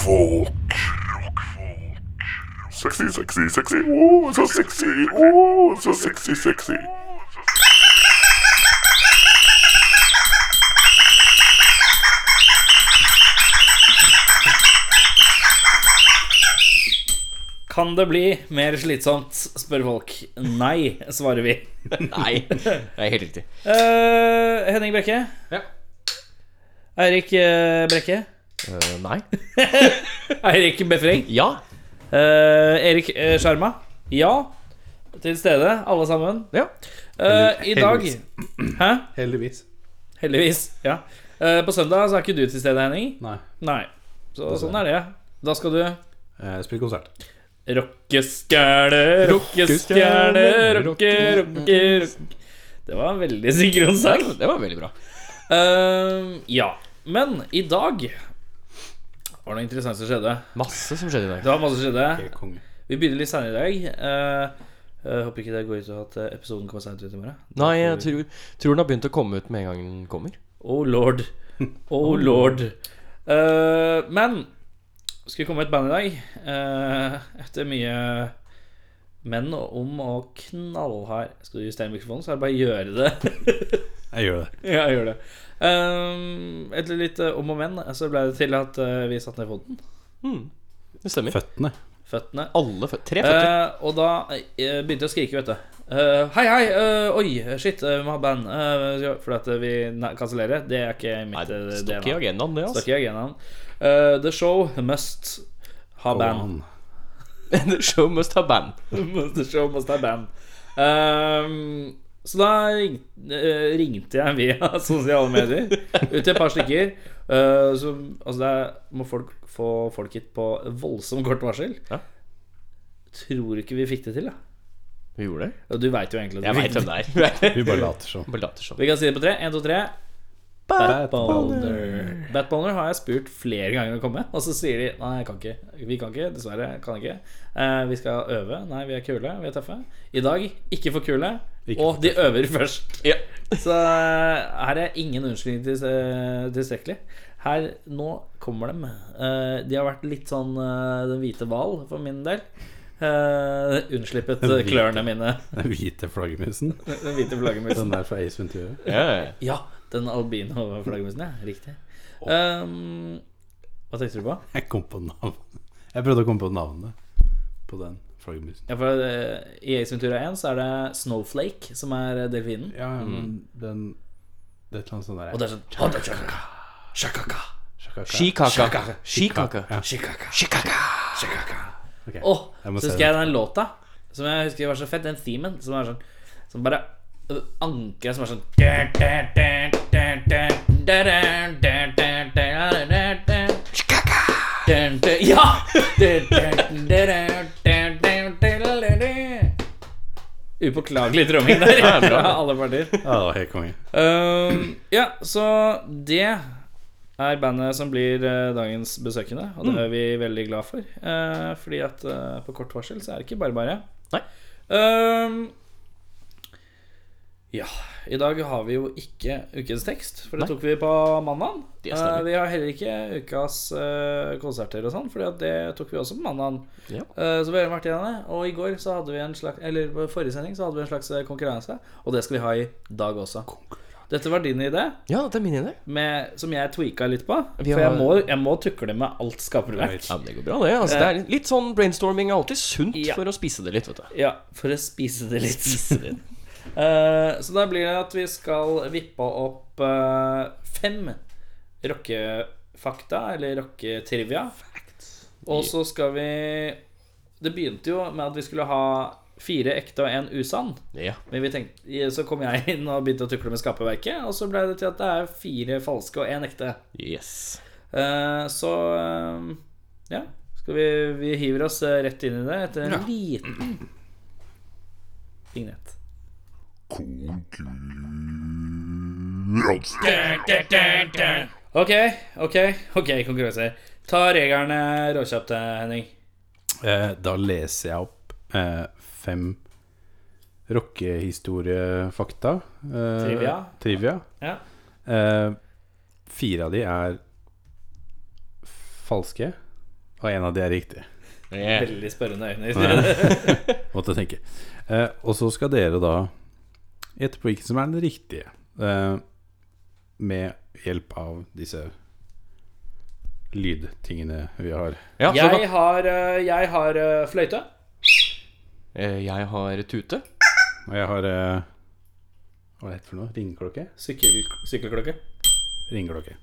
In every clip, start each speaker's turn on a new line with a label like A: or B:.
A: Rockfolk. Sexy, sexy, sexy. Oh, så sexy. Oh, så sexy, sexy.
B: Kan det bli mer slitsomt, spør folk. Nei, svarer vi.
C: Nei, det er helt riktig.
B: Uh, Henning Brekke.
C: Ja.
B: Eirik eh, Brekke.
C: Eh, nei.
B: Eirik Befring.
C: Ja.
B: Uh, Erik uh, Sjarma. Ja. Til stede, alle sammen.
C: Ja.
B: Uh, I dag
D: Heldigvis.
B: Hæ?
D: Heldigvis.
B: Heldigvis. Ja. Uh, på søndag så er ikke du til stede, Henning.
D: Nei.
B: Nei. Så sånn er det. Da skal du
D: Jeg spiller konsert.
B: Rockestjerne, rockestjerne, rocke, rocke, rocke. Det var en veldig synkron sang.
C: Det var veldig bra.
B: Eh, ja. Men i dag var noe interessant som skjedde.
C: Masse som skjedde i dag.
B: Det var masse som skjedde. Vi begynner litt senere i dag. Eh, jeg håper ikke det går ut og at eh, episoden kommer sent ut i morgen.
C: Nei, jeg tror, tror den har begynt å komme ut med en gang den kommer.
B: Oh lord. Oh lord. Uh, men skal vi komme med et band i dag. Uh, etter mye men om å knallhard Skal du justere mikrofonen, så er det bare å gjøre det.
D: Jeg gjør det.
B: ja, jeg gjør det. Um, etter litt eh, om og men så ble det til at eh, vi satte ned foten.
C: Mm. Det stemmer.
D: Føttene.
B: Føttene.
C: Alle fø Tre føtter.
B: Uh, og da eh, begynte jeg å skrike, vet du. Uh, hei, hei! Uh, oi, shit, uh, vi må ha band. Uh, for at vi kansellerer. Det er ikke mitt uh,
C: det står ikke i agendaen, det, altså.
B: ikke i agendaen. Eh, the show must ha band.
C: The show must ha band.
B: the show must ha band. Ehm, så da ring, eh, ringte jeg via sosiale medier ut til et par stykker. Eh, så, altså der må folk få folk hit på voldsomt kort varsel.
C: Ja.
B: Tror ikke vi fikk det til, da.
C: Vi gjorde det.
B: Og du veit jo egentlig at
C: Jeg
B: vi
C: veit
B: fikk
C: hvem
B: det.
C: det er.
D: Vi bare later som.
C: Bare later som.
B: Vi kan si det på tre. Én, to, tre.
D: Batboner.
B: Batboner. Har jeg spurt flere ganger å komme, og så sier de nei, jeg kan ikke. Vi kan ikke, dessverre. Kan ikke. Eh, vi skal øve. Nei, vi er kule. Vi er tøffe. I dag ikke for kule.
D: Ikke
B: og de øver først.
C: Ja.
B: Så eh, her er ingen unnskyldning til, eh, tilstrekkelig. Her, nå kommer de. Eh, de har vært litt sånn Den hvite hval for min del. Uh, unnslippet
D: hvite.
B: klørne mine.
D: Den hvite flaggermusen.
B: Den hvite flaggermusen.
D: Den der fra Ace Ventura.
C: Ja, ja,
B: den albino-flaggermusen, ja. Riktig. Um, hva tenkte du på?
D: Jeg kom på navn. Jeg prøvde å komme på navnet på den flaggermusen.
B: Ja, for eh, I Ace Ventura 1 så er det Snowflake som er eh, delfinen.
D: Ja, men den Det er et eller annet sånt der
B: Og det er sånn Shakaka. Shakaka.
C: Shikaka.
B: Shakaka.
D: Shikaka.
B: Shikaka.
C: Skikaka.
B: Shakaka.
D: Ok.
B: Åh, så husker jeg den låta som jeg husker var så fett. Den themen som er sånn Som bare ankeret Som er sånn Ja! Upåklagelig tromming der fra alle partier.
D: Ja, det var helt konge.
B: Um, ja, så det er bandet som blir eh, dagens besøkende, og det er vi veldig glad for. Eh, fordi at eh, på kort varsel så er det ikke bare bare.
C: Nei.
B: Um, ja, i dag har vi jo ikke ukens tekst, for det
C: Nei.
B: tok vi på mandag.
C: Uh,
B: vi har heller ikke ukas uh, konserter og sånn, for det tok vi også på mandag.
C: Ja.
B: Uh, så vi har vært igjen det. Og i går så hadde vi en slags Eller på forrige sending så hadde vi en slags konkurranse, og det skal vi ha i dag også. Dette var din idé,
C: Ja, det er min idé.
B: med, som jeg tweaka litt på.
C: Har...
B: For jeg må, jeg må tukle med alt skaperverk.
C: Ja, Det går bra, det. Altså, det er litt sånn brainstorming er alltid sunt
B: Ja.
C: for å spise det litt, vet du.
B: Ja, for å spise det litt. Eh, så da blir det at vi skal vippe opp uh, fem rockefakta, eller rocketrivia. Og så skal vi Det begynte jo med at vi skulle ha fire ekte og en usann.
C: Ja.
B: Men vi tenkte, så kom jeg inn og begynte å tukle med skaperverket, og så ble det til at det er fire falske og én ekte.
C: Yes.
B: Uh, så ja. Skal vi, vi hiver oss rett inn i det etter en liten vignett.
A: Konkurranse.
B: Ok, ok, ok, konkurranse. Ta reglene råkjapt, Henning.
D: Eh, da leser jeg opp eh, fem rockehistoriefakta. Eh,
B: Trivia.
D: trivia.
B: Ja.
D: Eh, fire av de er falske, og en av de er riktig.
C: Yeah.
B: Veldig spørrende øyne.
D: Måtte tenke. Eh, og så skal dere da gjette på hvilken som er den riktige, eh, med hjelp av disse lydtingene vi har.
C: Ja, så
B: Jeg har, eh, jeg har eh, fløyte.
C: eh, jeg har tute.
D: Og jeg har eh, Hva er det for noe? Ringeklokke?
B: Sykkel, sykkelklokke.
D: Ringeklokke.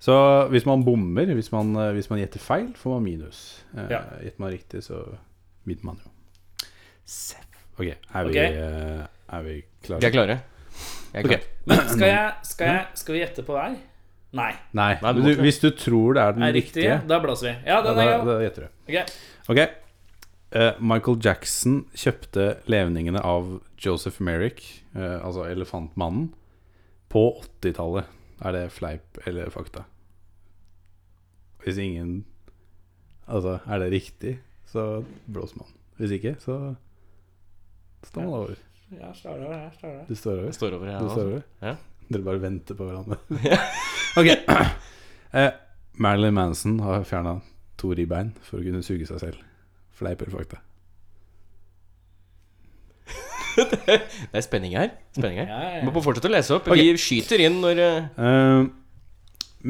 D: Så hvis man bommer, hvis man, eh, hvis man gjetter feil, får man minus. Eh,
B: Ja.
D: Gjetter man riktig, så vinner man jo. Seff. Ok, er vi,
B: Ok.
D: eh, er vi klare?
C: Vi er klare. Jeg er
D: Ok.
B: Men skal, jeg, skal, jeg, skal vi gjette på hver? Nei.
D: Nei,
C: Nei, du
D: men du,
C: ikke.
D: hvis du tror det er den
B: Er riktig?
D: riktige,
B: Da blåser vi. Ja, den er god.
D: da gjetter du.
B: Ok.
D: Ok. Eh, Michael Jackson kjøpte levningene av Joseph Merrick, eh, altså elefantmannen, på 80-tallet. Er det fleip eller fakta? Hvis ingen Altså, er det riktig, så blåser man. Hvis ikke, så står man over.
B: Ja, står over, jeg står over.
D: Du står over.
C: Jeg står over jeg
D: Du står over.
C: Ja.
D: Dere bare venter på hverandre. ok. Eh, Marilyn Manson har fjerna to ribbein for å kunne suge seg selv. Fleip eller fakta?
C: Det er spenning her. Spenning her.
B: Ja, ja,
C: Vi
B: ja.
C: må fortsette å lese opp.
D: Okay.
C: Vi skyter inn når eh,
D: Eh,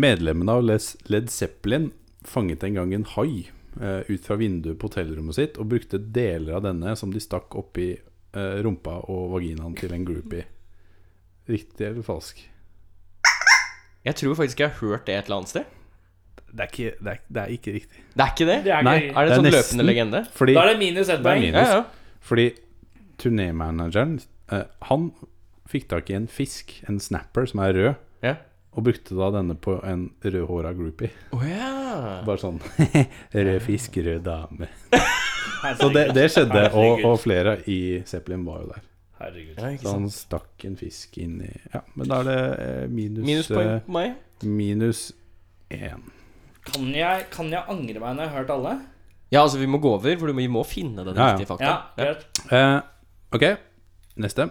D: medlemmene av Led Zeppelin fanget en gang en hai eh, ut fra vinduet på hotellrommet sitt og brukte deler av denne som de stakk oppi uh, rumpa og vaginaen til en groupie. Riktig eller falsk?
C: Jeg tror faktisk jeg har hørt det et eller annet sted.
D: Det er ikke, det er, det er ikke riktig.
C: Det er ikke det?
B: Det er
D: Nei.
B: ikke-
C: Er det
D: Det er
C: en sånn
D: nesten.
C: løpende legende?
D: Fordi,
B: Da er det minus ett
D: er
B: poeng.
D: minus.
C: Ja, ja.
D: fordi turnémanageren eh, Han fikk tak i en fisk, en snapper, som er rød,
C: Ja.
D: Og brukte da denne på en rødhåra groupie.
C: Oh, ja.
D: Bare sånn Rød fisk, rød dame. Så det, det skjedde, og, og flere i Zeppelin var jo der.
B: Herregud.
C: ja
D: Så han stakk en fisk inn i Ja, men da er det eh, minus
C: Minuspoeng
D: eh,
C: på meg.
D: Minus én.
B: Kan jeg, kan jeg angre meg når jeg har hørt alle?
C: Ja, altså vi må gå over, for vi må finne den
D: Ja, ja.
C: riktige fakta.
B: Ja, greit.
D: Eh, ok, neste.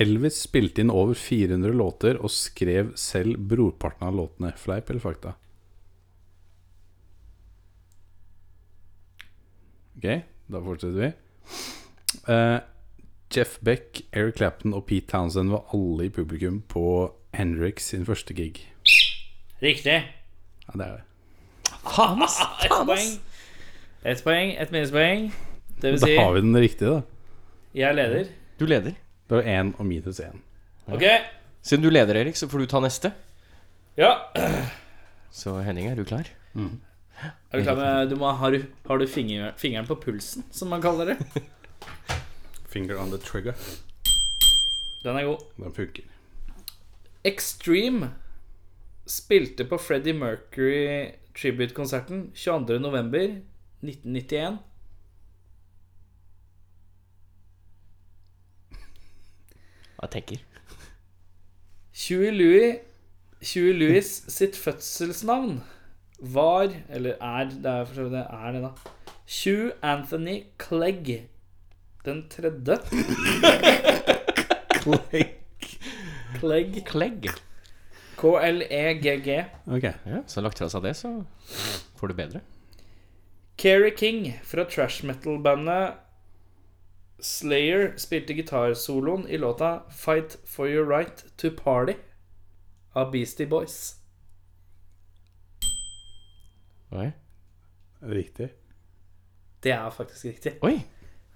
D: Elvis spilte inn over 400 låter og skrev selv brorparten av låtene. Fleip eller fakta? Ok, da fortsetter vi. Uh, Jeff Beck, Eric Clapton og Pete Townsend var alle i publikum på Hendrix sin første gig.
B: Riktig.
D: Ja, det er det.
C: Faen, ass!
B: Ett poeng. Ett poeng, ett minuspoeng. Det vil
D: Da har vi den riktige, da.
B: jeg leder.
C: Du leder.
D: Det var én og minus én.
B: Ok.
C: Siden du leder, Erik, så får du ta neste.
B: Ja.
C: Så Henning, er du klar?
B: Er du klar med du må, Har du, har du finger, fingeren på pulsen, som man kaller det?
D: Finger on the trigger.
B: Den er god.
D: Den funker.
B: Extreme spilte på Freddie Mercury tribute-konserten 22.11.1991.
C: Jeg tenker.
B: Huey Louis, Huey Louis sitt fødselsnavn var Eller er Det er for så vidt det er det, da. Hugh Anthony Clegg den tredje. Clegg.
C: Clegg.
B: K-l-e-g-g.
D: Ok.
C: Ja, så lagt fra seg det, så får du bedre.
B: Kerry King fra trash metal-bandet Slayer spilte gitarsoloen i låta 'Fight for your right to party' av Beastie Boys.
C: Oi.
D: Riktig.
B: Det er faktisk riktig.
C: Oi.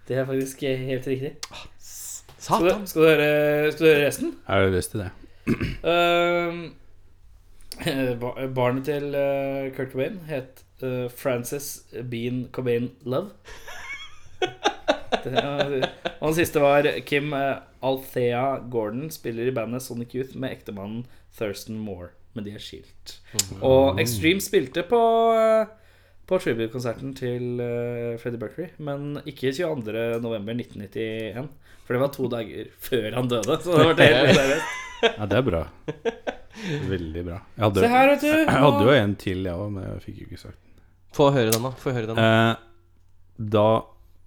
B: Det er faktisk helt riktig. Skal
C: Satan.
B: du, skal du, høre, skal du høre resten?
D: Er det lyst til det?
B: Uh, barnet til eh, Kurt Cobain het eh, Frances Bean Cobain Love. Og den siste var Kim eh, Althea Gordon spiller i bandet Sonic Youth med ektemannen Thurston Moore. Men de er skilt. Og Extreme spilte på eh, På tribute-konserten til uh, Freddie Buckery, men ikke 22.11.1991. For det var to dager før han døde. Så det var det helt seriøst.
D: Ja, det er bra. Veldig bra. Jeg hadde,
B: Se her, vet du.
D: jeg hadde jo en til, jeg òg, men jeg fikk jo ikke sagt den.
C: Få høre den, da. Få høre den.
D: Eh, da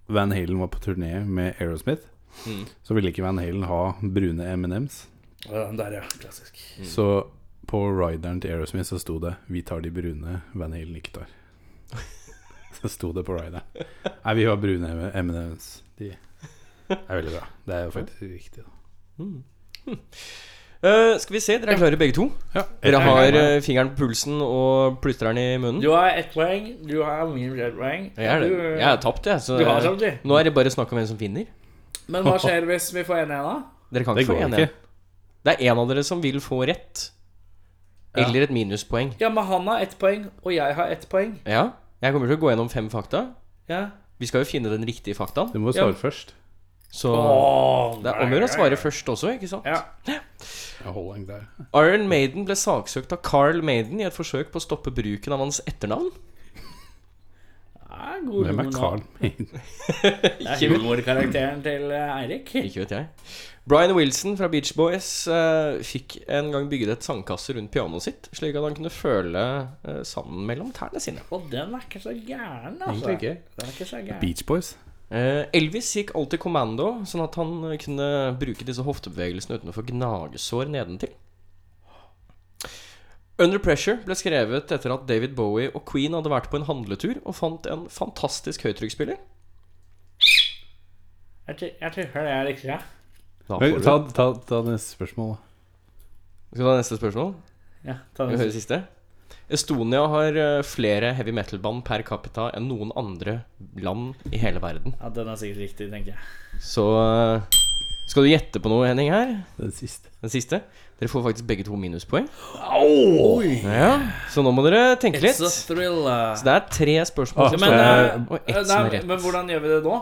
D: Van Halen var på turné med Aerosmith,
C: Mm.
D: så ville ikke Van Halen ha brune M&M's.
B: Ja, Der, ja. Klassisk.
D: Så på rideren til Aerosmith så sto det 'Vi tar de brune Van Halen ikke tar'. så sto det på rideren. Nei, vi har brune M&M's. De er veldig bra. Det er jo faktisk riktig, da.
C: Eh, skal vi se, dere er klare begge to?
D: Ja,
C: Dere har uh, fingeren på pulsen og plystrer den i munnen?
B: Du har ett poeng, du har minus ett poeng.
C: Jeg er.
B: Du,
C: jeg er tapt, jeg. Så
B: Du har tapt, jeg.
C: nå er det bare snakk om hvem som finner.
B: Men hva skjer hvis vi får en igjen, da?
C: Dere kan
D: Det
C: ikke få
D: går
C: én
D: ikke.
C: igjen. Det er en av dere som vil få rett. Eller et minuspoeng.
B: Ja, men han har ett poeng, og jeg har ett poeng.
C: Ja. Jeg kommer til å gå gjennom fem fakta.
B: Ja.
C: Vi skal jo finne den riktige faktaen.
D: Du må
B: Ja.
D: svare først.
C: Så
B: oh,
C: det er om å gjøre å svare først også, ikke sant?
B: Ja.
C: Iron Maiden ble saksøkt av Carl Maiden i et forsøk på å stoppe bruken av hans etternavn.
B: Ja, god
D: Hvem er. Carl Maiden?
B: Det er humorkarakteren til eh, Eirik.
C: Ikke vet jeg. Brian Wilson fra Beach Boys uh, fikk en gang bygget et sandkasse rundt pianoet sitt, slik at han kunne føle uh, sanden mellom tærne sine.
B: Og den er ikke så gæren, altså.
C: Ikke.
B: Den er ikke så gæren.
D: Beach Boys.
C: Eh, Elvis gikk alltid kommando, sånn at han eh, kunne bruke disse hoftebevegelsene uten å få gnagesår nedentil. Under Pressure ble skrevet etter at David Bowie og Queen hadde vært på en handletur og fant en fantastisk høytrykksspiller.
B: Jeg tror jeg det er riktig, ja.
C: Da får du
D: ta, ta, ta neste spørsmål, da.
C: Skal du ta neste spørsmål?
B: ja ta
C: neste. vi
B: den
C: siste? Estonia har eh, flere heavy metal-band per capita enn noen andre land i hele verden.
B: Ja, den er sikkert riktig, tenker jeg.
C: Så eh, Skal du gjette på noe, Henning, her?
D: Den siste.
C: Den siste? Dere får faktisk begge to minuspoeng.
B: Oi!
C: Ja, Så nå må dere tenke litt.
B: It's a
C: Så det er tre spørsmål.
D: Ah,
C: som
B: Men, eh,
C: og ett
B: eh,
C: som er rett.
B: men hvordan gjør vi det nå?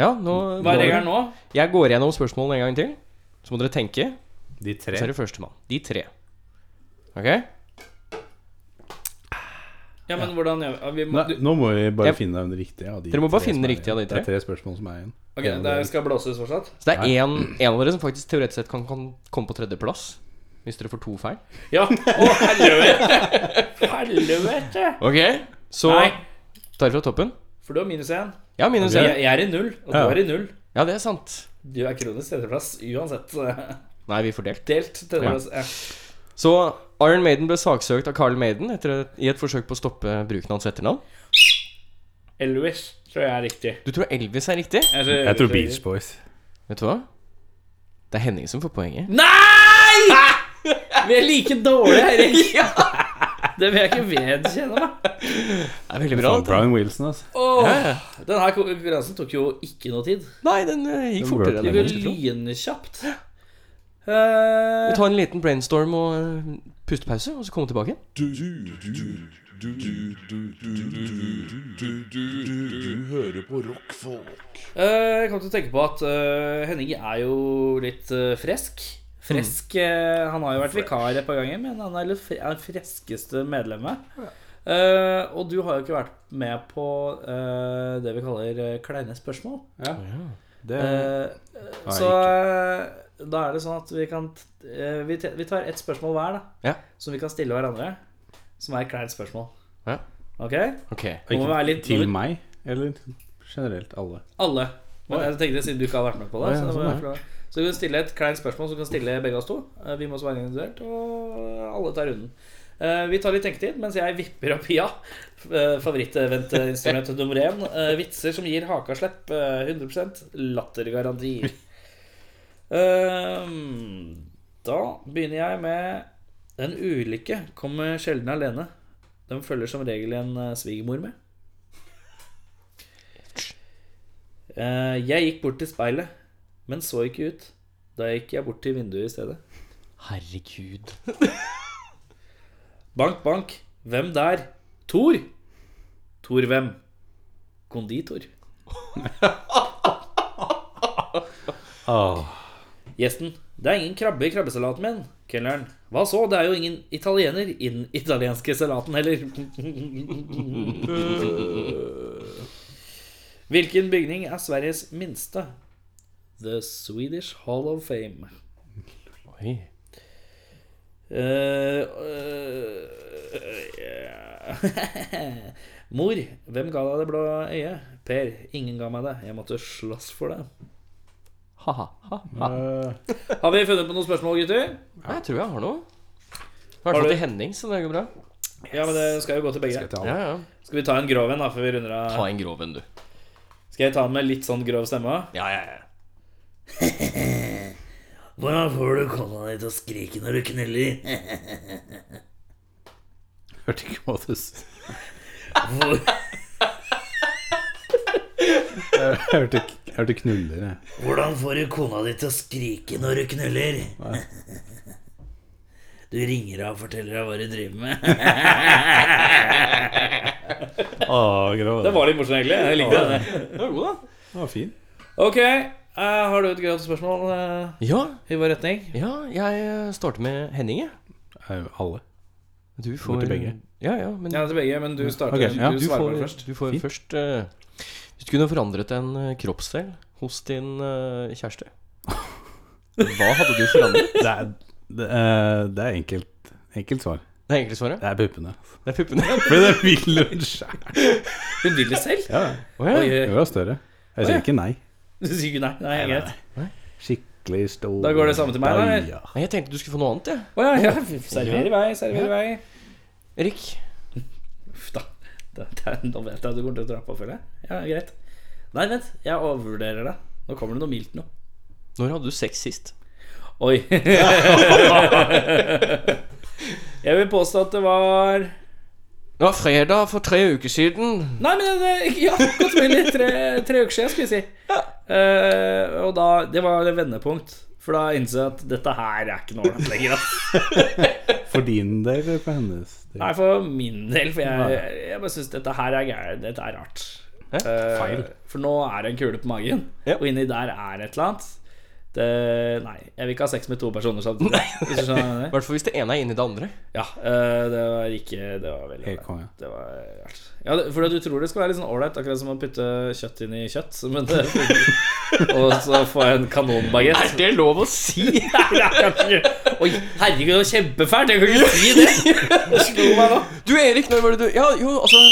C: Ja, nå,
B: Hva er regelen nå?
C: Jeg går gjennom spørsmålene en gang til. Så må dere tenke.
D: De tre
C: Så er det førstemann. De tre. Ok?
B: Ja, men hvordan gjør vi, vi må,
D: Nei, nå må vi bare
C: Jeg-
D: finne den riktige av de
C: Dere må bare
D: tre
C: finne
D: som er
C: riktig av de
D: igjen.
C: tre.
D: Det er tre spørsmål som er igjen.
B: Ok,
D: En av
B: Det
D: dere-
B: skal blåses fortsatt?
C: Så det er en, en av dere som faktisk teoretisk sett kan, kan komme på tredjeplass. Hvis dere får to feil.
B: Ja. Å, helvete! Helvete!
C: Ok, så
B: Nei,
C: tar vi fra toppen.
B: for du har minus én.
C: Ja, minus
B: Jeg,
C: én.
B: jeg er i null, og du
D: Ja.
B: er i null.
C: Ja, det er sant.
B: Du er kronisk tredjeplass uansett.
C: Nei, vi får delt.
B: Delt tredjeplass. Ja.
C: Så Iron Maiden ble saksøkt av Carl Maiden etter et, i et forsøk på å stoppe bruken av hans etternavn.
B: Elvis tror jeg er riktig.
C: Du tror Elvis er riktig?
B: Jeg tror,
D: Jeg tror Beach. Boys.
C: Vet du hva? Det er Henning som får poenget.
B: Nei! Vi er like dårlige, Erik. Det vil jeg ikke vedkjenne meg.
C: Det er veldig bra.
D: Brian Wilson, altså.
B: Oh,
C: Ja,
B: Denne konkurransen tok jo ikke noe tid.
C: Nei, den eh, gikk
D: Den
C: fortere enn jeg skulle tro.
B: lynkjapt.
C: Vi
B: Uh,
C: tar en liten brainstorm og eh, pustepause, og så kommer vi tilbake.
A: Du hører på rockfolk.
B: jeg kom til å tenke på at eh, Henning er jo litt eh, fresk. Fresk eh, Han har jo vært vikar et par ganger, men han er det fre er freskeste medlemmet. Eh, og du har jo ikke vært med på eh, det vi kaller eh, kleine spørsmål.
D: Ja. Det
B: har
D: jeg
B: så eh, da er det sånn at vi kan eh, vi, vi tar ett spørsmål hver, da.
C: Ja.
B: Som vi kan stille hverandre. Som er et kleint spørsmål.
C: Ja.
B: Ok? okay. Må være litt
D: Til meg, eller generelt alle?
B: Alle. Men jeg tenkte siden du ikke har vært med på det.
C: Ja,
B: Så, det
C: sånn,
B: så vi kan stille et kleint spørsmål som kan stille begge oss to. Eh, Vi må svare individuelt, og alle tar runden. Eh, Vi tar litt tenketid mens jeg vipper opp ja. Eh, Favorittventinstrument nummer én. Vitser som gir hakaslepp. eh, 100% lattergaranti. Eh, Da begynner jeg med En ulykke kommer sjelden alene. Den følger som regel en eh, svigermor med. Eh, Jeg gikk bort til speilet, men så ikke ut. Da gikk jeg bort til vinduet i stedet.
C: Herregud.
B: Bank, bank. Hvem der? Tor. Tor hvem? Konditor.
D: Åh.
B: Gjesten. Det er ingen krabbe i krabbesalaten min. Kelneren. Hva så? Det er jo ingen italiener i den italienske salaten heller. Hvilken bygning er Sveriges minste? The Swedish Hall of Fame.
C: Oi.
B: Uh, uh, yeah. Mor, hvem ga deg det blå øyet? Per, ingen ga meg det. Jeg måtte slåss for det.
C: Ha-ha.
D: Eh,
B: Har vi funnet på noen spørsmål, gutter?
C: Jeg tror jeg har noe. I hvert fall til Henning, så det går bra.
B: Ja, men det skal jo gå til begge.
D: skal
C: Ja, ja.
B: Skal vi ta en grov en, da, før vi runder av?
C: Ta en grov en, du.
B: Skal jeg ta den med litt sånn grov stemme?
C: Ja, ja, ja.
B: Hvordan får du kona di til å skrike når du knuller?
D: Hørte ikke hva du s- Jeg hørte, jeg hørte knuller, jeg.
B: Hvordan får du kona di til å skrike når du knuller? Du ringer henne og forteller henne hva du driver med.
D: Åh.
B: Det var litt morsomt, egentlig. Jeg likte det.
C: Det var god, da.
D: Det var fin.
B: Ok, eh, har du et grovt spørsmål eh,
C: Ja,
B: i vår retning?
C: ja jeg eh, starter med Henning, jeg.
D: Eh, Alle.
C: Du får
D: til begge.
C: Ja, ja, men
B: Ja, til begge, men du starter.
D: Ok, ja.
B: Du
C: du
B: svarer
C: får,
B: først.
C: du får først eh, Hvis du kunne forandret en eh, kroppsdel hos din eh, kjæreste, hva hadde du forandret?
D: Det er, det, eh, det er enkelt, enkelt svar.
C: Det er egentlig svaret.
D: Det er puppene.
C: Det er puppene.
D: For det vil hun sjæl.
B: Hun vil det selv?
D: Ja,
C: Oh, ja.
B: Hun
D: var større. Jeg
B: Å, ja.
D: sier ikke nei.
B: du sier ikke nei? Nei, greit.
D: Skikkelig stor
B: Da går det samme til meg, da?
D: Ja.
C: Jeg tenkte du skulle få noe annet, jeg.
B: Å ja, ja. Server i vei, server i vei.
C: Erik.
B: Uff da. Nå vet jeg at du kommer til å dra på, føler jeg. Ja, greit. Nei, vent. Jeg overvurderer det. Nå kommer det noe mildt nå.
C: Når hadde du sex sist?
B: Oi. jeg vil påstå at det var
C: Det var fredag for tre uker siden.
B: Nei, men det, ja, godt mulig. Tre, tre uker siden, skal vi si. Eh, og da Det var vendepunkt. For da innså jeg at dette her er ikke noe ålreit lenger.
D: For din del eller for hennes del?
B: Nei, for min del. For jeg, jeg bare syns dette her er gærent. Dette er rart. Eh,
D: Feil.
B: For nå er det en kule på magen,
C: Ja.
B: og inni der er et eller annet. Det, nei, jeg vil ikke ha sex med to personer samtidig.
C: I hvert fall hvis det ene er inni det andre.
B: Ja, eh, det var ikke Det var veldig
D: Helt konge.
B: Det var rart. Ja, det, for du tror det skal være litt sånn ålreit, akkurat som å putte kjøtt inn i kjøtt. Men det, og så få en kanonbagett.
C: Er det lov å si?
B: Oi, herregud, det var kjempefælt! Jeg kan ikke si det! Det slo meg nå.
C: Du Erik, når var det du Ja, jo, altså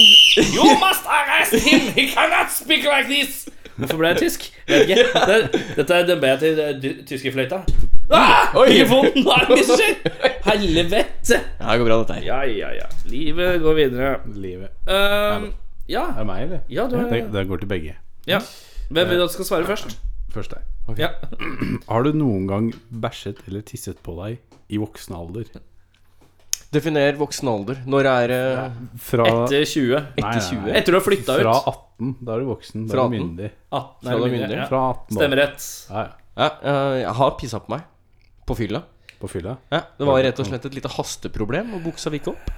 B: You must arrest him! He cannot speak like this! Hvorfor ble jeg tysk? Vet ikke. Det, dette dømmer jeg til tyske fløyta tyskerfløyta. Ah,
C: Oi.
B: mikrofonen! Hva er det som skjer? Helvete!
C: Ja, det går bra, dette her.
B: Ja, ja, ja. Livet går videre.
D: Livet.
B: Um, ja.
D: Er det meg, eller?
B: Ja, du
D: Det, det går til begge.
B: ja. Hvem vil du at skal svare først?
D: Først deg.
B: Ja.
D: Har du noen gang bæsjet eller tisset på deg i voksen alder?
C: Definer voksen alder. Når er det
D: Fra
B: Etter 20.
D: Nei, nei,
C: etter 20?
D: nei.
B: Etter du har flytta ut.
D: Fra 18. Da er du voksen. Da
C: Fra
D: er du
C: 18?
D: myndig.
B: 18
C: Fra du er myndig?
B: Ja.
D: Fra 18 da.
B: Stemmerett.
D: Ja, ja.
C: Ja, eh, jeg har pissa på meg. På fylla.
D: På fylla?
C: Ja, Det var rett og slett et lite hasteproblem, og buksa gikk opp.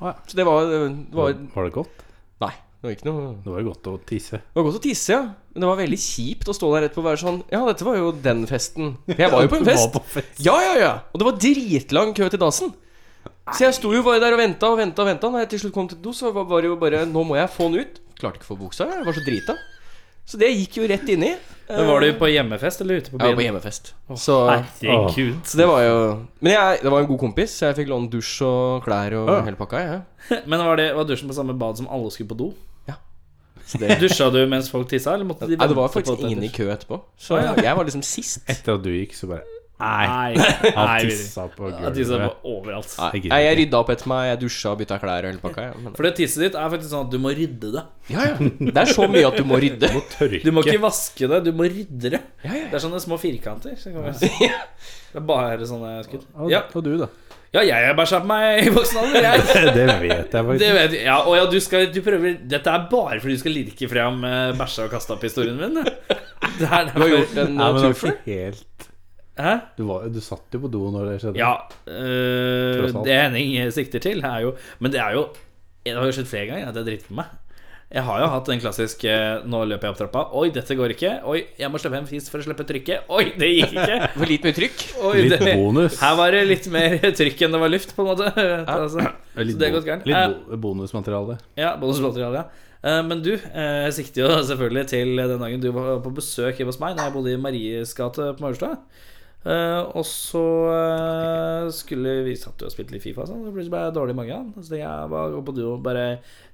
D: Ja.
C: Så det var, det
D: Var,
C: var
D: var det godt?
C: Nei, det var ikke noe
D: Det var jo godt å tisse.
C: Det var godt å tisse, ja. Men det var veldig kjipt å stå der etterpå og være sånn Ja, dette var jo den festen. For jeg var jo på en
D: Du var
C: fest.
D: på fest.
C: Ja, ja, ja. Og det var dritlang kø til dassen. Så jeg sto jo bare der og venta og venta. og ventet Når jeg til slutt kom til do, så var det jo bare Nå må jeg få den ut. Klarte ikke å få buksa. Jeg var så drita. Så det gikk jo rett inni.
B: Men var du på hjemmefest eller ute på
C: Jeg var på hjemmefest. Så,
B: Herregud.
C: så det var jo Men jeg, det var en god kompis, så jeg fikk låne dusj og klær og hele pakka. Ja.
B: Men var, det, var dusjen på samme bad som alle skulle på do?
C: Ja det,
B: Dusja du mens folk tissa, eller måtte de
C: nei, det var faktisk ingen i kø etterpå. Så jeg var liksom sist.
D: Etter at du gikk, så bare Nei.
B: Nei,
D: Han
B: nei,
D: tissa på
B: Jeg tissa
D: gulvet.
B: på overalt.
C: Nei,
D: Jeg gidder
C: jeg rydda opp etter meg, jeg dusja og bytta klær og hele pakka. Ja. Men,
B: For det tisset ditt er faktisk sånn at du må rydde det.
C: ja, ja. Det er så mye at du må rydde.
D: Må tørke.
B: Du må ikke vaske det, du må rydde det.
C: Ja, ja.
B: Det er sånne små firkanter. Så kan si. Det er bare sånne skudd.
D: Og,
B: Ja,
D: og du, da?
B: ja jeg har bæsja på meg i voksen alder. Jeg.
D: Det vet jeg faktisk.
B: Det vet jeg. Ja, og ja, du skal Du prøver Dette er bare fordi du skal lirke frem uh, bæsja og kaste opp-historien min. Det er
C: Du har gjort en
D: Nei,
C: uh,
D: men det var
C: turfer.
D: ikke helt
B: Hæ?
D: Du, var, du satt jo på do når det skjedde.
B: Ja. øh, det Henning sikter til, er jo Men det er jo Det har jo skjedd flere ganger at jeg driter på meg. Jeg har jo hatt den klassiske Nå løper jeg opp trappa. Oi, dette går ikke. Oi, jeg må slippe en fis for å slippe trykket. Oi, det gikk ikke.
C: For litt mye trykk.
B: Oi,
D: Litt
B: det,
D: bonus.
B: Her var det litt mer trykk enn det var luft, på en måte. Altså,
D: Litt,
B: så det er
D: bo- litt
B: Eh,
D: bo bonusmateriale.
B: Ja, bonusmateriale, ja. Eh, Men du, eh, jeg sikter jo selvfølgelig til den dagen du var på besøk hjemme hos meg Da jeg bodde i Maries gate på Majorstua. Eh, og så uh, skulle vi satt og spilte litt Fifa, sånn. så plutselig ble jeg dårlig i magen. Så tenkte jeg bare gå på duo, bare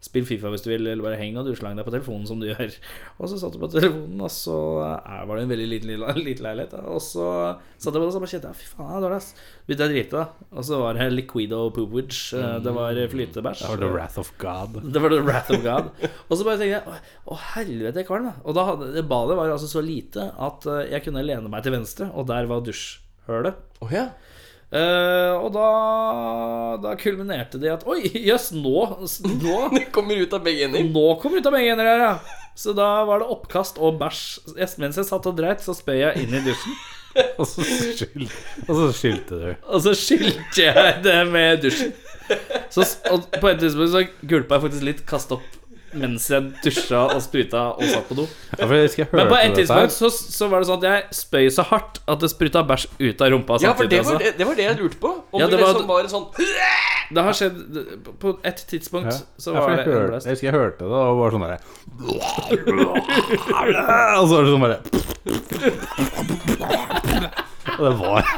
B: spill Fifa hvis du vil, eller bare heng og duslang deg på telefonen som du gjør. Og så satt du på telefonen, og så uh, var det en veldig liten, liten, leilighet. Og så satt jeg på det, og så bare kjente jeg fy faen, jeg er dårlig, ass. Begynte jeg å drite. Og så var det liquido poopwidge. eh, Det var flytebæsj.
D: Det var the wrath of God.
B: Det var the wrath of God. Og så bare tenkte jeg Å, helvete, jeg er kvalm. Og da hadde, badet var altså så lite at eh, jeg kunne lene meg til venstre, og der var dusjhølet.
C: Oh, ja.
B: Uh, og da, da kulminerte det i at Oi, jøss, nå, nå
C: Det kommer ut av begge ender.
B: Nå kommer ut av begge ender her, ja. Så da var det oppkast og bæsj. Mens jeg satt og dreit, så spøy jeg inn i dusjen.
D: Og så skyld- og så skyldte du.
B: Og så skyldte jeg det med dusjen. Så, og på et tidspunkt så gulpa jeg faktisk litt, kast opp mens jeg dusja og spruta og satt på do.
D: Ja, for jeg jeg
B: Men på et tidspunkt så, så var det sånn at jeg spøy så hardt at det spruta bæsj ut av rumpa
C: Ja, for det var det, det var det jeg lurte på. Om
B: Ja,
C: det,
B: var-
C: liksom var sånn
B: Det har skjedd På et tidspunkt
D: Ja.
B: så
D: Ja,
B: var
D: jeg,
B: det
D: hørte, jeg husker jeg hørte det, og var sånn derre Og så var det sånn bare Og det var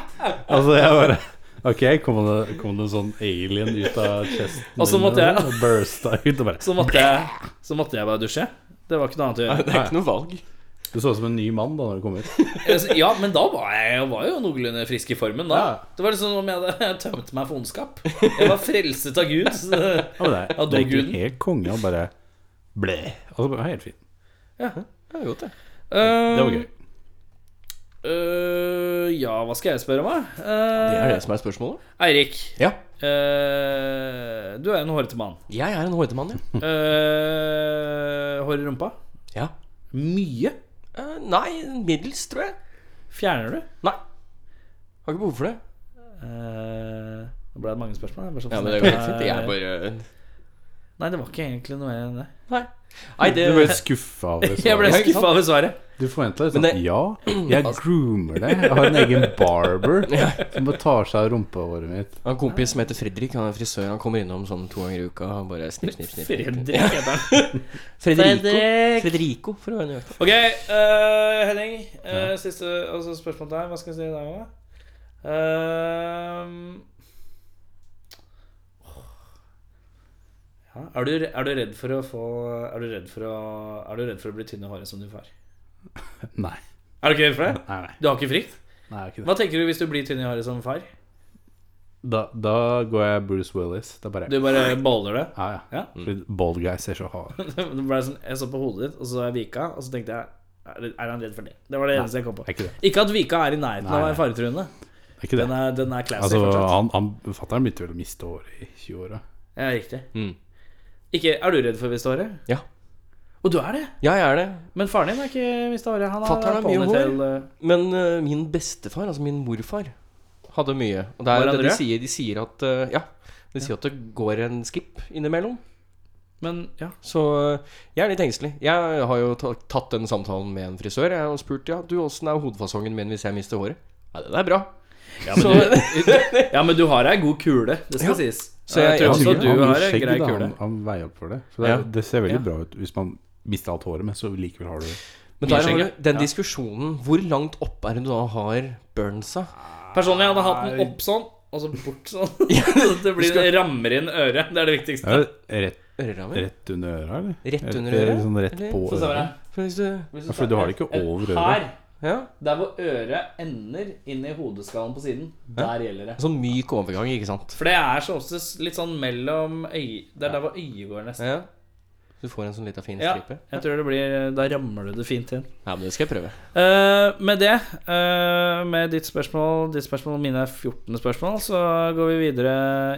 D: Altså, jeg bare Ok, kom det, kom det en sånn alien ut av chesten
B: Og så måtte jeg-
D: Og bursta ut og bare
B: Så måtte jeg Så måtte jeg bare dusje. Det var ikke noe annet å gjøre.
C: Det er ikke noe valg.
D: Du så ut som en ny mann da når du kom ut.
B: Ja, men da var jeg, jeg var jo noenlunde frisk i formen da.
D: Ja.
B: Det var liksom som om jeg hadde tømt meg for ondskap. Jeg var frelset av Gud. Så,
D: Ja, men det,
B: Ja,
D: det er ikke
B: doguden.
D: helt konge å bare ble. Det var helt fint.
B: ja.
C: Det var godt, det.
D: Det var gøy.
B: Øh, ja, hva skal jeg spørre om, da? Uh,
C: Det er det som er spørsmålet.
B: Eirik,
C: Ja.
B: uh, du er en hårete mann.
C: Jeg er en hårete ja.
B: Uh, hår i rumpa?
C: ja.
B: Mye?
C: Eh, nei, middels, tror jeg.
B: Fjerner du?
C: Nei. Har ikke behov for det.
B: Eh, Nå ble det mange spørsmål. jeg bare sånn-
C: Ja, men det går helt fint. Jeg er bare
B: Nei, det var ikke egentlig noe mer enn det.
C: Nei. Nei, det
D: Du ble skuffa av det
B: Jeg ble
D: svaret.
C: Ja,
B: skuffa over svaret.
D: Du forventa litt
C: sånn det-
D: Ja, jeg groomer deg. Jeg har en egen barber som bare tar seg av rumpehåret mitt.
C: Jeg har en kompis som heter Fredrik. Han er frisør. Han kommer innom sånn to ganger i uka. Og bare snipp, snipp, snipp.
B: Fredrik heter han.
C: Fredrico.
B: Fredrik.
C: Fredrico, for å være nøyaktig.
B: Ok, uh, Henning. eh, Siste altså spørsmål der. Hva skal jeg si i dag, da? Ehm, ja, er, du, er du redd for å få Er du redd for å Er du redd for å bli tynn i håret som du far?
D: Nei.
B: Er du ikke redd for det?
D: Nei, nei.
B: Du har ikke frykt?
D: nei jeg er ikke det.
B: Hva tenker du hvis du blir tynn i håret som far?
D: Da, da går jeg Bruce Willis. Det er bare
B: Du bare baller det?
D: Ja, ja.
B: Ja.
D: Fordi Bald guy ser så hard
B: Det ble sånn, jeg så på hodet ditt, og så er Vika, og så tenkte jeg Er er han redd for det? Det var det eneste jeg kom på.
D: Er ikke det.
B: Ikke at Vika er i nærheten av å
D: Nei,
B: være faretruende.
D: Er ikke det.
B: Den er, den er classy
D: Altså,
B: fortsatt.
D: han, han Fatter'n begynte vel å miste håret i 20-åra.
B: Ja, riktig.
C: Mm.
B: Ikke, er du redd for å miste håret?
C: Ja.
B: Og du er det?
C: Ja, jeg er det.
B: Men faren din er ikke mista håret. Han har
C: Fatteren har mye
B: ponytail, eh,
C: Men uh, min bestefar, altså min morfar, hadde mye. Og det er, det de, sier, de sier at uh, Ja. De sier at det går en skip innimellom.
B: Men ja.
C: Så jeg er litt engstelig. Jeg har jo tatt den samtalen med en frisør. Jeg har spurt ja, du, åssen er hodefasongen min hvis jeg mister håret. Ja, den er bra.
B: Ja, men, du, ja, men du har ei god kule, det skal
C: Ja.
B: sies.
C: Så
B: jeg,
C: jeg-
B: tror
C: jeg
B: også du har en grei kule.
D: Han, han veier opp for det. Så det,
C: Ja.
D: det ser veldig
B: Ja.
D: bra ut hvis man mister alt håret, men så likevel har du
C: Men der har du den
B: ja.
C: diskusjonen. Hvor langt opp er det du da har burnsa?
B: Personlig hadde jeg hatt den opp sånn, og så bort sånn. Så det blir
C: skal-
B: rammer inn øret. Det er det viktigste.
D: Ja, rett, rett under øra, eller?
C: Rett under
D: Eller
C: øret?
D: Sånn rett på øret?
C: For hvis du
B: Hvis
D: Ja, for du har det ikke over øret.
B: Her,
C: Ja.
B: der hvor øret ender inn i hodeskallen på siden, der gjelder det.
C: Sånn myk overgang, ikke sant?
B: For det er så oftest litt sånn mellom øy... Det er der hvor øyet går, nesten.
C: Du får en sånn lita fin
B: Ja, jeg tror det blir Da rammer du det fint inn.
C: Ja, men det skal jeg prøve.
B: Uh, med det, uh, med ditt spørsmål, ditt spørsmål og mine 14 spørsmål, så går vi videre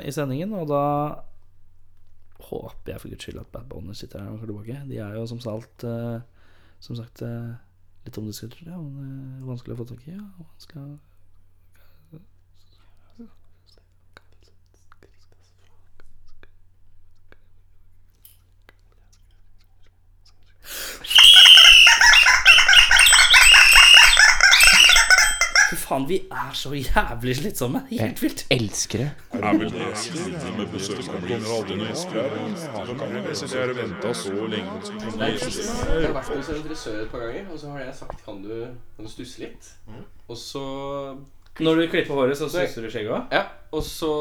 B: i sendingen, og da håper jeg for guds skyld at Bad Boner sitter her og kommer tilbake. De er jo som sagt uh, Som sagt eh, litt omdiskutert, ja, eh, vanskelig å få tak i. Ja, vanskelig å faen, vi er så jævlig slitsomme. Helt vilt.
C: Elsker det.
A: Er jeg har.
C: Jeg vært hos en frisør et par ganger, og så har jeg sagt kan du, kan du stusse litt? Og så
B: Når du klipper håret, så stusser du skjegget òg?
C: Ja, og så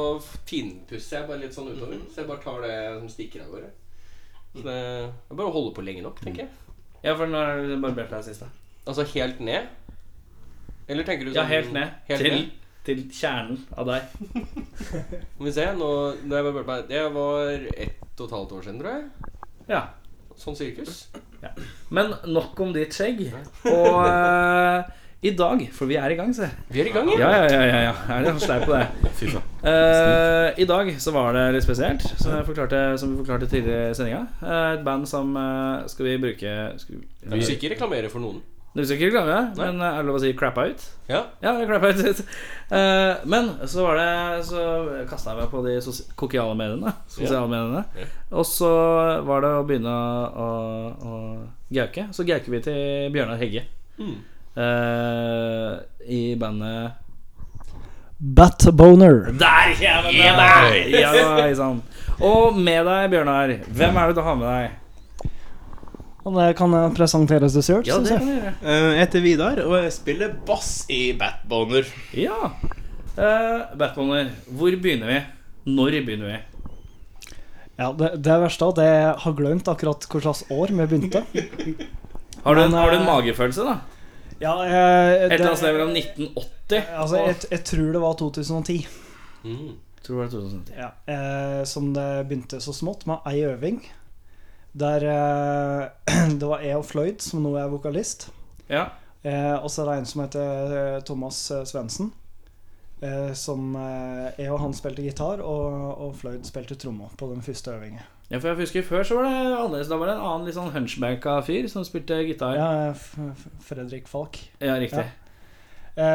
C: finpusser jeg bare litt sånn utover. Så jeg bare tar det som stikker av gårde. Så det er bare å holde på lenge nok, tenker jeg.
B: Ja, for når har du barbert deg sist, da?
C: Altså helt ned? Eller tenker du
B: Ja,
C: sånn
B: helt ned.
C: Helt
B: til,
C: ned?
B: til kjernen av deg.
C: Må vi se, nå jeg barberte meg Det var ett og et halvt år siden, tror jeg.
B: Ja.
C: Sånn sirkus.
B: Men nok om ditt skjegg. Og eh, i dag, for vi er i gang, se.
C: Vi er i gang,
B: Ja, ja, ja. ja, ja. Er det sleip på det?
D: Fy faen.
B: Eh, I dag så var det litt spesielt, som, jeg forklarte, som vi forklarte tidligere i sendinga. Eh, et band som eh, skal vi bruke skal vi,
C: Vi skal ikke reklamere for noen.
B: Du skal ikke reklame, men eh, er det lov å si crappa ut?
C: Ja.
B: Ja, crappa ut. Eh, men så var det Så kasta jeg meg på de sosiale mediene. Sosiale mediene. Og så var det å begynne å, å gauke. Så gauker vi til Bjørnar Hegge.
C: Mm.
B: Uh, I bandet
E: Batboner.
B: Der kommer det! Ja, hei. Og med deg, Bjørnar, hvem er det du har med deg?
E: Og det kan jeg presenteres til sjøl,
B: Ja, det kan du gjøre.
F: Eh, Jeg heter Vidar, og jeg spiller bass i Batboner.
B: Ja. Uh, Batboner, hvor begynner vi? Når begynner vi?
E: Ja, det, det verste er at jeg har glemt akkurat hva slags år vi begynte.
B: Har du, en,
E: Men,
B: har du en
E: eh,
B: magefølelse, da?
E: Ja, jeg,
B: Et eller annet sted mellom 1980
E: altså, jeg, jeg tror det var 2010.
C: Mm.
B: Tror det var 2010.
E: Ja, eh, som det begynte så smått, med ei øving. Der eh, det var jeg og Floyd, som nå er vokalist.
B: Ja.
E: Eh, og så er det en som heter eh, Thomas Svendsen. Som Jeg og han spilte gitar, og, og Floyd spilte trommer på den første øvingen.
B: ja, for jeg husker Før så var det annerledes. Da var det en annen litt sånn hunchbanka fyr som spilte gitar.
E: Ja, Fredrik Falk.
B: Ja, riktig.
E: Eh,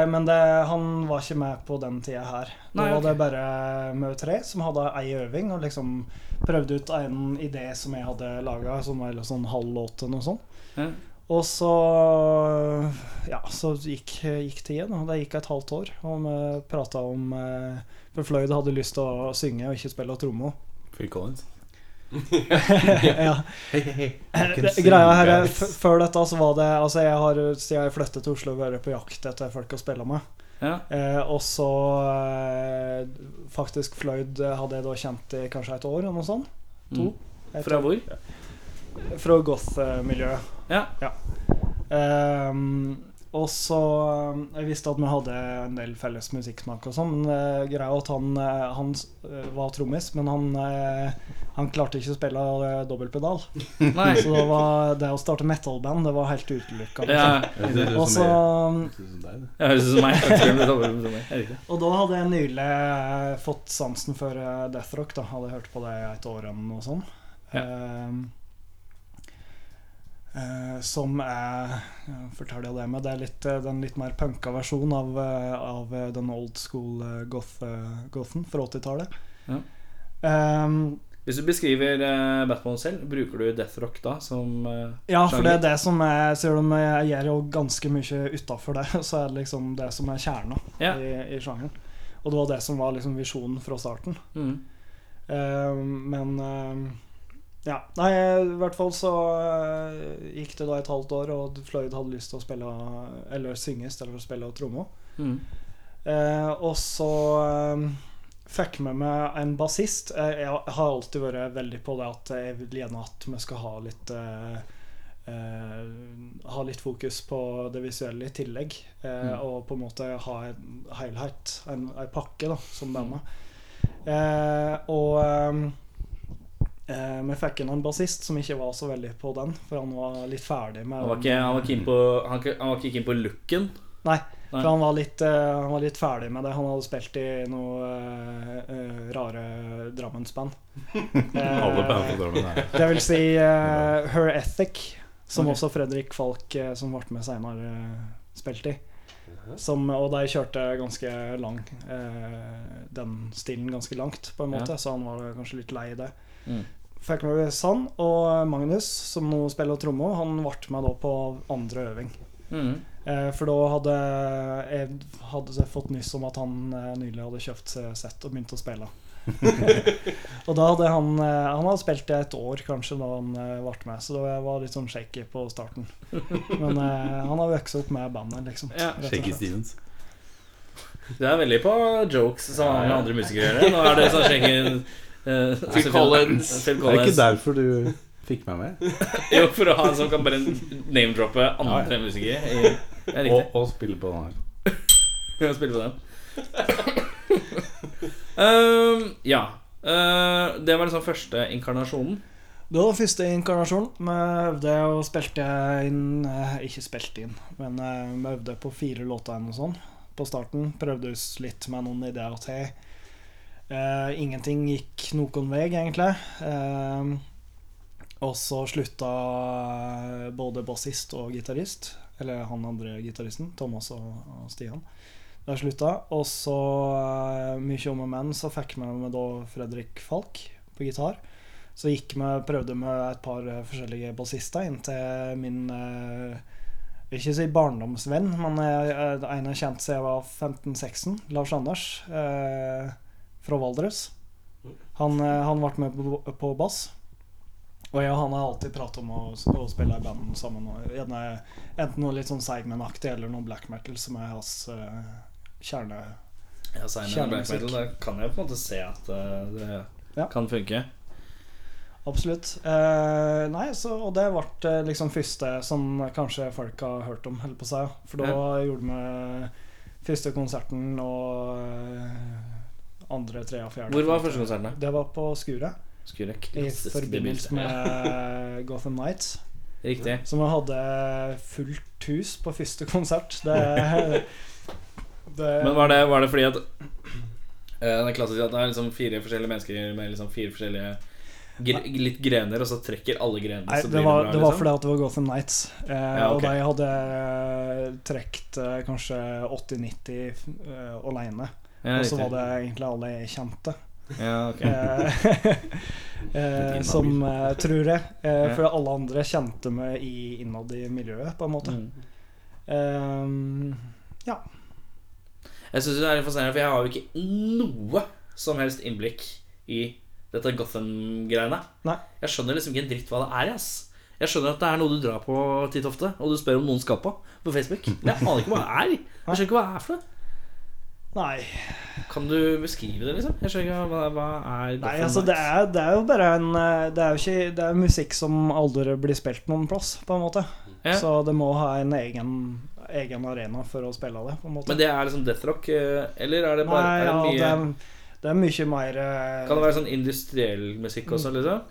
E: men det, han var ikke med på den tida her.
B: Nei,
E: var
B: ok.
E: det bare Mø 3 som hadde ei øving og liksom prøvde ut en idé som jeg hadde laga, som var sånn halv låt eller noe sånt.
B: Ja.
E: Og så Ja, så gikk, gikk tida. da. Det gikk et halvt år, og vi prata om eh, For Floyd hadde lyst til å synge og ikke spille trommer.
D: Phil Collins.
E: Ja. Greia her er, Før dette så var det Altså jeg har siden jeg flyttet til Oslo vært på jakt etter folk å spille med.
B: Ja.
E: Eh, og så eh, Faktisk Floyd hadde jeg da kjent i kanskje et år eller noe sånt. To.
B: Mm. Fra hvor?
E: Fra goth-miljøet.
B: Ja.
E: Ehm, og så eh, Jeg visste at vi hadde en del felles musikksmak og sånn, men uh, greia at han, eh, han eh, var trommis, men han, eh, han klarte ikke å spille uh, dobbeltpedal. Så det, var, det å starte metal-band, det var helt utelukka.
B: Ja.
E: Liksom.
D: Er
E: Og så
B: Jeg høres ut som meg. Ja.
E: Og da hadde jeg nylig eh, fått sansen for uh, Death Rock. Da. Hadde hørt på det et år eller noe sånt. Ehm, eh, som er forteller jeg det med Det er litt, eh, den litt mer punka versjonen av, eh, av den old school goth, gothen fra 80-tallet.
B: Ja.
E: Um,
B: Hvis du beskriver uh, Batman selv, bruker du Death Rock da som uh,
E: ja, for det er det som er Selv om jeg gjør jo ganske mye utafor det, så er det liksom det som er kjerna
B: Ja.
E: i, i sjangeren. Og det var det som var liksom visjonen fra starten.
B: mm.
E: Eh, men eh, ja. Nei, i hvert fall så eh, gikk det da et halvt år, og Floyd hadde lyst til å spille Eller synge i stedet for å spille tromme.
B: Mm.
E: Eh, og så eh, fikk med meg en bassist. Eh, jeg har alltid vært veldig på det at jeg vil gjerne at vi skal ha litt eh, Ha litt fokus på det visuelle i tillegg. Eh, Og på en måte ha en helhet, en, en pakke, da, som bandet. Eh, og eh, vi fikk inn en bassist som ikke var så veldig på den, for han var litt ferdig med
B: Han var ikke, han var keen på, han, han var ikke inn på looken.
E: Nei,
B: Nei.
E: for han var, litt, eh, han var litt ferdig med det. Han hadde spilt i noe eh, eh, rare Drammensband.
D: Alle band på Drammen er
E: det vil si Her Ethic, som
B: okay.
E: også Fredrik Falk, som ble med senere, uh, spilte i. Som, og de kjørte ganske lang eh, den stilen ganske langt, på en måte,
B: Ja.
E: så han var kanskje litt lei det.
B: Mm.
E: Fikk Sand og Magnus, som nå spiller tromme, Han ble med da på andre øving.
B: Mm.
E: Eh, for da hadde jeg hadde fått nyss om at han eh, nylig hadde kjøpt sett og begynt å spille. og da hadde han eh, Han hadde spilt det et år kanskje da han ble med, så da jeg var litt sånn shaky på starten. Men eh, han har vokst opp med bandet, liksom.
B: Ja,
D: Shaky. Stevens.
B: Du er veldig på jokes som med andre musikere gjør. Nå er det sånn uh,
C: Phil Collins.
B: Phil
D: Det er ikke derfor du fikk meg med.
B: Jo, for å ha en som kan bare name-droppe andre ja, ja. Det er.
D: Og, og spille på den her.
B: Ja, spille på den. um, ja. Uh, det var liksom første inkarnasjonen.
E: Det var første inkarnasjon. Vi øvde og spilte inn eh, Ikke spilte inn, men eh, vi øvde på fire låter eller noe sånt på starten. Prøvde oss litt med noen ideer til. Eh, ingenting gikk noen vei, egentlig. Uh, og så slutta både bassist og gitarist, eller han andre gitaristen, Thomas og, og Stian. Der slutta. Og så, uh, mye om og men, så fikk vi med da Fredrik Falk på gitar. Så gikk vi, prøvde med et par forskjellige bassister inntil min eh, Jeg ikke si barndomsvenn, men en jeg kjente siden jeg var 15-16, Lars Anders eh, fra Valdres. Han, eh, han ble med på, på bass. Og jeg og han har alltid pratet om å, å spille i band sammen. Gjerne, enten noe litt sånn Seigman-aktig eller noe black metal, som er hans uh, kjerne...
B: Ja, seigmen black Metal, da kan jeg på en måte se at uh, det
E: Ja.
B: kan funke.
E: Absolutt. Eh, nei, så, og det ble liksom første som kanskje folk har hørt om, holder på å si. For da gjorde vi første konserten og andre, tredje, fjerde.
B: Hvor var første konserten? da?
E: Det var på Skure.
B: Skurek.
E: I forbindelse med Gotham Nights.
B: Riktig.
E: Som hadde fullt hus på første konsert. Det, det
B: Men var det, var det fordi at eh, Det er klassisk at det er liksom fire forskjellige mennesker med liksom fire forskjellige gre litt grener, og så trekker alle grenene.
E: Nei, det var,
B: bra,
E: det var
B: liksom.
E: fordi at det var Gotham Nights. Eh,
B: Ja, okay.
E: Og de hadde eh, trukket eh, kanskje 80-90 eh, alene.
B: Ja,
E: og så var det egentlig alle jeg kjente.
B: Ja, okay.
E: Eh, eh, som eh, tror jeg. Eh, for alle andre kjente meg i, innad i miljøet, på en måte.
B: Mm.
E: Eh,
B: Jeg synes det er fascinerende, for jeg har jo ikke noe som helst innblikk i dette Gotham-greiene. Jeg skjønner liksom ikke en dritt hva det er. Ass. Jeg skjønner at det er noe du drar på titt ofte, og du spør om noen skal på på Facebook. Men jeg aner ikke hva det er. Jeg skjønner ikke hva det er for noe.
E: Nei.
B: Kan du beskrive det, liksom? Jeg skjønner ikke hva, hva er
E: nei altså, det er, det er jo bare en eh, Det er jo ikke Det er musikk som aldri blir spilt noen plass, på en måte.
B: Ja.
E: Så det må ha en egen, egen arena for å spille det, på en måte.
B: Men det er liksom deathrock, eh, eller er det bare
E: Nei,
B: er det
E: ja,
B: mye,
E: det er, det er mye mer eh,
B: Kan det være sånn industriell musikk også, liksom?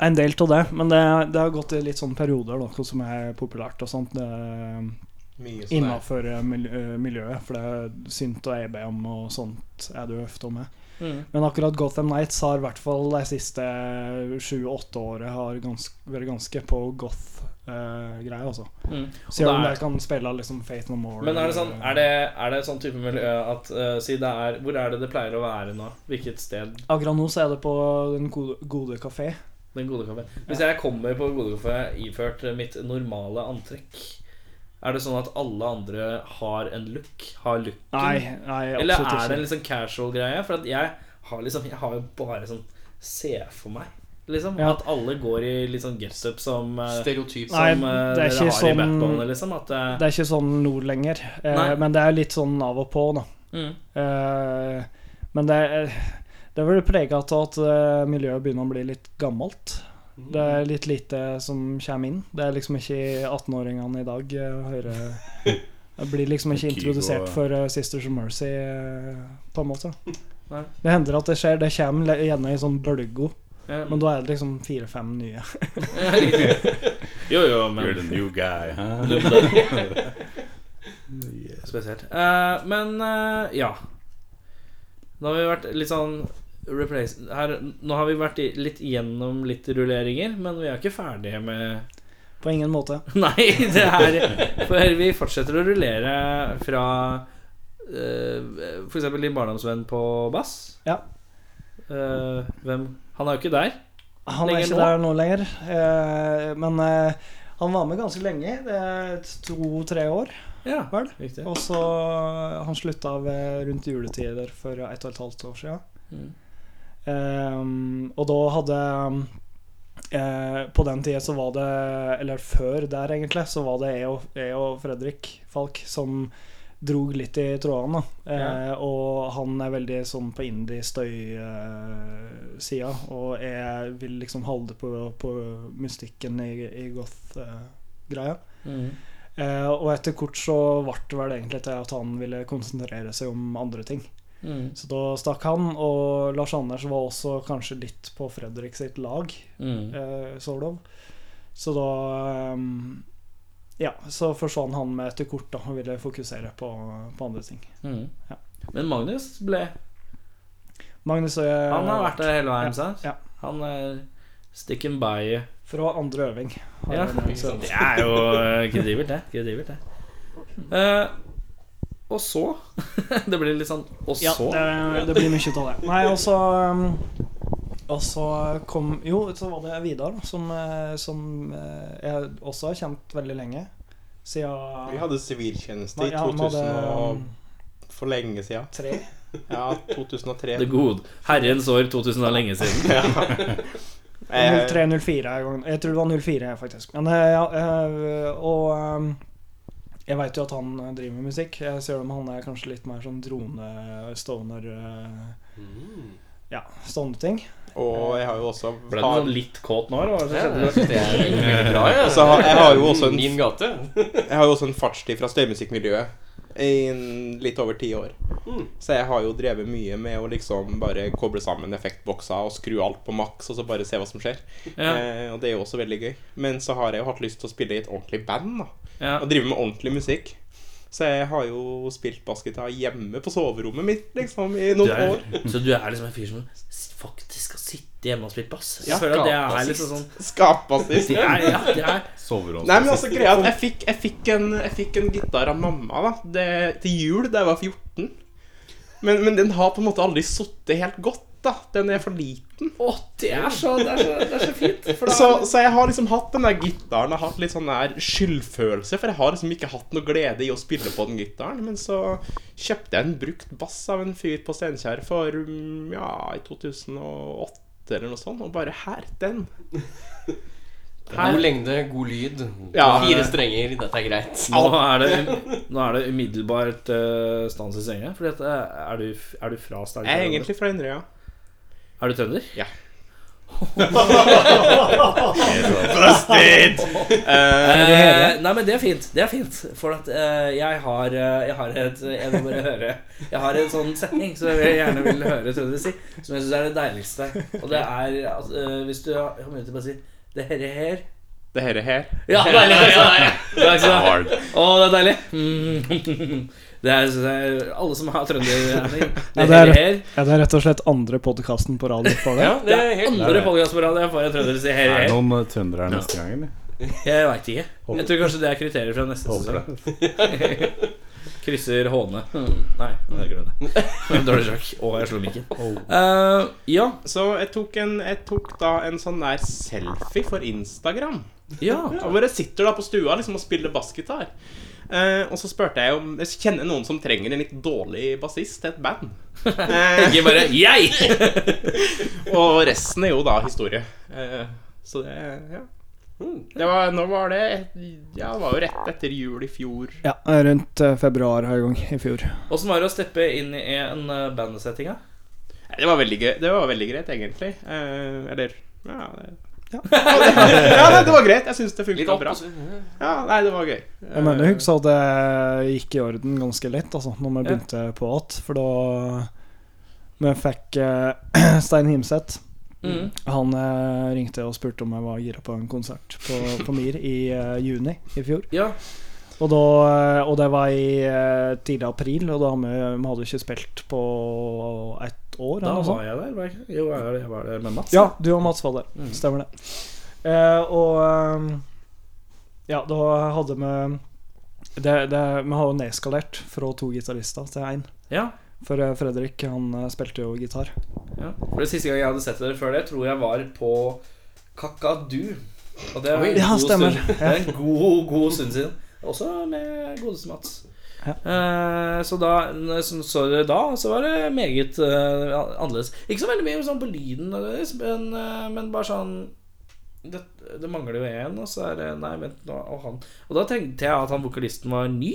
E: En del av det, men det, det har gått i litt sånne perioder, da, som er populært og sånt. Det,
F: sånn.
E: Innafor miljøet, for det er synt og EBM og sånt er det jo ofte med.
B: Mm.
E: Men akkurat Gotham Nights har i hvert fall de siste sju-åtte årene har ganske, vært ganske på goth-greia, altså.
B: Mm.
E: Selv om jeg kan spille liksom Faith No More.
B: Men er det sånn Er det, er det sånn type miljø at uh, Si det er Hvor er det det pleier å være nå? Hvilket sted?
E: Akkurat nå så er det på Den gode, gode kafé.
B: Den gode kafé. Hvis jeg kommer på Gode kafé iført mitt normale antrekk, er det sånn at alle andre har en look? Har looken?
E: Nei, nei
B: Eller er det en liksom casual greie? For at jeg har liksom Jeg har jo bare sånn Se for meg Liksom
E: Ja.
B: At alle går i litt sånn get-up som eh,
C: Stereotyp.
E: Nei,
B: Som eh,
E: det er
B: dere
E: ikke
B: sånn, i
E: sånn-
B: liksom. At eh,
E: Det er ikke sånn nord lenger, eh,
B: Nei.
E: men det er litt sånn av og på, da.
B: mm.
E: Eh, men det det er vel prega av at miljøet begynner å bli litt gammelt. Det er litt lite som kommer inn. Det er liksom ikke 18-åringene i dag uh, hører Det blir liksom ikke introdusert for eh, Sisters of Mercy, eh, på en måte. Det hender at det skjer. Det kommer gjerne i sånn
B: bølgo.
E: men da er det liksom fire-fem nye.
B: Jo, jo, men
D: You're the new guy. Huh?
B: Spesielt. Uh, men uh, ja. Nå har vi vært litt sånn replace, her, Nå har vi vært litt gjennom litt rulleringer, men vi er ikke ferdige med
E: På ingen måte.
B: Nei, det er For vi fortsetter å rullere fra uh, f.eks. din barndomsvenn på bass.
E: Ja.
B: Uh, hvem Han er jo ikke der.
E: Han er ikke
B: nå?
E: der nå lenger, Uh, men uh, Han var med ganske lenge. To-tre år,
B: Ja.
E: Og så Han slutta rundt juletider for ett og et halvt år siden.
B: Mm.
E: Ehm, og da hadde eh, På den tida så var det Eller før der, egentlig, så var det jeg og, jeg og Fredrik Falk som drog litt i trådene. da. Eh, Og han er veldig sånn på indie-støy-sida, og jeg vil liksom holde på, på mystikken i, i goth-greia.
B: Mm.
E: Eh, og etter kort så ble det vel egentlig til at han ville konsentrere seg om andre ting.
B: Mm.
E: Så da stakk han, og Lars Anders var også kanskje litt på Fredrik sitt lag,
B: Mm.
E: eh, sort of. Så da um, Ja, så forsvant han med etter kort da og ville fokusere på, på andre ting.
B: Mm.
E: Ja.
B: Men Magnus ble
E: Magnus og jeg
B: Han har vært der hele veien, sant?
E: ja.
B: Han er sticking by
E: fra andre øving.
B: Ja, det er jo kredibelt, det. Kredibelt, det. Eh, og så Det blir litt sånn Og
E: Ja,
B: så?
E: det, det blir mye av det. Nei, og så Og så kom Jo, så var det Vidar, som, eh, som eh, jeg også har kjent veldig lenge. Siden
F: Vi hadde siviltjeneste i
E: ja,
F: 2000 og for lenge siden.
E: tre.
F: Ja, 2003.
B: Det gode Herrens år 2000 er lenge siden.
F: ja.
E: 03-04. Jeg tror det var 04, faktisk. Men eh, ja, og um, jeg veit jo at han eh, driver med musikk. Jeg ser om han er kanskje litt mer sånn drone, stoner eh, Ja, sånne ting.
F: og jeg har jo også
B: Ble du sånn litt kåt nå, eller?
C: Ja, det er bra, ja.
F: Jeg har jo også en-
C: Min gate.
F: Jeg har jo også en fartstid fra støymusikkmiljøet i litt over ti år.
C: Mm.
F: Så jeg har jo drevet mye med å liksom bare koble sammen effektbokser og skru alt på maks, og så bare se hva som skjer.
B: Ja,
F: Eh, og det er jo også veldig gøy. Men så har jeg jo hatt lyst til å spille i et ordentlig band, da.
B: ja.
F: Og drive med ordentlig musikk. Så jeg har jo spilt bassgitar hjemme på soverommet mitt, liksom, i
B: Du
F: noen
B: er,
F: år.
B: så du er liksom en fyr som faktisk sitte hjemme og spille bass?
F: Ja,
B: Jeg føler at det er liksom sånn
F: Skapbassist.
B: Det er, ja, det er
D: Soveromsbassist.
F: Nei, men altså greia at jeg fikk, jeg fikk, en, jeg fikk en gitar av mamma da det, til jul da jeg var 14. Men, men den har på en måte aldri sittet helt godt. da Den er for liten.
B: Å, det er så, det er så, det er så fint. For da,
F: Så, så jeg har liksom hatt den der gitaren har hatt litt sånn der skyldfølelse, for jeg har liksom ikke hatt noe glede i å spille på den gitaren. Men så kjøpte jeg en brukt bass av en fyr på Steinkjer for ja, i 2008 eller noe sånt, og bare her, den.
C: God lengde, god lyd.
F: Ja.
C: Fire strenger, dette er greit.
B: nå, er det, nå er det umiddelbart uh, stans i senga. Fordi at, eh, er, du, er du fra Steinkjer?
F: Jeg er egentlig fra Inderøya.
B: Er du trønder?
F: Ja.
B: Eh, nei, men det er fint. Det er fint For at eh, jeg har eh, Jeg har et Jeg må bare høre Jeg har en sånn setning som jeg gjerne vil høre trøndere si, som jeg syns er det deiligste. Og det er altså, eh, Hvis du har mulighet til å bare si Det herre her
F: Det herre er her.
B: Ja, deilig! Ja, Det er deilig så, å, det er deilig. Det er, det er, alle som har trønderregning. Det
E: Ja, det er- Er rett og slett andre podkasten på radio for det?
C: Ja, det er helt
B: Andre podcast på radio for trøndere her, her.
D: Er det noen eh, trøndere her neste gang, eller?
B: Jeg veit ikke. Jeg tror kanskje det er kriterier fra neste sesong. Krysser Håne. Nei, det glem det. Dårlig sjakk. Å, jeg slo mikken. Uh, ja.
F: Så jeg tok, en, jeg tok da en sånn der selfie for Instagram.
B: Ja.
F: Hvor jeg sitter da på stua liksom og spiller bassgitar. Eh, og så spurte jeg om jeg kjenner noen som trenger en litt dårlig bassist til et band. Eh,
B: Ikke bare jeg!
F: og resten er jo da historie. Eh, så det Ja. Det var, nå var det? Ja, det var jo rett etter jul i fjor.
E: Ja, rundt eh, februar her gang i fjor.
B: Åssen var det å steppe inn i en uh, bandsetting? da?
F: Det var veldig, gøy. det var veldig greit, egentlig. Eh, eller Ja, det, ja. ja nei, det var greit. Jeg syns det funka bra. Ja, nei, det var gøy.
E: Jeg mener jeg husker at det gikk i orden ganske lett altså, når vi
B: Ja.
E: begynte på igjen. For da vi fikk uh, Stein Himseth
B: Mm.
E: Han eh, ringte og spurte om jeg var gira på en konsert på, på MIR i eh, juni i fjor.
B: Ja.
E: Og, da, og det var i eh, tidlig april, og da vi, vi hadde ikke spilt på et år.
B: Da var jeg der. Var jeg, ikke? jo, jeg var- der med Mats.
E: Ja, du og Mats var der.
B: Mm.
E: Stemmer det. Eh, og eh, Ja, da hadde vi det, det, Vi har jo nedskalert fra to gitarister til én.
B: Ja.
E: For eh, Fredrik han eh, spilte jo gitar.
B: ja. For det Siste gang jeg hadde sett dere før det, tror jeg var på Kakadu. Og det er,
E: Ja, stemmer.
B: Stund, det er en god, god stund siden. Også med godeste Mats.
E: Ja.
B: Uh, så da så, så det da, så var det meget uh, annerledes. Ikke så veldig mye sånn på lyden, men, uh, men bare sånn det, det mangler jo én, og så er det Nei, vent nå Og han Og da tenkte jeg at han vokalisten var ny.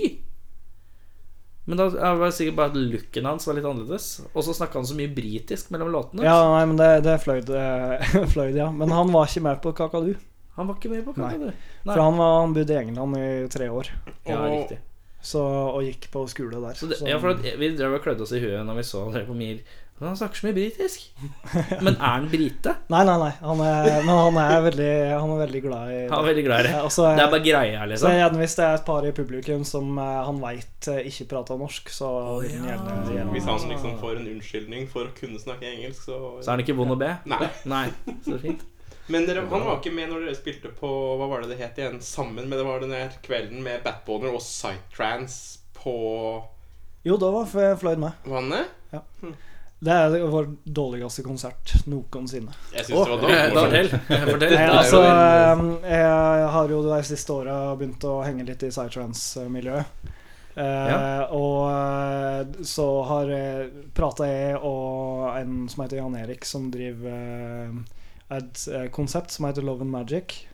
B: Men da var det sikkert bare at looken hans var litt annerledes. Og så snakka han så mye britisk mellom låtene.
E: Ja, nei, men det, det Floyd, eh, ja. Men han var ikke med på Kakadu.
B: Han var ikke med på
E: Nei.
B: Nei.
E: For han, var, han bodde i England i tre år
B: Ja,
F: Og-
B: riktig.
E: så, og gikk på skole der.
B: Så det,
E: Så-
B: ja, for at Vi drev og klødde oss i huet når vi så dere på Mir. Men han snakker så mye britisk. Men er han brite?
E: Nei, nei, nei. Han er, men han er veldig, han er veldig glad i det.
B: Han er veldig glad i det.
E: Også,
B: Det er bare greia,
E: så
B: liksom.
E: gjerne hvis det er et par i publikum som eh, han veit ikke prater norsk, så oh, ja. gjerne, gjerne
F: Hvis han liksom får en unnskyldning for å kunne snakke engelsk, så
B: Så er han ikke vond å be?
F: Nei.
B: Nei, så fint.
F: Men dere, han var ikke med når dere spilte på Hva var det det het igjen? Sammen med Det var den der kvelden med Batboner og Psytrance på
E: Jo, da var Floyd med.
F: vannet?
E: Det er vår dårligste konsert noensinne.
F: Jeg syns det var
B: Eh,
F: dårlig.
B: Fortell.
E: Altså, eh, jeg har jo de siste åra begynt å henge litt i psytrance-miljøet. Eh,
B: Ja.
E: Og eh, så har prata jeg og en som heter Jan Erik, som driver eh, et eh, konsept som heter Love and Magic.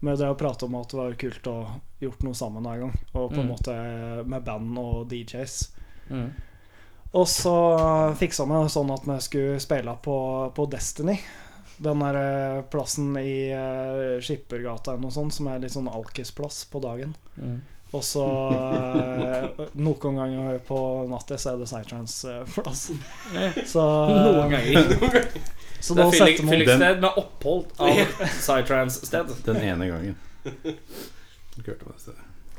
E: Vi drev og prata om at det var kult å gjort noe sammen en gang. Og på en
B: Mm.
E: måte med band og DJs.
B: Mm.
E: Og så fiksa vi det sånn at vi skulle spille på, på Destiny. Den der eh, plassen i uh, Skippergata eller noe sånt, som er litt sånn alkisplass på dagen.
B: Mm.
E: Og så eh, Noen ganger på natta så er det Psytrance-plass. Så,
B: Noen ganger.
E: så
B: Det er fyllik- med opphold av Psytrance-sted.
D: Den ene gangen.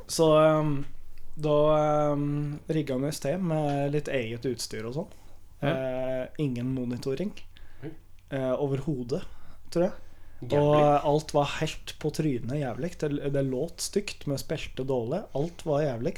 E: Så um, da um, rigga vi oss til med litt eget utstyr og sånn.
B: Ja.
E: Uh, ingen monitoring
C: uh,
E: eh, overhodet, tror jeg. Og alt var helt på trynet jævlig. Det, det låt stygt, vi spilte dårlig. Alt var jævlig.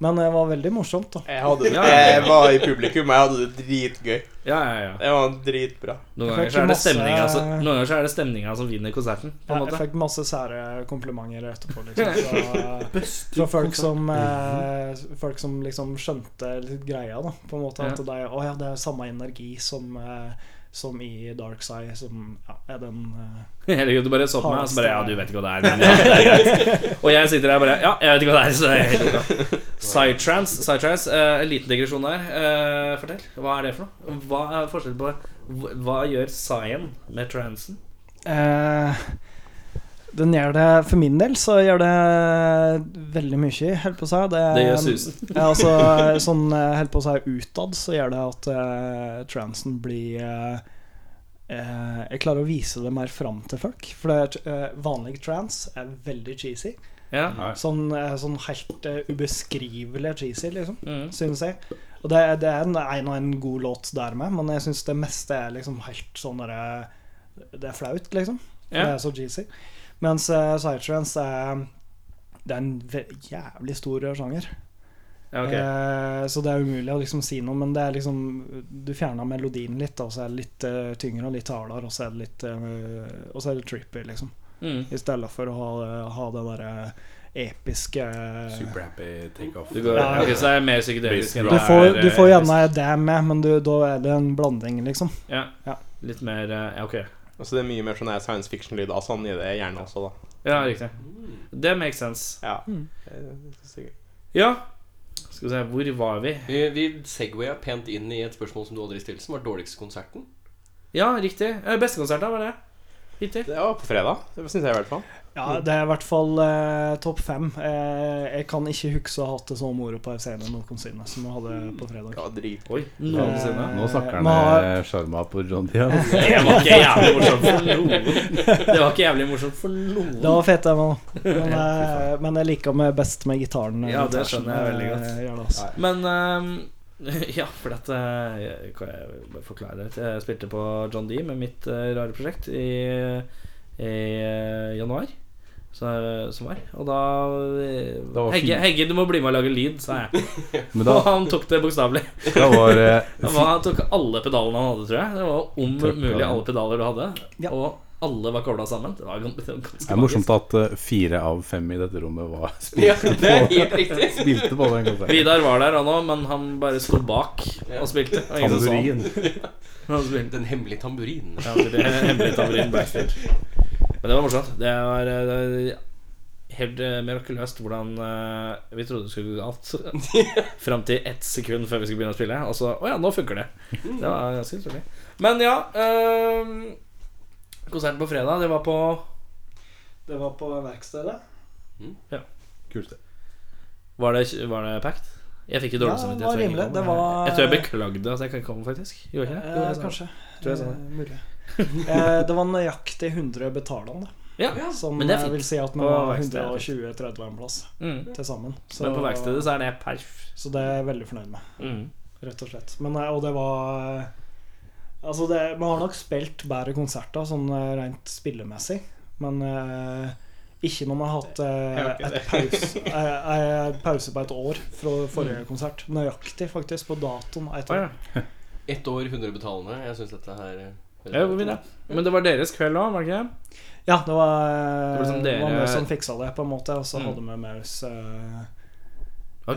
E: Men det var veldig morsomt, da.
F: Jeg, hadde,
B: Ja, ja, ja.
F: jeg var i publikum, jeg hadde det dritgøy.
B: Ja, ja, ja.
F: Det var dritbra.
B: Noen ganger så er det
E: masse-
B: stemninga som, noen ganger så er det stemninga som vinner konserten. På en
E: Jeg, jeg fikk masse sære komplimenter etterpå. Liksom, fra, fra folk som eh, Folk som liksom skjønte litt greia, da. På en måte
B: Ja.
E: At det å, ja, det er samme energi som, eh, som i Dark Side, som ja, er den uh,
B: Herregud, du bare så på meg og så bare Ja, du vet ikke hva det er. Men ja, det er. Og jeg sitter der bare Ja, jeg vet ikke hva det er. Så det er. Psytrance. Psytrance uh, en liten digresjon der. Uh, fortell. Hva er det for noe? Hva er forskjellen på Hva, hva gjør Cyan med transen?
E: eh, Den gjør det For min del så gjør det veldig mye, holdt på å si. Det,
B: Det gjør susen.
E: Ja, altså, sånn eh, helt på å si utad så gjør det at uh, transen blir uh, eh, Jeg klarer å vise det mer fram til folk. For det, eh, vanlig trans er veldig cheesy.
B: Ja.
E: Sånn, eh, sånn helt eh, ubeskrivelig cheesy, liksom,
B: Mm.
E: synes jeg. Og det, det er en, en og en god låt der med, men jeg syns det meste er liksom helt sånn derre Det er flaut, liksom.
B: Ja.
E: Det er så cheesy. Mens uh, psytrance er Det er en jævlig stor sjanger.
B: ja, ok.
E: Eh, så det er umulig å liksom si noe, men det er liksom Du fjerner melodien litt, og så er det litt uh, tyngre og litt hardere, og så er det litt uh, Og så er det trippy, liksom.
B: Mm.
E: I stedet for å ha, ha det derre episke
D: Super happy takeoff.
B: Du går,
E: Ja.
B: ok, så det er mer psykedelisk enn
E: du
B: det
E: får,
B: er,
E: du
B: eh,
E: får gjerne det med, men du, da er det en blanding, liksom.
B: ja.
E: Ja.
B: Litt mer eh, Ja, ok.
F: Altså Det er mye mer sånn science fiction-lyd av sånn i det gjerne også, da.
B: Ja, riktig. Det makes sense.
F: Ja.
E: Mm.
B: Ja. Skal vi se, hvor var vi?
C: Vi, vi segwaya pent inn i et spørsmål som du aldri stilte, som var dårligste konserten.
B: Ja, riktig. Eh, Beste konsert, da? Var det? Hittil?
F: Det var på fredag. Det syns jeg i hvert fall.
E: Ja, det er i hvert fall eh, topp fem. Eh, jeg kan ikke huske å ha hatt det så moro på en scene noensinne som vi hadde på fredag.
F: Ja, drit.
B: Oi, noensinne.
D: Nå snakker han med sjarma på John Diaz.
B: Det var ikke jævlig morsomt for noen. Det var ikke jævlig morsomt for noen.
E: Det var fett, det, men, men, eh, men jeg liker meg best med gitaren. eh,
B: Ja, det skjønner jeg veldig godt.
E: eh, altså.
B: Men ehm, Ja, for dette jeg- Kan jeg bare forklare litt? Jeg spilte på John D med mitt eh, rare prosjekt i, i eh, januar. Så, som var. Og da, eh,
D: Da var
B: Hegge. Hegge, du må bli med og lage lyd, sa jeg.
D: Men
B: Og han tok det bokstavelig.
D: da
B: Han tok alle pedalene han hadde, tror jeg. Det var om mulig alle pedaler du hadde.
E: Ja.
B: Og alle var kobla sammen. Det var ganske, ganske
D: Det er morsomt at eh, fire av fem i dette rommet var
C: Ja,
D: spilte,
C: det helt riktig.
D: spilte på den konserten.
B: Vidar var der han òg, men han bare sto bak og spilte. Og ingen som så han.
D: Tamburin.
B: Spilte.
C: Den hemmelige tamburin.
B: Ja, det er hemmelig tamburin backstage. Men det var morsomt. Det var, eh, det var helt eh, mirakuløst hvordan vi trodde det skulle gå galt. Fram til ett sekund før vi skulle begynne å spille. Og så Å ja, nå funker det. Det var ganske utrolig. Men ja eh, Konserten på fredag, det var på
E: Det var på verkstedet.
D: Ja, Kult. det.
B: Var det, var det packed? Jeg fikk jo dårlig
E: Ja, det
B: samvittighet.
E: var
B: jeg
E: rimelig. Det var-
B: Jeg tror jeg beklagde at jeg ikke kom, faktisk. Gjorde jeg ikke det? Jo,
E: Eh,
B: jeg
E: kanskje.
B: Tror jeg sa det.
E: Eh, mulig. Eh, det var nøyaktig 100 betalende.
B: Ja,
E: Som
B: men det er
E: eh,
B: fint.
E: vil si at vi
B: det
E: 120-30 en plass
B: Mm.
E: til sammen. Så,
B: Men på verkstedet så er det perf.
E: så det er jeg veldig fornøyd med,
B: Mm.
E: rett og slett. Men, og det var Altså, det, man har nok spilt bedre konserter sånn eh, rent spillemessig, men uh, ikke når man har hatt
F: uh,
E: eh, et pause, uh, pause på et år fra forrige konsert. Nøyaktig, faktisk, på datoen. Et
B: år.
E: år.
B: ja.
C: Ett år, 100 betalende. Jeg syns dette her
B: Ja? Men det var deres kveld òg, var det ikke det?
E: Ja, det var,
B: Det var som
E: dere... var vi som fiksa det, på en måte. Og så
B: Mm.
E: hadde vi med oss
B: var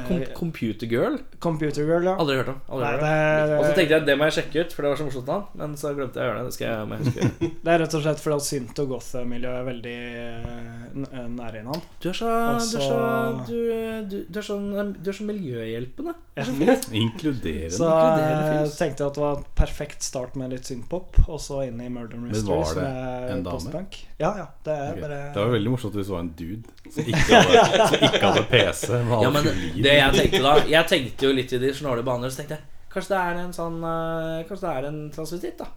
B: kom
E: Eh,
B: Computer Girl?
E: Computer Girl, ja.
B: Aldri hørt om. Aldri
E: Nei,
B: hørt om.
E: det,
B: Og så tenkte jeg det må jeg sjekke ut, for det var så morsomt da. Men så glemte jeg å gjøre det. Det skal jeg må jeg huske.
E: det er rett og slett fordi synt og goth-miljøet er veldig eh, eh, nære innan.
B: Du er så Du er så
E: Altså-
B: Du, du, du er sånn Du er så miljøhjelpende.
E: Ja.
D: Inkluderende.
E: Så jeg tenkte at det var en perfekt start med litt synthpop, og så inn i Murder Mystery.
D: var det en dame?
E: Ja, ja. Det er
D: Ok.
E: bare
D: Det var veldig morsomt hvis det var en dude som ikke hadde, som ikke hadde PC. Med
B: Ja, men det jeg tenkte da Jeg tenkte jo litt i de snåle baner, så tenkte jeg Kanskje det er en sånn eh, Kanskje det er en transvestitt, da.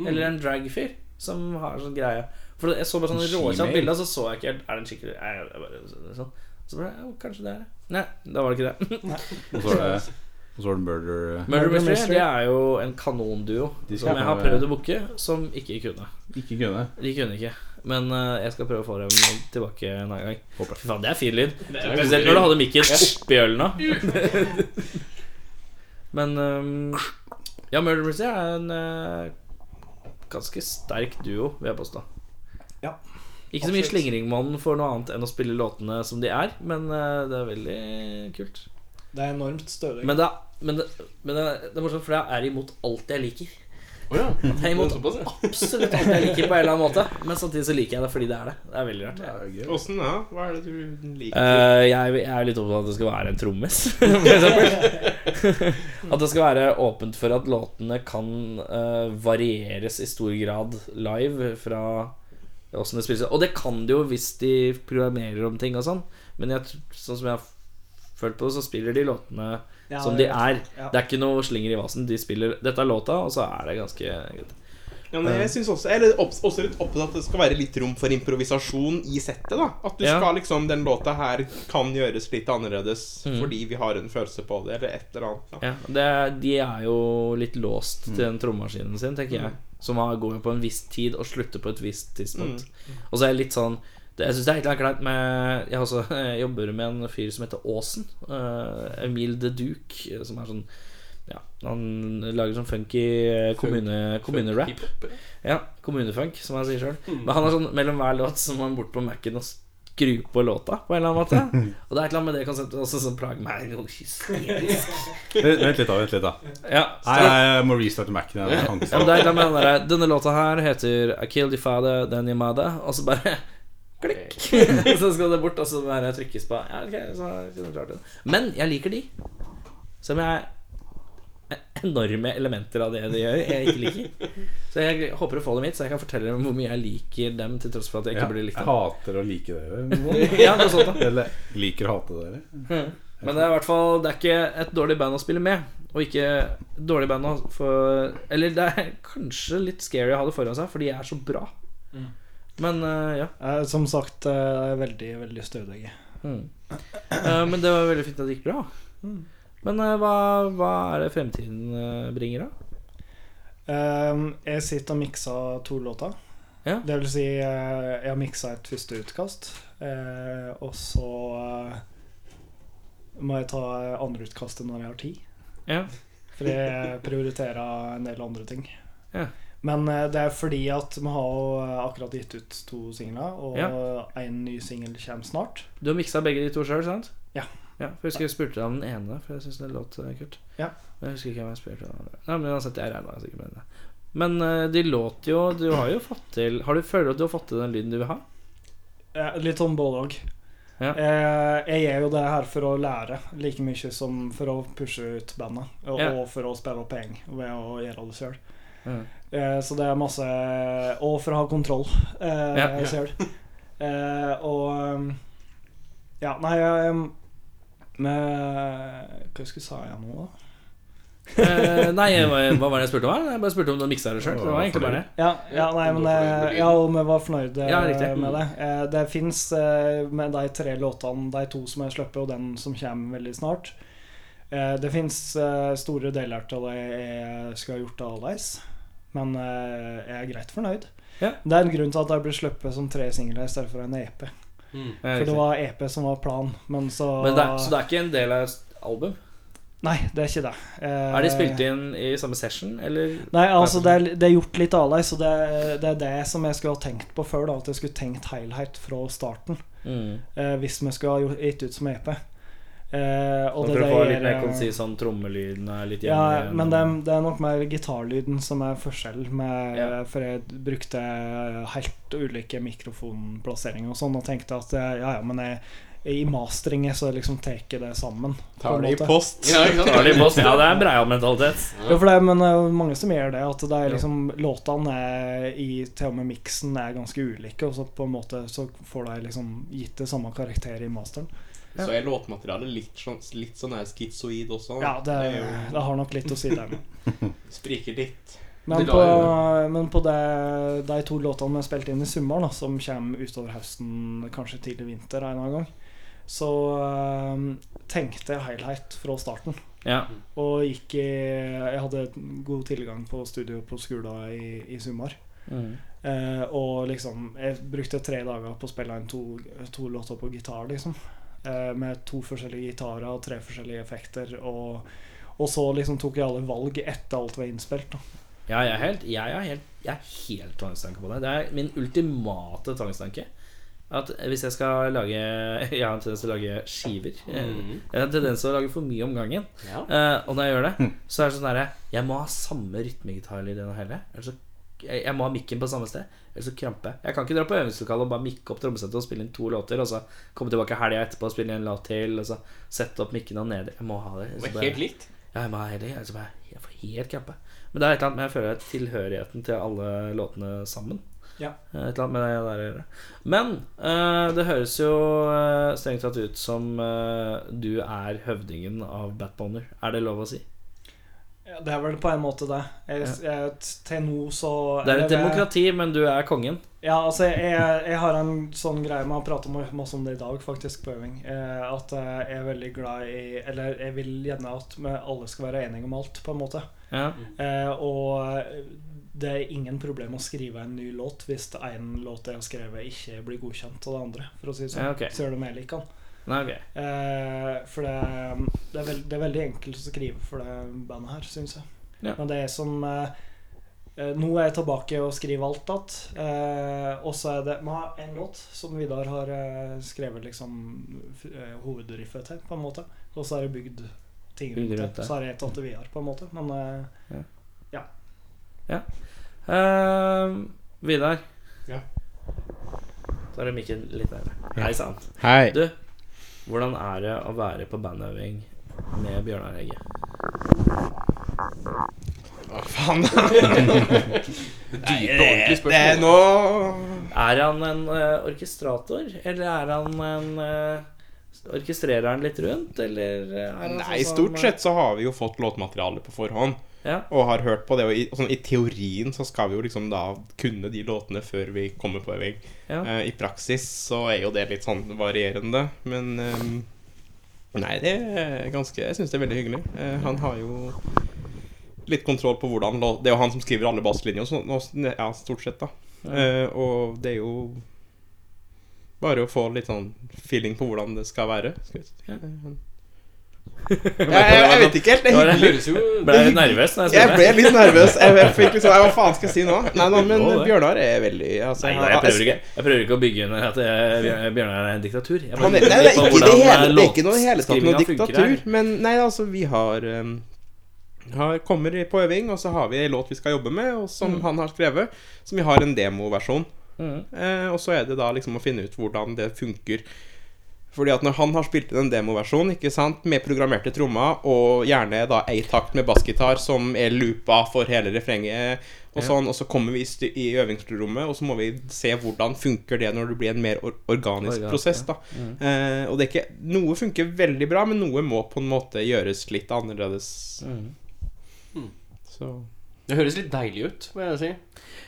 B: Eller en dragfyr som har sånn greie. For jeg så bare sånn
D: En
B: råkjapt bilde, og så så jeg ikke helt Er det en skikkelig er det bare sånn. Så bare, ja, kanskje det er det. Nei, da var det ikke det.
D: Og så er det, og så var det Murder eh,
B: Murder
E: Murder
B: Mystery
E: Mystery.
B: det er jo en kanonduo
D: De
B: som jeg har prøvd å booke, som ikke kunne.
D: Ikke kunne.
B: De kunne ikke. Men uh, jeg skal prøve å få dem tilbake en annen gang.
D: Håper
B: Fy faen, det er fin lyd.
C: er
B: Spesielt når du hadde mikken oppi ølene. Men um, Ja, Murder Mystery er en uh, ganske sterk duo, vil jeg påstå. Ikke så mye
E: slingringmannen
B: slingringmann for noe annet enn å spille låtene som de er, men eh, det er veldig kult.
E: Det er enormt stødig.
B: Men det, er- men det, men det, er- det er morsomt, for jeg er imot alt jeg liker.
C: Oh ja.
B: Jeg er imot
C: Såpass, ja.
B: absolutt alt jeg liker på en eller annen måte. Men samtidig så liker jeg det fordi det er det. Det er veldig rart.
D: Det er.
F: Åssen da? Hva er det du liker?
B: Uh, jeg, jeg er litt opptatt av at det skal være en trommis, for eksempel. at det skal være åpent for at låtene kan uh, varieres i stor grad live fra åssen det spilles. Og det kan de jo hvis de programmerer om ting og sånn, men jeg, sånn som jeg har følt på det, så spiller de låtene
E: Ja,
B: som de er.
E: ja.
B: Det er ikke noe slinger i vasen. De spiller Dette er låta, og så er det ganske greit.
F: Ja, men jeg synes også er obs- også litt opptatt at det skal være litt rom for improvisasjon i settet. da At du
B: Ja.
F: skal liksom Den låta her kan gjøres litt annerledes
B: Mm.
F: fordi vi har en følelse på det, eller et eller annet. Da.
B: Ja, det, de er jo litt låst til den trommemaskinen sin, tenker jeg. Som har, går på en viss tid og slutter på et visst tidspunkt. Og så er jeg litt sånn det, Jeg syns det er helt kleint med Jeg, også, jeg jobber med en fyr som heter Aasen. Uh, Emil de Duke, som er sånn ja, Han lager sånn funky kommunerap.
C: kommune.
B: Ja, kommunefunk, som han sier sjøl. Men han er sånn mellom hver låt som han bort på Mac-en og skru på låta på en eller annen måte. Og det er et eller annet med det konseptet også som plager meg.
D: Vent litt, da. vent litt da
B: Ja,
D: Nei, jeg må restarte Mac-en.
B: Ja, men det er et eller annet med den Denne låta her heter I killed your father, then your mother Og så bare Klikk Så skal det bort, og så bare trykkes på Ja, ok, så klart det Men jeg liker de Som jeg Enorme elementer av det de gjør Jeg ikke liker. Så jeg håper å få dem hit Så jeg kan fortelle dem hvor mye jeg liker dem Til tross for at jeg
D: Ja,
B: ikke blir likt
D: jeg
B: dem.
D: Hater å like dere.
B: Ja, det er sånt da.
D: Eller liker å hate dere.
B: Men det er i hvert fall Det er ikke et dårlig band å spille med Og ikke et dårlig band å få Eller det er kanskje litt scary å ha det foran seg For de er så bra. Men uh, ja.
E: Eh, Som sagt, eh, veldig, veldig stødige.
B: mm. Uh, Men det var veldig fint at det gikk bra Men eh, hva, hva er det fremtiden eh, bringer da?
E: Um, jeg sitter og mikser to låter.
B: Ja.
E: Det vil si, eh, jeg har miksa et første utkast, og så må jeg ta andre utkastet når jeg har tid.
B: Ja,
E: For jeg prioriterer en del andre ting.
B: Ja.
E: Men det er fordi at vi har akkurat gitt ut to singler, og en ny singel kommer snart.
B: Du har miksa begge de to sjøl, sant?
E: Ja.
B: Ja. For jeg husker jeg spurte om den ene, for jeg syns det låt eh, kult.
E: Ja.
B: Men jeg husker ikke hvem jeg spurte om. Nei, men uansett, jeg regna sikkert med det. Men eh, de låter jo Du har jo fått til Har du føler at du har fått til den lyden du vil ha?
E: Eh, Litt sånn både òg.
B: Ja.
E: Jeg gjør jo det her for å lære like mye som for å pushe ut bandet. Og,
B: Ja.
E: og for å spille opp penger ved å gjøre det sjøl.
B: Ja.
E: Så det er masse Og for å ha kontroll eh,
B: Ja.
E: sjøl. Eh, og Ja, nei jeg, med, Hva skulle jeg si jeg nå, da?
B: Eh, nei, hva, var det jeg spurte om? Jeg bare spurte om du miksa det sjøl. Det var egentlig bare det.
E: Ja, ja nei, men eh, Ja, om jeg var fornøyd
B: Ja,
E: med det. Eh, Det fins med de tre låtene, de to som jeg slipper, og den som kommer veldig snart eh, Det fins store deler av det jeg skulle ha gjort annerledes, men eh, jeg er greit fornøyd.
B: Ja.
E: Det er en grunn til at jeg blir sluppet som tre singler i stedet for en EP.
B: Ja,
E: For det var EP som var planen, men så
B: Men det er, så det er ikke en del av album?
E: Nei, det er ikke det. Eh,
B: Er de spilt inn i samme session, eller?
E: Nei, altså det er, det er gjort litt annerledes, og det, det er det som jeg skulle ha tenkt på før. da At jeg skulle tenkt helhet fra starten.
B: Mm.
E: Eh, hvis vi skulle ha gitt ut som EP. Eh, og
B: Og
E: det er det
B: litt mer
E: jeg-
B: konsis sånn trommelyden er litt
E: Ja,
B: jevnere Ja,
E: men det, er- det er nok mer gitarlyden som er forskjell. Med,
B: Ja.
E: For jeg brukte helt ulike mikrofonplasseringer og sånn, og tenkte at eh, ja, ja, men jeg, i masteringen så liksom tar jeg det sammen.
F: Tar det i post.
C: Ja, det sant?
B: Charlie ja, det er en breial-mentalitet.
E: Ja, for det er, men det er mange som gjør det. At det er liksom Låtene er i til og med miksen er ganske ulike, og så på en måte så får de liksom gitt det samme karakter i masteren.
F: Så er låtmaterialet litt sånn, litt sånn her schizoid også.
E: Ja, det,
F: det, jo
E: det har nok litt å si der. med.
F: Spriker litt.
E: Men på, men på det, de to låtene vi spilte inn i sommer, som kommer utover høsten, kanskje tidlig vinter en gang, så eh, tenkte jeg helhet fra starten.
B: Ja.
E: Og gikk i Jeg hadde god tilgang på studio på skolen i, i sommer.
B: Mm.
E: Eh, og liksom Jeg brukte tre dager på å spille inn to, to låter på gitar, liksom. Eh, med to forskjellige gitarer og tre forskjellige effekter. Og, og så liksom tok jeg alle valg etter alt var innspilt. Da.
B: Ja, jeg er helt, jeg er helt, jeg er helt tvangstanke på det. Det er min ultimate tvangstanke. At hvis jeg skal lage Jeg har en tendens til å lage skiver.
C: Mm.
B: Jeg har en tendens til å lage for mye om gangen.
C: Ja.
B: Uh, og når jeg gjør det, så er det sånn derre Jeg må ha samme rytmegitarlyd gjennom hele. Ellers så jeg, må ha mikken på samme sted, ellers så kramper jeg. Jeg kan ikke dra på øvingslokalet og bare mikke opp trommesettet og spille inn to låter, og så komme tilbake helga etterpå og spille inn en låt til, og så sette opp mikken og ned Jeg må ha det.
C: Det var helt likt.
B: ja, jeg må ha hele altså bare, Jeg får helt krampe. Men det er et eller annet med jeg føler tilhørigheten til alle låtene sammen.
E: Ja.
B: Eh, Et eller annet med det der å gjøre. Men uh, det høres jo uh, strengt tatt ut som uh, du er høvdingen av Batboner. Er det lov å si?
E: Ja, det er vel på en måte det. Jeg, jeg, til nå så
B: Det er et demokrati, men du er kongen.
E: Ja, altså, jeg, jeg har en sånn greie med å prate om- masse om det i dag, faktisk, på øving. Eh, at jeg er veldig glad i Eller jeg vil gjerne at vi alle skal være enige om alt, på en måte.
B: Ja.
E: Eh, og det er ingen problem å skrive en ny låt hvis én låt jeg har skrevet, ikke blir godkjent av det andre, for å si det sånn.
B: Ja, okay.
E: Så gjør det meg lik den.
B: Nei, okay.
E: Eh, for det, det, er veld, det er veldig enkelt å skrive for det bandet her, syns jeg.
B: Ja.
E: Men det er som eh, eh, Nå er jeg tilbake og skriver alt igjen. Eh, og så er det har en låt som Vidar har eh, skrevet liksom f- eh, hovedriffet til, på en måte. Og så er det bygd ting rundt det. Så har jeg tatt det videre, på en måte. Men eh,
B: Uh, Vidar.
F: Ja.
B: Da er det mikken litt nærmere. Hei sann.
F: Hei.
B: Du, hvordan er det å være på bandøving med Bjørnar Hegge?
F: Hva faen?
C: Dype, ordentlige
F: Det er
C: spørsmål.
F: nå
B: Er han en eh, orkestrator, eller er han en eh, Orkestrerer han litt rundt, eller er han
F: Nei,
B: sånn
F: stort sett så har vi jo fått låtmateriale på forhånd.
B: Ja.
F: Og har hørt på det. Og i, sånn, i teorien så skal vi jo liksom da kunne de låtene før vi kommer på øving.
B: Ja.
F: Uh, I praksis så er jo det litt sånn varierende, men um, Nei, det er ganske Jeg syns det er veldig hyggelig. Uh, han har jo litt kontroll på hvordan låt Det er jo han som skriver alle basslinjer og sånn, ja, stort sett, da. Uh, og det er jo bare å få litt sånn feeling på hvordan det skal være. Skal vi si.
B: Ja.
F: Jeg, jeg, vet ikke helt. Det er hyggelig.
C: Høres
B: Ble jeg nervøs jeg
F: Jeg ble litt nervøs. Jeg, jeg fikk liksom Hva faen skal jeg si nå? Nei, nei men Bjørnar er veldig altså,
B: Nei,
F: nei
B: jeg prøver ikke Jeg prøver ikke å bygge under at Bjørnar er en diktatur. Jeg
F: er, nei, det er ikke det hele, det er ikke noe hele tatt noe diktatur. Men nei, altså, vi har, um, har Kommer på øving, og så har vi en låt vi skal jobbe med, og som han har skrevet. Som vi har en demoversjon.
B: Mm.
F: Uh, og så er det da liksom å finne ut hvordan det funker. Fordi at når han har spilt inn en demoversjon ikke sant, med programmerte trommer, og gjerne da ei takt med bassgitar som er loopa for hele refrenget, og sånn, og så kommer vi i, i øvingsrommet, og så må vi se hvordan funker det når det blir en mer or organisk
B: Organ,
F: prosess. da eh, Og det er ikke Noe funker veldig bra, men noe må på en måte gjøres litt annerledes. Så
C: Det høres litt deilig ut, må jeg si.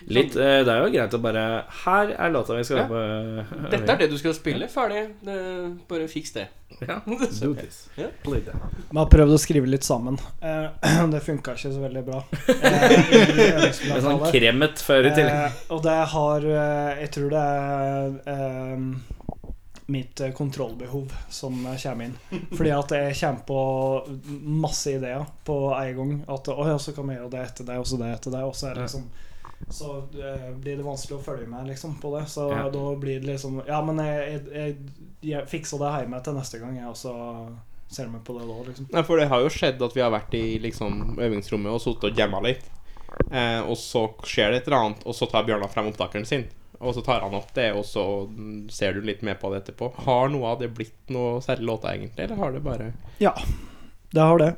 B: Litt, eh, det er jo greit å bare Her er låta vi skal
C: Ja.
B: ha på
C: Dette er det du skal spille. Ferdig. Det, bare fiks det.
B: Ja.
D: Do this.
C: Ja.
D: Play that.
E: Vi har prøvd å skrive litt sammen. Eh, det funka ikke så veldig bra. Eh, i
B: Med sånn kremet før i tillegg.
E: Eh, og det har eh, Jeg tror det er eh, mitt eh, kontrollbehov som eh, kommer inn. Fordi at jeg kommer på masse ideer på en gang. At å ja, så kan vi gjøre det etter det, og så det etter det. Og så er det liksom Så eh, blir det vanskelig å følge med liksom på det. Så
B: Ja.
E: da blir det liksom Ja, men jeg, jeg, jeg, jeg fikser det hjemme til neste gang, jeg, og så ser med på det da, liksom.
F: Nei, for det har jo skjedd at vi har vært i liksom øvingsrommet og sittet og jamma litt. Eh, og så skjer det et eller annet, og så tar Bjørnar frem opptakeren sin. Og så tar han opp det, og så ser du litt mer på det etterpå. Har noe av det blitt noe særlig låter, egentlig? Eller har det bare
E: Ja, det har det.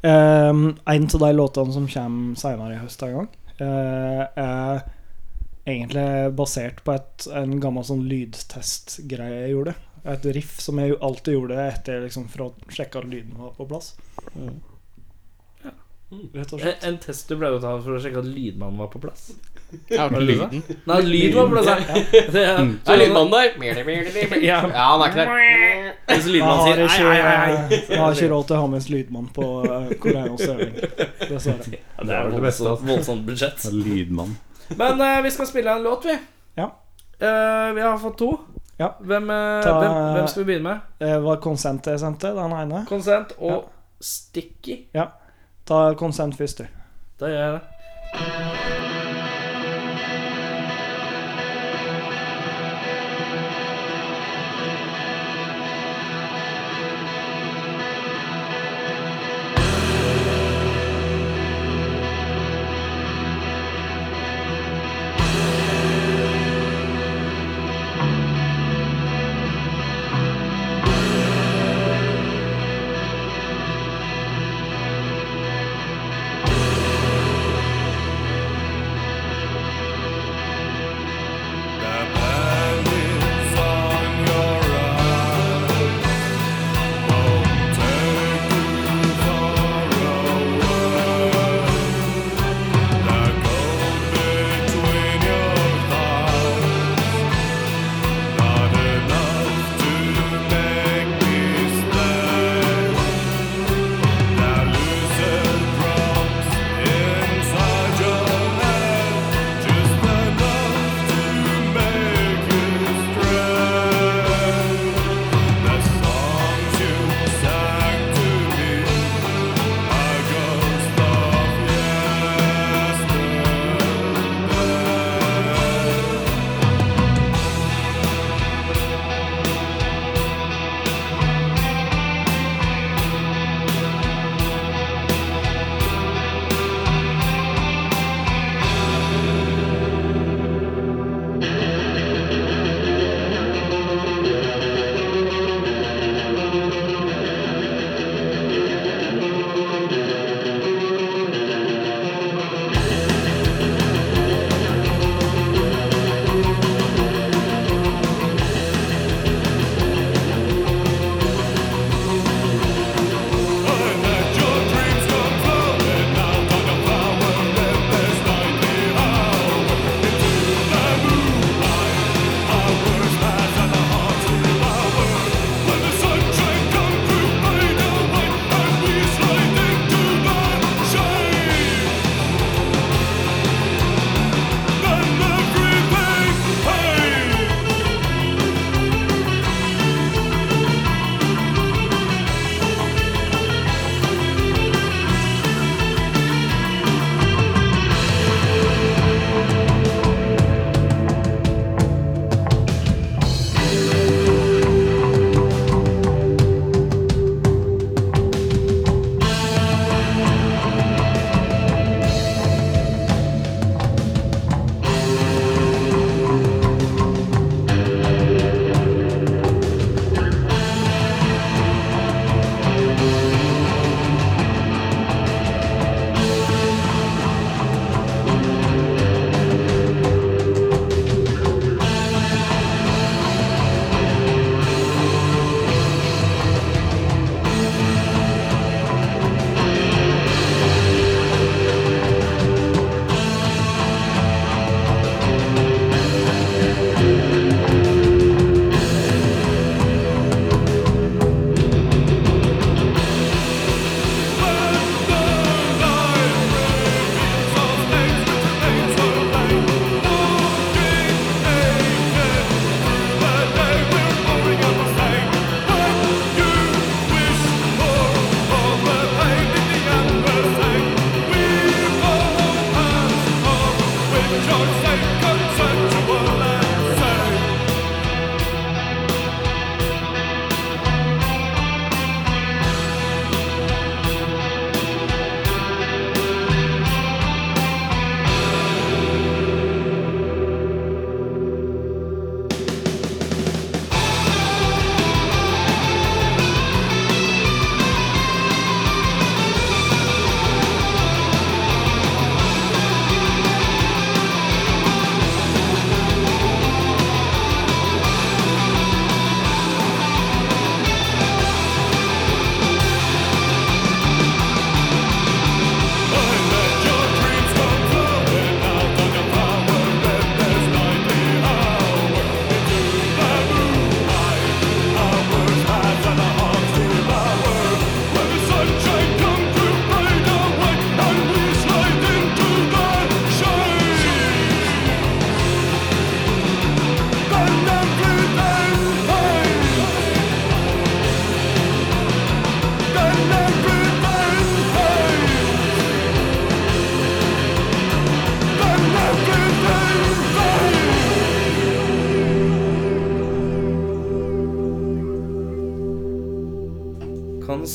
E: Um, en av de låtene som kommer senere i høst en gang, er egentlig basert på et, en gammel sånn lydtestgreie jeg gjorde. Et riff som jeg alltid gjorde etter liksom, for å sjekke at lyden var på plass. Rett og slett.
B: En test du pleide å ta for å sjekke at lydmannen var på plass? Det det?
F: lyden.
B: Nei, lyd var på plass, ja. Det er,
C: Er lydmannen der?
B: Ja.
C: Ja, han er ikke der.
B: Hvis
E: Jeg
B: lydmannen sier
E: ikke,
B: ei, ei, ei.
E: jeg har ikke råd til å ha med en lydmann på uh, Koreanos øving. Dessverre.
B: Ja, det er
D: det beste,
B: voldsomt, voldsomt budsjett.
D: Lydmann.
B: Men eh, vi skal spille en låt, vi.
E: Ja.
B: Eh, vi har fått to.
E: Ja.
B: Hvem, eh,
E: Ta-
B: hvem, hvem skal vi begynne med?
E: Det var Consent jeg sendte, den ene.
B: Consent og Sticky. Ja.
E: Ta Consent først, du.
B: Da gjør jeg det.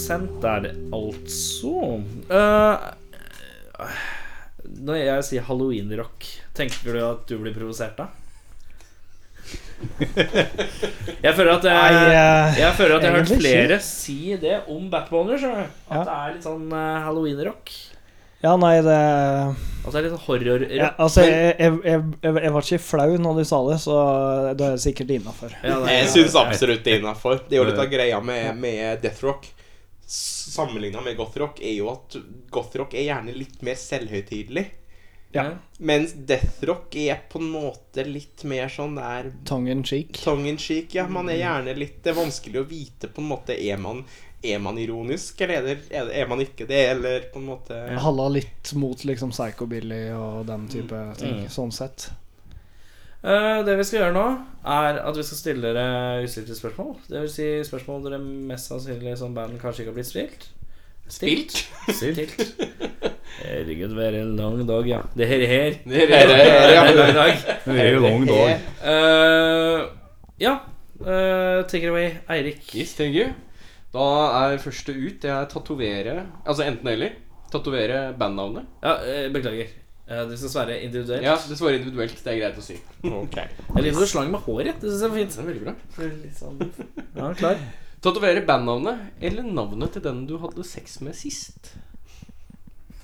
B: Consent der, altså. Uh, når jeg sier halloween-rock, tenker du at du blir provosert da? Jeg føler at jeg,
E: eh,
B: jeg, føler at jeg har hørt flere si det om Batboner. At
E: Ja.
B: det er litt sånn halloweenrock. halloween-rock.
E: Ja, nei, det
B: Altså, det er litt sånn horror-rock.
E: ja, Altså, jeg, jeg, jeg, jeg, var ikke flau når du sa det, så da er det sikkert innafor.
B: Ja,
F: Jeg syns absolutt det er innafor. Det er jo litt av greia med, med deathrock. Sammenligna med gothrock er jo at gothrock er gjerne litt mer selvhøytidelig.
B: Ja.
F: Mens deathrock er på en måte litt mer sånn der
E: Tongue in cheek.
F: tongue in cheek. Ja, man er gjerne litt Det er vanskelig å vite på en måte Er man, er man ironisk, eller er, det, er, er man ikke det, eller på en måte
E: Halla litt mot liksom psychobilly og den type ting,
B: Mm.
E: sånn sett.
B: Eh, det vi skal gjøre nå, er at vi skal stille dere ustilte spørsmål. Det vil si spørsmål dere mest sannsynlig som band kanskje ikke har blitt stilt. Stilt? Stilt. Herregud, det er en lang dag, ja. Det her er her.
C: Det er
F: her, det-
B: Det er en lang dag.
D: Det er jo lang dag.
B: Eh, ja. Uh, take it away, Eirik.
C: Yes, thank you. Da er første ut det er tatovere Altså enten eller. Tatovere bandnavnet.
B: Ja, beklager. Eh, det skal svare individuelt.
C: Ja, det svarer individuelt. Det er greit å si.
F: Ok.
B: Jeg liker at du slang med håret. Det syns jeg var fint.
C: Det er veldig bra.
B: Sånn. Ja, klar.
C: Tatovere bandnavnet eller navnet til den du hadde sex med sist.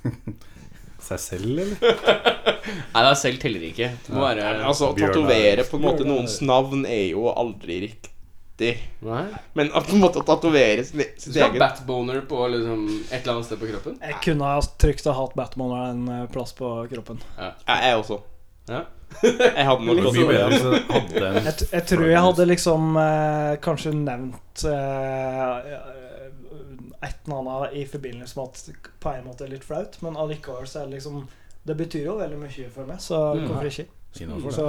D: Seg selv, eller?
C: Nei, det er selv teller ikke. Det må være
F: Altså, å tatovere på en måte noens navn er jo aldri riktig.
C: Nei.
F: Men at på en måte å tatovere sin,
C: Du
F: sitt
C: skal ha
F: eget
C: batboner på liksom et eller annet sted på kroppen.
E: Jeg kunne ha trygt ha hatt batboner en eh, plass på kroppen.
F: Ja, Jeg også.
C: Ja.
F: Jeg hadde nok også det.
D: jeg
E: Jeg, tror jeg hadde liksom eh, kanskje nevnt eh, et eller annet i forbindelse med at på en måte er litt flaut, men allikevel så er det liksom Det betyr jo veldig mye for meg, så
B: Mm.
E: hvorfor ikke? Så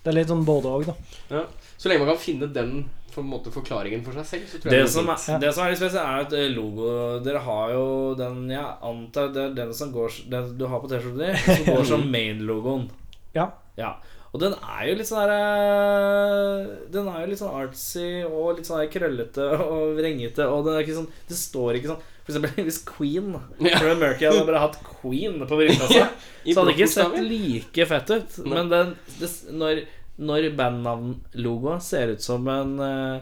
E: det er litt sånn både òg, da.
C: Ja. Så lenge man kan finne den for, en måte, forklaringen for seg selv, så tror
B: Det
C: jeg
B: som, er, det som er litt spesielt, er at eh, logo Dere har jo den Jeg antar det er den som går Den du har på T-skjorta di, som går som main-logoen.
E: Ja.
B: Ja. Og den er jo litt sånn der eh, Den er jo litt sånn artsy og litt sånn krøllete og vrengete. Og den er ikke sånn Det står ikke sånn For eksempel hvis Queen
C: Ja.
B: Mercury hadde bare hatt Queen på brystkassa, så hadde det ikke sett like fett ut.
C: Nei.
B: Men den, det, når, når bandnavnlogoen ser ut som en eh,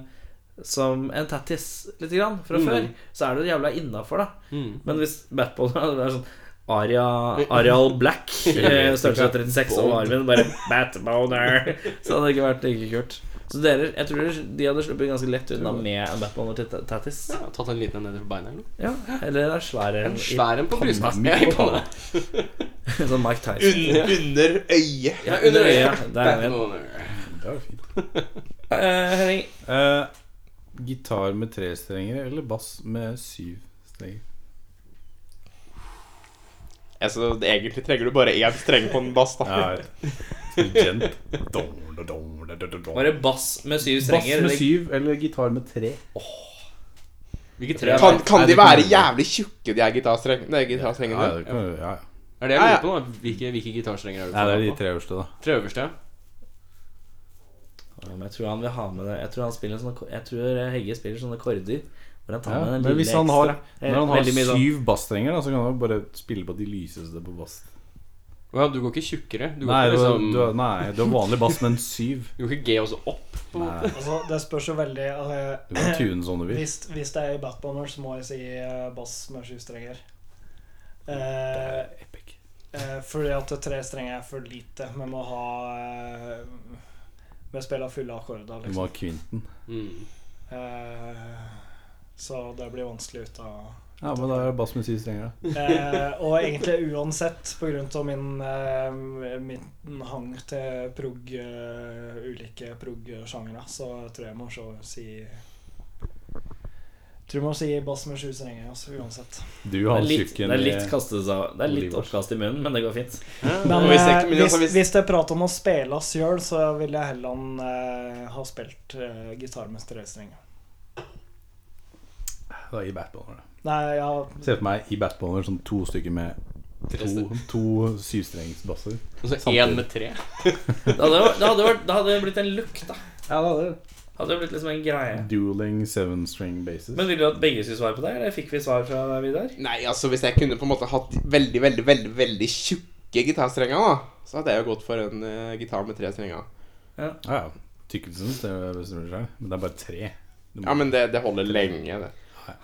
B: Som en tattis lite grann fra
C: Mm.
B: før, så er det jævla innafor, da.
C: Mm.
B: Men hvis Batball vært sånn Aria, Arial Black, eh, størrelse 36, og armen bare Batboner, så hadde det ikke vært like kult. Så dere, jeg tror de hadde sluppet ganske lett unna med en Batman og tattis.
C: Ja, tatt en liten en nedi for beina eller noe.
B: Ja, eller en svær en
C: En svær en på brystkassa. Ja.
B: Sånn Mike Tyson.
F: Under, under øyet.
B: Ja, under øyet. Der er den.
D: Det var fint.
B: Eh, Henning,
D: Uh, gitar med tre strenger eller bass med syv strenger?
F: Altså, egentlig trenger du bare én streng på en bass, da.
D: Ja. Gent. Dong,
B: var det bass med syv strenger?
D: Bass
B: med
D: syv eller gitar med tre?
C: Hvilke tre
F: Kan, kan de være jævlig tjukke, de her gitarstreng- nei,
D: Ja, ja, ja, ja.
C: Er det jeg
F: Ja, ja.
C: lurer på nå? Hvilke, hvilke gitarstrenger er det?
D: Nei, det er de tre øverste, da.
C: Tre øverste. ja.
B: Ja, men Jeg tror han vil ha med det Jeg tror han spiller sånne Jeg tror Hegge spiller sånne tar
D: Ja, men hvis han har,
B: ekstra
D: når han har
B: mye sånn-
D: syv bassstrenger, så kan han bare spille på de lyseste på bass.
C: Å ja, du går ikke tjukkere? Du går
D: Nei,
C: ikke liksom
D: du, du, nei, du har vanlig bass, men syv.
C: Du går ikke G også opp? På en måte?
E: Altså, det spørs jo veldig altså,
D: du kan tune sånn du vil.
E: hvis, hvis det er i Batboner, så må jeg si eh, bass med sju strenger. Eh,
D: Epic.
E: eh, fordi at tre strenger er for lite. Vi må ha eh, Vi spiller fulle akkorder,
D: Du må
E: liksom.
D: ha kvinten.
C: Mm.
E: Eh, så det blir vanskelig ut av
D: Ja, men da er det bass med syv strenger, da.
E: Eh, og egentlig uansett, av min, eh, min hang til prog, uh, ulike prog-sjangere, så tror jeg må så si Tror jeg må si bass med sju strenger, altså, uansett.
D: Du,
B: Det er litt,
D: tjukken
B: det er litt kastet Det er litt oppkast i munnen, men det går fint.
E: Men
F: hvis
E: eh,
F: jeg men
E: hvis,
F: altså, hvis-
E: det er prat om å spille sjøl, så vil jeg heller eh, ha spilt eh, gitar med tre strenger.
D: Da, gir backbone da.
E: Nei, ja
D: Se for meg i Batboner sånn to stykker med to, to syvstrengsbasser.
C: Og så én med tre.
B: Det hadde, det hadde, vært, det hadde blitt en look, da.
D: Ja, det hadde det.
B: Hadde blitt liksom en greie.
D: Dueling seven string bases.
B: Men Ville du at begge skulle svare på det, eller fikk vi svar fra deg, Vidar?
F: Nei, altså hvis jeg kunne på en måte hatt veldig, veldig, veldig veldig tjukke gitarstrenger, da, så hadde jeg jo gått for en uh, gitar med tre strenger.
D: Ja, ja. Tykkelsen det bestemmer seg, men det er bare tre. Må-
F: Ja, men det, det holder lenge, det.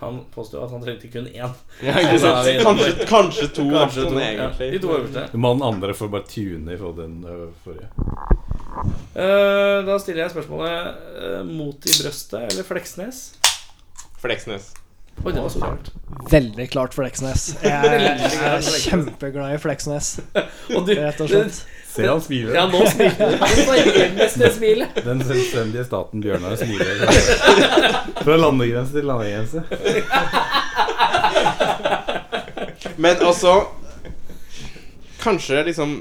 B: Han påstod at han trengte kun én.
C: Ja, ikke sant?
B: er vi-
F: Kanskje, kanskje to,
B: Kanskje to, ja. De to øverste.
D: Den andre får bare tune i den forrige.
B: Eh, da stiller jeg spørsmålet uh, mot i brøstet eller Fleksnes?
F: Fleksnes.
B: Oi, det var så klart.
E: Veldig klart Fleksnes. Jeg er kjempeglad i Fleksnes, rett og slett.
D: Se han smiler.
B: Ja, nå smiler han. Smilet.
D: Den selvstendige staten Bjørnar smiler. Fra landegrense til landegrense.
F: Men altså Kanskje liksom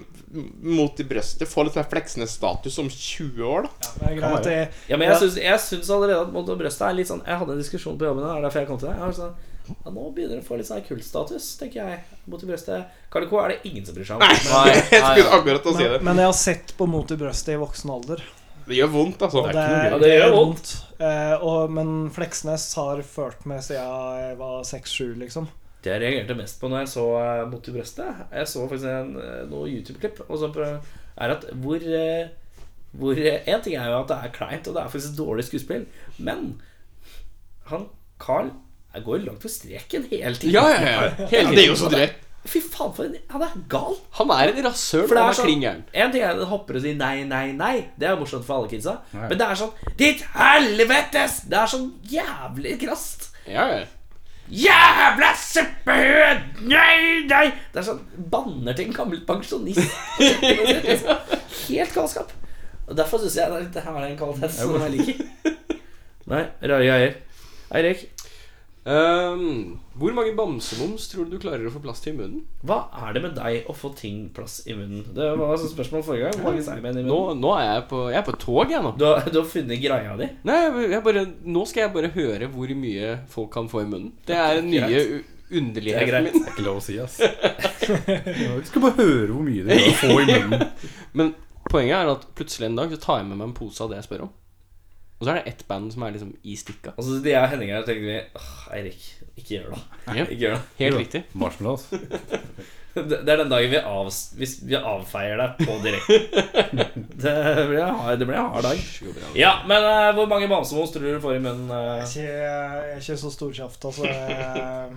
F: mot i brøstet få litt sånn Fleksnes-status om 20 år, da.
E: Det er greit. Jeg,
B: Ja, men jeg syns, allerede at mot i brøstet er litt sånn Jeg hadde en diskusjon på jobben, det er derfor jeg kom til det. Jeg har sånn, ja, nå begynner det å få litt sånn kultstatus, tenker jeg. Mot i brøstet. Carl Co. er det ingen som bryr seg om. Men,
F: Jeg skulle akkurat å si det.
E: men jeg har sett på Mot i brøstet i voksen alder.
F: Det gjør vondt, altså.
E: Det,
D: Det er
B: det gjør vondt.
E: Eh, og, men Fleksnes har ført meg siden jeg var seks-sju, liksom.
B: Det jeg reagerte mest på når jeg så eh, Mot i brøstet Jeg så faktisk en, eh, noe YouTube-klipp og så er at hvor eh, Hvor En ting er jo at det er kleint, og det er faktisk dårlig skuespill, men han Carl jeg går jo langt for streken hele tiden.
C: Ja, ja, ja. Hele
F: Ja, det er jo så drøyt.
B: Fy faen, for en Han er gal.
C: Han er en rasshøl.
B: For det
C: Han
B: er sånn. En ting er at han hopper og sier nei, nei, nei. Det er morsomt for alle kidsa.
D: Nei.
B: Men det er sånn Ditt helvetes! Det er sånn jævlig krast.
C: Ja, ja.
B: Jævla suppehød! Nei, nei! Det er sånn banner til en gammel pensjonist. Helt galskap. Og Derfor syns jeg det, det her er en kvalitet som jeg liker. Nei, rare greier. Eirik,
C: Ehm, hvor mange bamsemums tror du du klarer å få plass til i munnen?
B: hva er det med deg å få ting plass i munnen? Det var altså spørsmål forrige gang. Hvor mange seigmenn i munnen?
C: nå er jeg på Jeg er på tog, jeg nå.
B: Du har, du har funnet greia di?
C: Nei, jeg, bare, nå skal jeg bare høre hvor mye folk kan få i munnen. Det er den nye
B: er
C: underligheten min.
D: Det er ikke lov å si, ass. Vi skal bare høre hvor mye du kan få i munnen.
C: Men poenget er at plutselig en dag så tar jeg med meg en pose av det jeg spør om. Og så er det ett band som er liksom i stikka.
B: Og så de jeg og Henning her tenkte vi Åh, Eirik, ikke gjør det.
C: Ja,
B: Ikke gjør det.
C: helt riktig.
D: Marshmallows.
B: Det det er den dagen vi, av, hvis vi avfeier deg på direkte. Det blir en hard, det blir en hard dag. Ja, men eh, hvor mange bamsemos tror du du får i munnen? eh?
E: Jeg er ikke, jeg er ikke så storkjapt, så Jeg,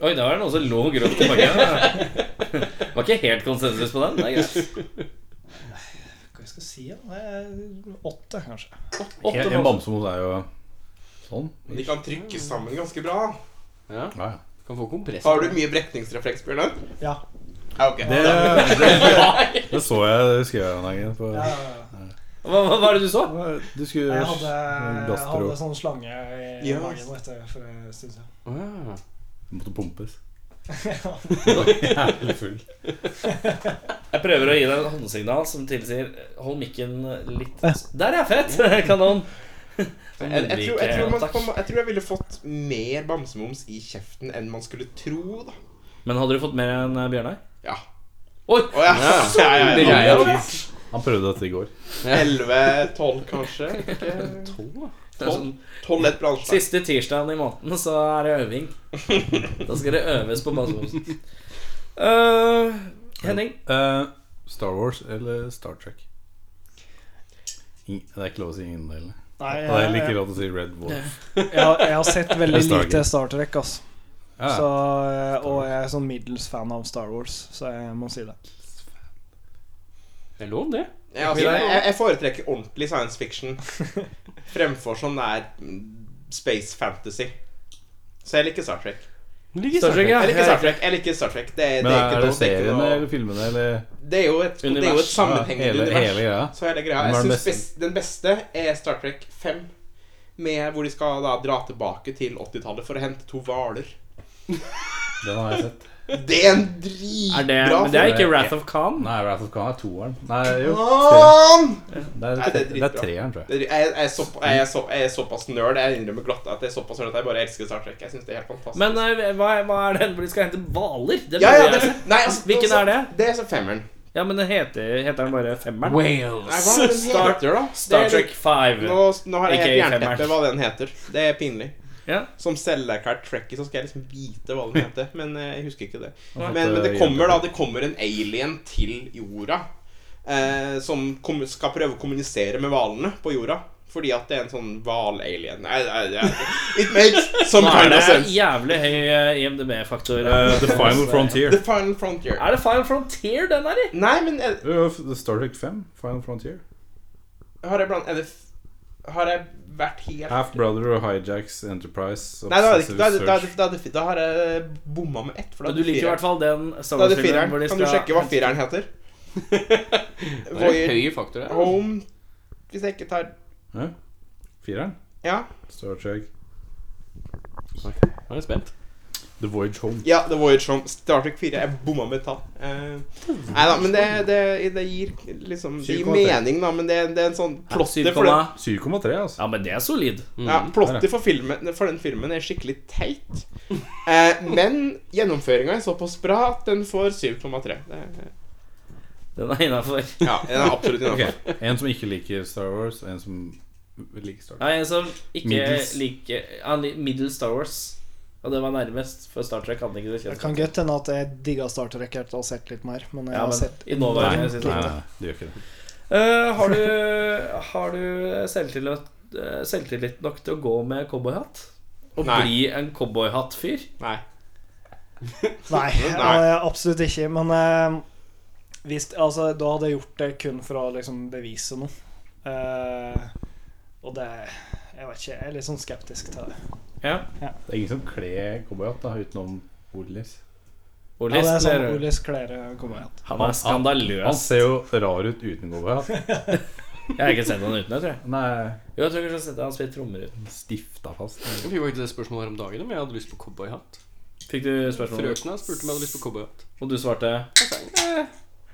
B: Oi, da var det noen som lå grovt i magen. Det var ikke helt konsensus på den. Det er greit.
E: Hva jeg skal si? Ja? Det er Åtte, kanskje.
B: Åtte
D: En, bamsemos er jo sånn.
F: De kan trykkes sammen ganske bra.
C: Ja,
D: Ja, ja.
C: kan få kompress.
F: Har du mye brekningsrefleks, Bjørnar?
E: Ja.
F: Ja, ok.
D: Det, det, det så jeg, det skrev jeg en dag. På,
E: ja, ja, ja.
B: Hva, hva var det du så?
D: Du skulle
E: Jeg hadde, jeg hadde sånn slange i
F: Ja.
E: magen yes. for en stund siden.
C: Ah.
D: Du måtte pumpes. Jævlig full.
B: Jeg prøver å gi deg et håndsignal som tilsier Hold mikken litt Der, ja! Fett! Kanon.
F: Jeg, jeg, tror, jeg, tror man, jeg tror jeg ville fått mer bamsemums i kjeften enn man skulle tro, da.
B: Men hadde du fått mer enn eh, Bjørnar?
F: Ja.
B: Oi!
F: Oh, ja. ja, ja,
C: Det
F: ja,
C: er
F: ja.
D: Han prøvde dette i går.
F: 11-12, kanskje. Ikke
B: Det er sånn,
F: 12 lett bransje.
B: siste tirsdagen i måneden, så er det øving. Da skal det øves på masse. Uh, Henning?
D: Uh, Star Wars eller Star Trek? Det er ikke lov å si ingen deler. Det er heller ikke lov å si Red Wolf.
E: jeg, jeg har sett veldig lite Star Trek, altså.
D: Ja,
E: Så, eh, og jeg er sånn middels fan av Star Wars, så jeg må si det.
C: Det er lov, det.
F: Ja, altså, jeg, jeg foretrekker ordentlig science fiction fremfor sånn der space fantasy. Så jeg liker Star Trek.
B: Star Trek, ja.
F: Jeg liker Star Trek. Jeg liker Star Trek. Det,
D: Men
F: det er
D: er det
F: er
D: seriene
F: noe
D: eller filmene eller
F: Det er jo et, det er jo et
B: sammenhengende
F: sammenhengende
D: hele,
F: univers.
D: hele greia?
F: Så hele greia. Jeg
D: den
F: synes best, Den beste er Star Trek 5. Med hvor de skal da dra tilbake til 80-tallet for å hente to hvaler.
D: Den har jeg sett.
F: Det er en
B: Er
F: dritbra
B: det, men det er ikke. Wrath of Khan?
D: Nei, Wrath of Khan er toeren. Nei, jo.
F: Khan!
D: Det er,
F: Nei, det er
D: det er treeren, tror jeg.
F: Er- Jeg, jeg, er så, jeg, er så, jeg er såpass nerd Jeg innrømmer glatt at jeg er såpass nerd at jeg bare elsker Star Trek. Jeg synes det er helt fantastisk.
B: Men uh, hva, hva er det hvor de skal hente hvaler?
F: Ja, ja, det, nei, altså,
B: Hvilken
F: altså,
B: er det?
F: Det er så femmeren.
B: Ja, men det heter, heter den bare Femmeren?
F: Nei, hva er det den heter, da?
B: Star
F: er
B: Trek 5.
F: Nå, nå har jeg helt jernteppe hva den heter. Det er pinlig.
B: Ja.
F: Som selverklært trekkie så skal jeg liksom vite hva den heter. Men eh, jeg husker ikke det. Men, men det kommer da Det kommer en alien til jorda. Eh, som kom, skal prøve å kommunisere med hvalene på jorda. Fordi at det er en sånn hval-alien. It makes some
B: kind of
F: kind
B: det
F: sense.
B: jævlig høy eh, IMDb-faktor.
D: Uh, The Final Frontier.
F: The Final Frontier.
B: Er det Final Frontier den er i?
F: Nei, men er,
D: Star Trek 5. Final Frontier.
F: har jeg blant Er det Har jeg vært helt
D: Half Brother og Hijacks Enterprise.
F: Nei, da, da, da,
D: Search.
F: da, da har jeg bomma med ett. For da
B: du liker i hvert fall den
F: Kan du sjekke hva fireren heter?
C: Det er høy faktor det.
F: Home Hvis jeg ikke tar
D: Ja. Fireren.
F: Ja,
D: Star Trek.
C: Nå er jeg spent.
D: The Voyage Home.
F: ja The Voyage Home. Star Trek 4. Jeg bomma med tall. Eh, nei da, men det, det, det gir liksom Det gir
D: 7,3.
F: mening, da, men det, det er en sånn plotter for, den,
B: 7,3.
D: 7,3, altså.
B: Ja, men det er solid.
F: ja, plotter for, filmen, for den filmen er skikkelig teit. Eh, men gjennomføringa er såpass bra at den får 7,3. Det er-
B: Den er innafor.
F: Ja, den er absolutt innafor.
D: Ok, En som ikke liker Star Wars, og en som liker Star Wars.
B: Ja, en som ikke
D: Middels.
B: liker liker Middle Star Wars. Og det var nærmest, for Star Trek hadde ikke det
E: Det kan godt hende at jeg digga Star Trek etter å ha sett litt mer, men jeg
B: Ja,
E: har sett
B: i nåværende sesong.
D: Nei, nei, du gjør ikke det.
B: Uh, har du, har du selvtillit, eh, selvtillit nok til å gå med cowboyhatt? Og
F: Nei.
B: bli en cowboyhatt-fyr?
F: Nei.
E: Nei, uh, absolutt ikke. Men uh, hvis, altså, da hadde jeg gjort det kun for å liksom bevise noe. Eh, og det Jeg vet ikke, jeg er litt sånn skeptisk til det.
B: Ja.
D: Det er ingen som kler cowboyhatt da, utenom Olis.
E: Ja,
B: Olis,
E: det er sånn
B: det er-
E: Olis kler cowboyhatt.
B: han er
D: Han
B: skandaløs.
D: ser jo rar ut uten cowboyhatt.
B: Jeg har ikke sett han uten det, tror jeg.
D: Nei,
B: Jo, jeg tror kanskje jeg har sett han spille trommer uten.
D: stifta fast.
C: Jeg fikk faktisk det spørsmålet her om dagen om jeg hadde lyst på cowboyhatt.
B: Fikk du spørsmål?
C: Frøkna spurte om jeg hadde lyst på cowboyhatt.
B: Og du svarte?
D: Nei!
C: Eh,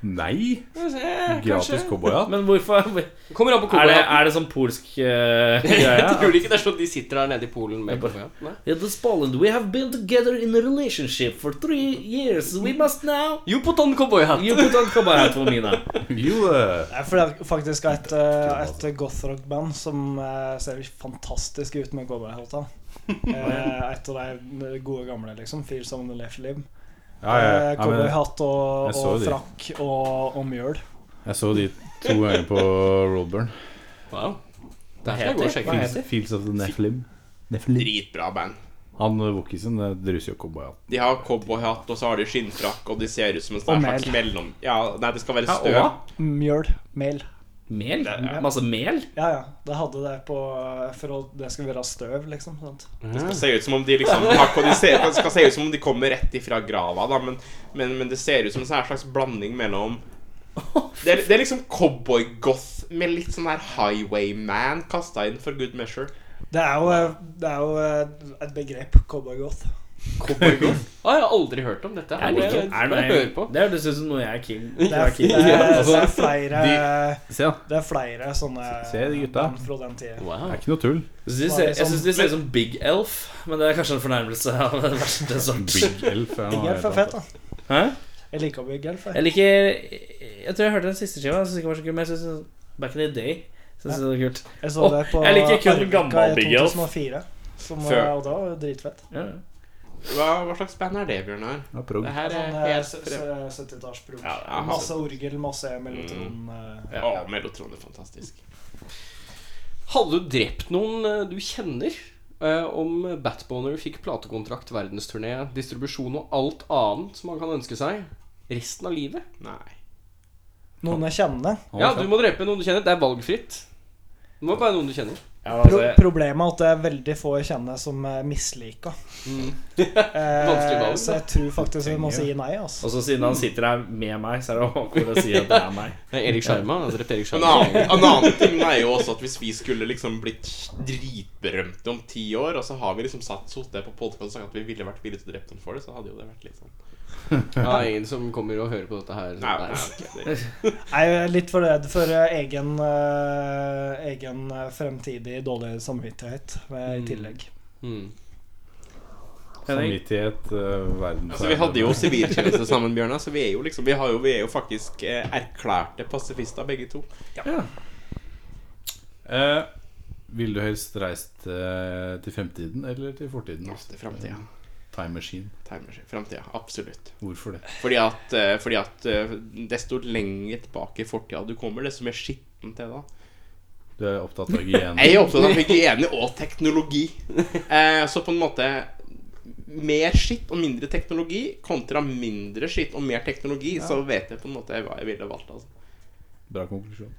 D: Gratis
C: kanskje.
D: cowboyhatt.
B: Men hvorfor?
C: Kommer an på
B: Er det,
C: cowboyhatten.
B: er det sånn polsk uh, greie?
C: Tror ikke det er sånn de sitter der nede i Polen med cowboyhatt. Nei.
B: Yeah, this Poland, we have been together in a relationship for three years. We must now
C: You put on cowboyhatt!
B: You put on cowboy hat for
D: eh,
E: Det er for det er faktisk et, eh, et gothrock-band som eh, ser fantastisk ut med cowboyhatter. Eh, et av de gode gamle, liksom. Feels of the Left Live.
D: Ja, ja,
E: Eh,
D: ja,
E: Cowboyhatt og, og frakk og, og mjøl.
D: Jeg så de to ganger på Roadburn.
C: Wow. Det
B: heter. Hva heter?
D: Fields of the Nephilim. Nephilim.
F: Dritbra band.
D: Han Wokisen druser jo cowboyhatt.
F: De har cowboyhatt, og så har de skinnfrakk, og de ser ut som en slags mellom... Ja, nei, det skal være
B: Ja,
F: støv.
B: og?
E: Mjøl. Mel.
B: Mel?
F: Ja.
B: Masse mel?
E: Ja, ja. Det hadde det på For at det skal være støv, liksom. Sant?
F: Det skal se ut som om de liksom de ser, Det skal se ut som om de kommer rett ifra grava, da, men, men, men det ser ut som en sånn slags blanding mellom det er, det er liksom cowboy-goth med litt sånn der Highwayman kasta inn for good measure.
E: Det er jo, det er jo eh, et begrep, cowboygoth.
F: Cowboy-goth
C: Ah, jeg har aldri hørt om dette.
B: Jeg liker
C: Jeg,
B: er det
C: på.
B: Det hørtes ut som noe jeg er keen
E: Det er,
B: er
E: det er, det er flere Det er flere sånne
D: Se de gutta.
E: fra den tida.
C: Wow.
D: Det er ikke noe tull.
B: Jeg synes de ser- Jeg syns de ser ut som Big Elf, men det er kanskje en fornærmelse av den verste sort.
D: Big Elf er
E: Big Elf er fett, da.
B: Hæ?
E: Jeg liker Big Elf. jeg.
B: Jeg liker Jeg tror jeg hørte den siste skiva. Jeg ikke var så kul, men jeg synes Back in the Day Synes det var kult.
E: Jeg så det på
B: jeg liker kun gammel Big Elf.
E: 2004. Som,
F: Før.
E: og da var dritfett.
B: Ja.
F: Hva, hva slags band er det, Bjørnar?
D: Ja, prog.
F: Det her
E: Sånn
F: er
E: eh,
F: helt
E: s-
F: frem...
E: s- 70-tallsprog.
F: Ja, ja,
E: masse orgel, masse mellotron. Mm.
F: Ja, Mellotron er fantastisk.
C: Hadde du drept noen eh, du kjenner eh, om Batboner fikk platekontrakt, verdensturné, distribusjon og alt annet som man kan ønske seg resten av livet?
F: Nei.
E: Noen jeg kjenner.
C: Ja, du må drepe noen du kjenner. Det er valgfritt. Det må være noen du kjenner.
B: Ja,
E: Pro
B: altså,
E: problemet er at det er veldig få jeg kjenner som er mislika.
C: Vanskelig
E: Eh, så jeg tror faktisk vi må si nei. Altså.
B: og så siden han sitter her med meg, så er det vanskelig å si at det er meg.
C: Det er Erik Sjarma. Har drept Erik
F: En annen, en annen ting er jo også at hvis vi skulle liksom blitt dritberømte om ti år, og så har vi liksom satt sittet på podcast og sagt at vi ville vært villige til å drepe noen for det, så hadde jo det vært litt sånn
C: Ja, ingen som kommer og hører på dette her.
F: Nei,
C: Nei.
F: nei,
E: Jeg er litt for redd for eh, egen, eh, egen eh, fremtidig dårlig samvittighet i tillegg.
C: Mm.
D: Samvittighet, uh, verden
F: altså, vi hadde jo siviltjeneste sammen, Bjørnar, så vi er jo liksom Vi, har jo, vi er jo faktisk eh, erklærte pasifister, begge to.
D: Eh, Vil du helst reist eh, til fremtiden eller til fortiden?
F: Ja, til fremtiden.
D: Time machine.
F: Time machine. Fremtida. Absolutt.
D: Hvorfor det?
F: Fordi at, eh, fordi at eh, desto lenger tilbake i fortida du kommer, desto mer skittent er det. da.
D: Du er opptatt av hygiene?
F: Jeg er opptatt av hygiene og teknologi. Eh, så på en måte mer skitt og mindre teknologi kontra mindre skitt og mer teknologi, så vet jeg på en måte hva jeg ville valgt. Altså.
D: Bra konklusjon.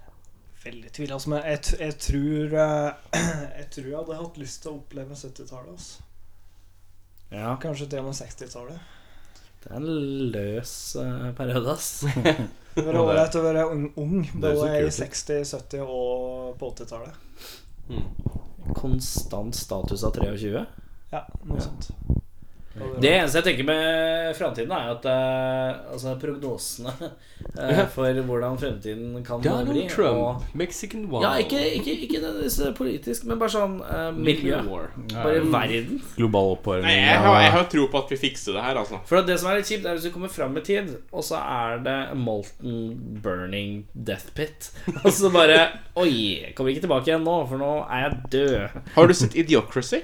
E: Veldig tvilsomt. Men jeg, jeg, tror, jeg tror jeg hadde hatt lyst til å oppleve 70-tallet. Altså.
B: Ja,
E: Kanskje til og med 60-tallet.
B: det er en løs uh, periode, ass.
E: Det var ålreit å være ung, ung både i 60-, 70- og på 80-tallet.
B: Konstant status av 23.
E: Ja, noe sånt.
B: Det eneste jeg tenker med framtiden, er at uh, altså prognosene uh, for hvordan fremtiden kan bli.
C: Donald Trump,
B: Og,
C: Mexican War.
B: ja, ikke, ikke, ikke nødvendigvis politisk, men bare sånn uh, miljø. Bare verden.
D: Global oppvarming.
F: Nei, jeg, har, jeg har tro på at vi fikser det her, altså.
B: For det som er litt kjipt, er hvis du kommer fram i tid, og så er det molten burning death pit. Og så bare Oi, kommer ikke tilbake igjen nå, for nå er jeg død.
F: Har du sett Idiocracy?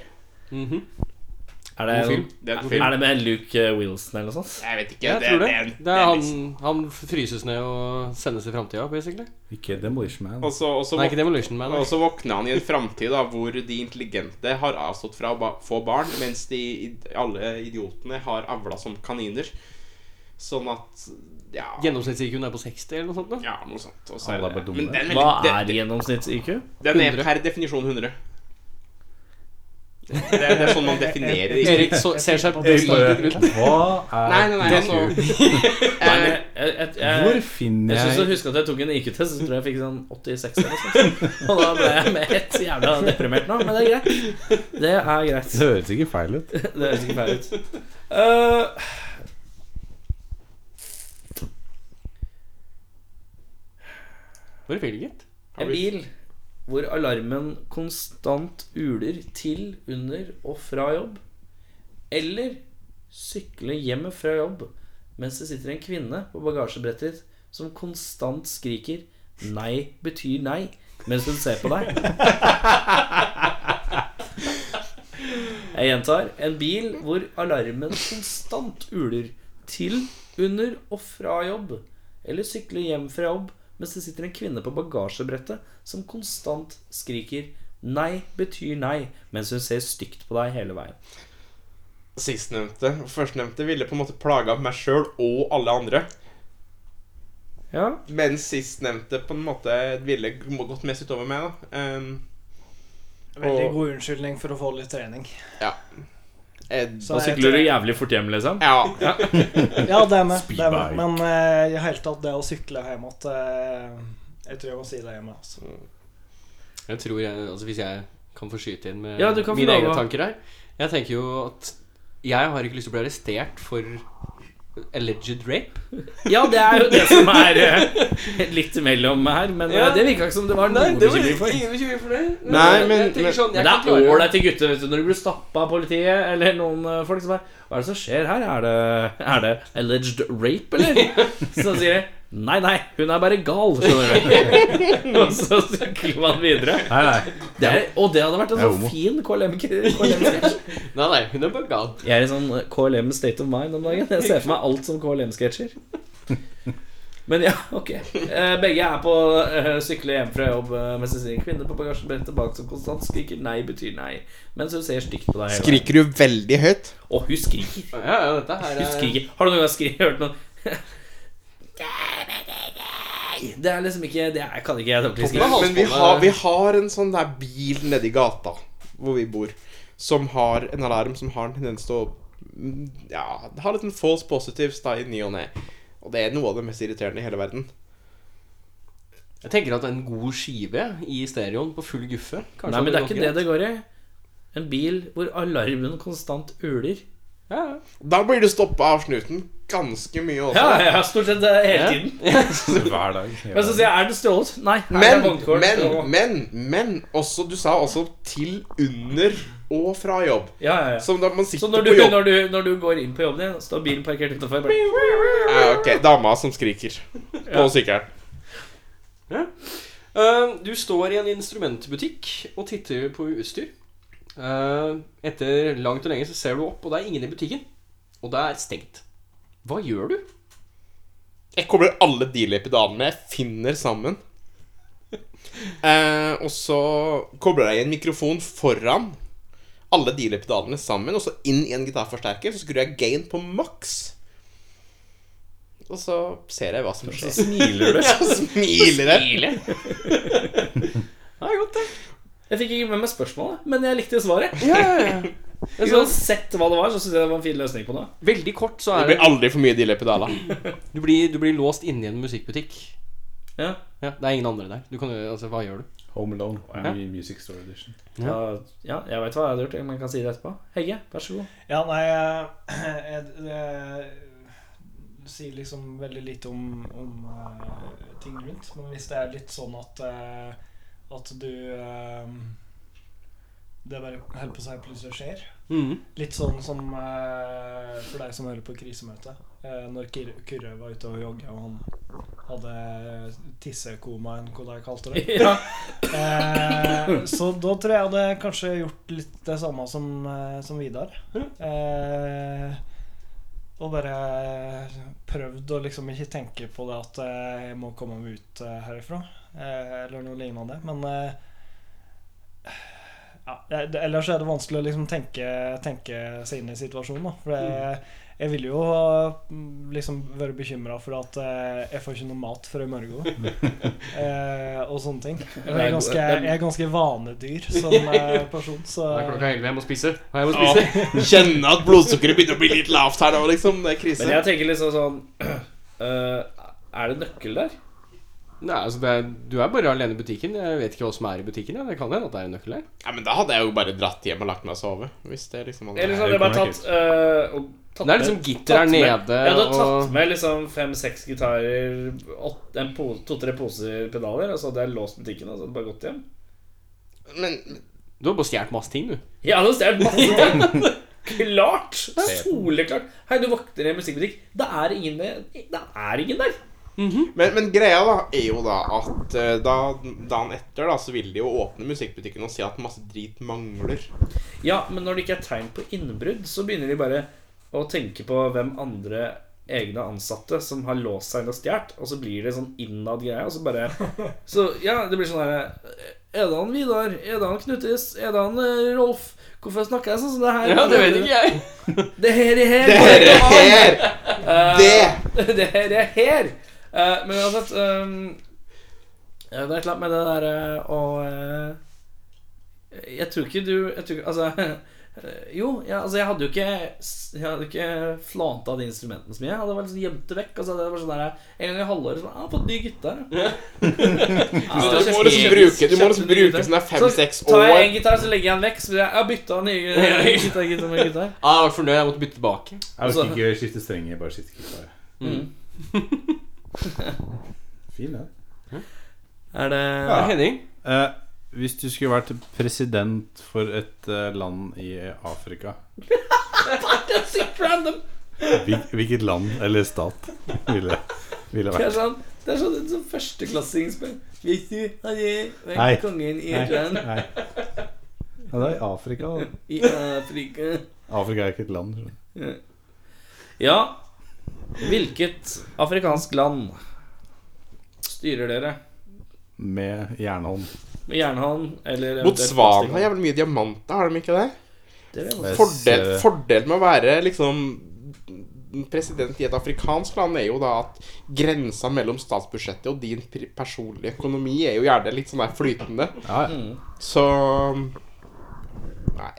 C: Mhm.
B: Er det,
C: film.
F: Det er film.
B: er det med Luke eh, Wilson eller noe sånt?
F: Jeg vet ikke.
C: Jeg tror det.
F: Det,
C: Det er han, han fryses ned og sendes i framtida, basically.
D: Ikke Demolition Man.
F: Også, også
C: Nei, ikke Demolition Man.
F: og så våkner han i en framtid hvor de intelligente har avstått fra å få barn, mens de alle idiotene har avla som kaniner. Sånn at Ja,
C: Gjennomsnitts-IQ-en er på 60 eller noe sånt. Da.
F: ja noe sånt. Er
D: er
F: det, men den,
B: Hva er gjennomsnitts-IQ?
F: den er per definisjon 100. Det, det er sånn man definerer det.
C: Erik så, ser seg
D: på
C: rundt.
D: Hva er
F: Nei, nei, nei, altså
B: Nei,
F: eh,
B: jeg, jeg, syns
D: Hvor
B: jeg,
D: finner
B: synes
D: jeg
B: huske at jeg tok en IQ-test, så tror jeg jeg fikk sånn 86 eller noe sånt. Og da ble jeg med et jævla deprimert nå, men det er greit. Det er greit.
D: Det høres ikke feil ut.
B: Det høres ikke feil ut.
C: Uh, velg gitt.
F: Har
B: en
F: vi-
B: bil hvor alarmen konstant uler til, under og fra jobb. Eller sykle hjem fra jobb mens det sitter en kvinne på bagasjebrettet ditt som konstant skriker 'nei betyr nei' mens hun ser på deg. Jeg gjentar. En bil hvor alarmen konstant uler til, under og fra jobb. Eller sykle hjem fra jobb mens det sitter en kvinne på bagasjebrettet som konstant skriker 'nei betyr nei' mens hun ser stygt på deg hele veien.
F: Sistnevnte. Førstnevnte ville på en måte plaga meg sjøl og alle andre.
B: Ja,
F: Mens sistnevnte på en måte ville gått mest utover meg. da um,
E: Veldig
F: Og-
E: god unnskyldning for å få litt trening.
F: Ja. Eh,
E: Så
B: Da sykler du jævlig fort hjem, liksom.
F: ja.
E: Ja, det er med. Det er med. Men eh, i uh, hele tatt, det å sykle hjem igjen uh, Jeg tror jeg må si det hjemme. Altså.
C: Jeg tror jeg, altså Hvis jeg kan få skyte inn med
B: Ja,
C: mine egne tanker her Jeg tenker jo at jeg har ikke lyst til å bli arrestert for alleged rape?
B: Ja, det er jo det som er eh, litt mellom her, men
C: Ja.
B: eh, det virka ikke som det var noe bekymring for.
C: ingen bekymring for det.
F: Nei,
C: jeg
F: men-
C: tenker
F: men-
C: sånn, jeg
B: Men det
C: kan
B: er
C: klare-
B: ålreite gutter vet du, når du blir stappa av politiet, eller noen eh, folk som er Hva er det som skjer her? Er det, er det alleged rape, eller? Så sier de Nei, nei, hun er bare gal, skjønner du. Og så sykler man videre.
D: Nei, nei.
B: Det er, og det hadde vært en sånn fin KLM-sketsj.
C: Nei, nei, hun er bare gal.
B: Jeg er i sånn KLM state of mind om dagen. Jeg ser for meg alt som KLM-sketsjer. Men ja, ok. Eh, Begge er på å sykle hjem fra jobb eh, mens de sier 'kvinne på bagasjebrettet bak som konstant skriker nei betyr nei'. Mens hun ser stygt på deg.
F: Skriker du veldig høyt?
B: Å, hun skriker.
C: Ja, ja, dette her
B: Hun
C: er
B: skriker. Har du noen gang skri hørt noe Det er liksom ikke Det er, kan ikke jeg ordentlig skrive.
F: Men vi har, vi har en sånn der bil nedi gata hvor vi bor, som har en alarm som har en tendens til å mm, Ja, ha litt en false positives da i ny og ne. Og det er noe av det mest irriterende i hele verden.
C: Jeg tenker at en god skive i stereoen på full guffe
B: Nei, men det er ikke det det går i. En bil hvor alarmen konstant uler.
C: Ja.
F: Da blir du stoppa av snuten ganske mye også.
B: Ja, ja, stort sett eh, hele
C: Ja.
B: tiden.
D: Hver dag.
B: Men så sier jeg 'er det stjålet'? Nei. her er
F: Men, men,
B: og-
F: men, men også, Du sa også til, under og fra jobb.
B: Ja, ja, ja.
F: Så da man sitter
B: Så når du,
F: på jobb
B: når, du, når du går inn på jobben din, står bilen parkert utenfor bare,
F: ja, Ok, dama som skriker på sykkelen.
C: Eh, du står i en instrumentbutikk og titter på utstyr. Eh, etter langt og lenge så ser du opp, og det er ingen i butikken. Og det er stengt. Hva gjør du?
F: Jeg kobler alle delay-pedalene jeg finner sammen. Eh, og så kobler jeg en mikrofon foran alle delay-pedalene sammen, og så inn i en gitarforsterker. Så skrur jeg gain på maks. Og så ser jeg hva som skjer.
D: Så Smiler du?
F: Så smiler jeg.
C: Det er godt, det.
B: Jeg fikk ikke med meg spørsmålet, men jeg likte svaret.
C: Ja, ja, ja.
B: Uansett hva det var, så syns jeg det var en fin løsning på det.
C: Veldig kort så
F: Det
C: er
F: blir aldri for mye delay-pedaler.
C: du blir, du blir låst inne i en musikkbutikk.
B: Ja.
C: Ja, Det er ingen andre der. Du kan, altså, hva gjør du?
D: Home Alone.
C: Ja.
D: i Music Store Edition.
B: Ja, ja jeg veit hva jeg hadde gjort, men jeg kan si det etterpå. Hegge, vær så god.
E: Ja, nei jeg, jeg, jeg, Du sier liksom veldig lite om, om uh, ting rundt. Men hvis det er litt sånn at eh, At du eh, Det bare holder på seg plutselig skjer.
C: Mm.
E: Litt sånn som eh, for deg som hører på krisemøtet. Eh, når Kir Kyrre var ute og jogga, og han hadde tissekoma, eller hva de kalte det.
B: Ja.
E: Eh, så da tror jeg jeg hadde kanskje gjort litt det samme som, eh, som Vidar. Eh, og bare prøvd å liksom ikke tenke på det at jeg må komme meg ut herifra. Eh, eller noe lignende. Men eh, ja, Ellers er det vanskelig å liksom tenke, tenke seg inn i situasjonen. Da. For jeg, jeg ville jo mm, liksom være bekymra for at eh, jeg får ikke noe mat før i morgen. eh, og sånne ting. Jeg er ganske, jeg er ganske vanedyr som person, så
C: Det er klokka 11, jeg må spise. Jeg må spise.
F: Kjenne at blodsukkeret begynner å bli litt lavt her nå, liksom. Det er
B: Men jeg tenker liksom sånn uh, Er det nøkkel der?
C: Nei, altså det er, Du er bare alene i butikken. Jeg vet ikke hva som er i butikken. Ja. Det kan hende at det er en nøkkel her.
F: Ja, men Da hadde jeg jo bare dratt hjem og lagt meg og sove. Hvis det liksom hadde
B: Eller så hadde
D: det
B: jeg bare tatt, uh, og tatt
C: Det er liksom gitter her
B: nede
C: nede,
B: Jeg hadde tatt
C: og-
B: med liksom fem-seks gitarer, to-tre poser pedaler, og så hadde jeg låst butikken og så hadde jeg bare gått hjem.
F: Men
C: Du har bare stjålet masse ting, du.
B: Jeg hadde stjålet masse ting. Klart! Soleklart. Hei, du vokter i en musikkbutikk. Det er ingen der. Det er ingen der.
F: Men, men greia da er jo da at eh, da, dagen etter da så vil de jo åpne musikkbutikken og si at masse drit mangler.
B: Ja, men når det ikke er tegn på innbrudd, så begynner de bare å tenke på hvem andre egne ansatte som har låst seg inn og stjålet, og så blir det sånn innad greie, og så bare Så ja, det blir sånn herre Er det han Vidar? Er det han Knuttis? Er det han eh, Rolf? Hvorfor snakker jeg sånn som det her?
C: Ja, det vet ikke jeg.
B: Det her er her.
F: Det her!
B: er
F: Det!
B: det her er her. Eh, men uansett um, ja, Det er klart med det derre å eh, Jeg tror ikke du jeg tror, Altså Eh, Jo, ja, altså jeg hadde jo ikke Jeg hadde ikke flanta de instrumentene så mye. Jeg hadde vært liksom gjemt det vekk. Altså, det var sånn der, en gang i halvåret sånn, ah, 'Fått ny gitar'. Ja,
F: Du må liksom bruke, du må liksom bruke sånn der fem-seks
B: tar jeg en
F: år.
B: gitar, så legger jeg den vekk. Så blir jeg, jeg har bytta ny gitar, gitar med gitar.
C: Ah, jeg var fornøyd, jeg måtte bytte tilbake.
D: Jeg
B: Altså-
D: ikke skifte strenger, bare skifte gitar.
B: Mm.
D: Fin, det.
B: Er det
C: Ja. Henning?
D: Eh, hvis du skulle vært president for et eh, land i Afrika
B: Det er sykt random!
D: hvil, Hvilket land eller stat ville, ville
B: Det er sånn, det er sånn, sånn førsteklassingsspill. Hvis du hadde vært kongen i et land
D: Nei. Ja, det er Afrika. da.
B: i Afrika
D: Afrika er ikke et land.
B: Ja, hvilket afrikansk land styrer dere?
D: Med jernhånd.
B: Med jernhånd eller
F: Botswana har jævlig mye diamanter, har de ikke det?
B: Det
F: Fordel, fordel med å være liksom president i et afrikansk land er jo da at grensa mellom statsbudsjettet og din personlige økonomi er jo gjerne litt sånn der flytende.
D: Ja, ja.
B: Mm.
F: Så Nei,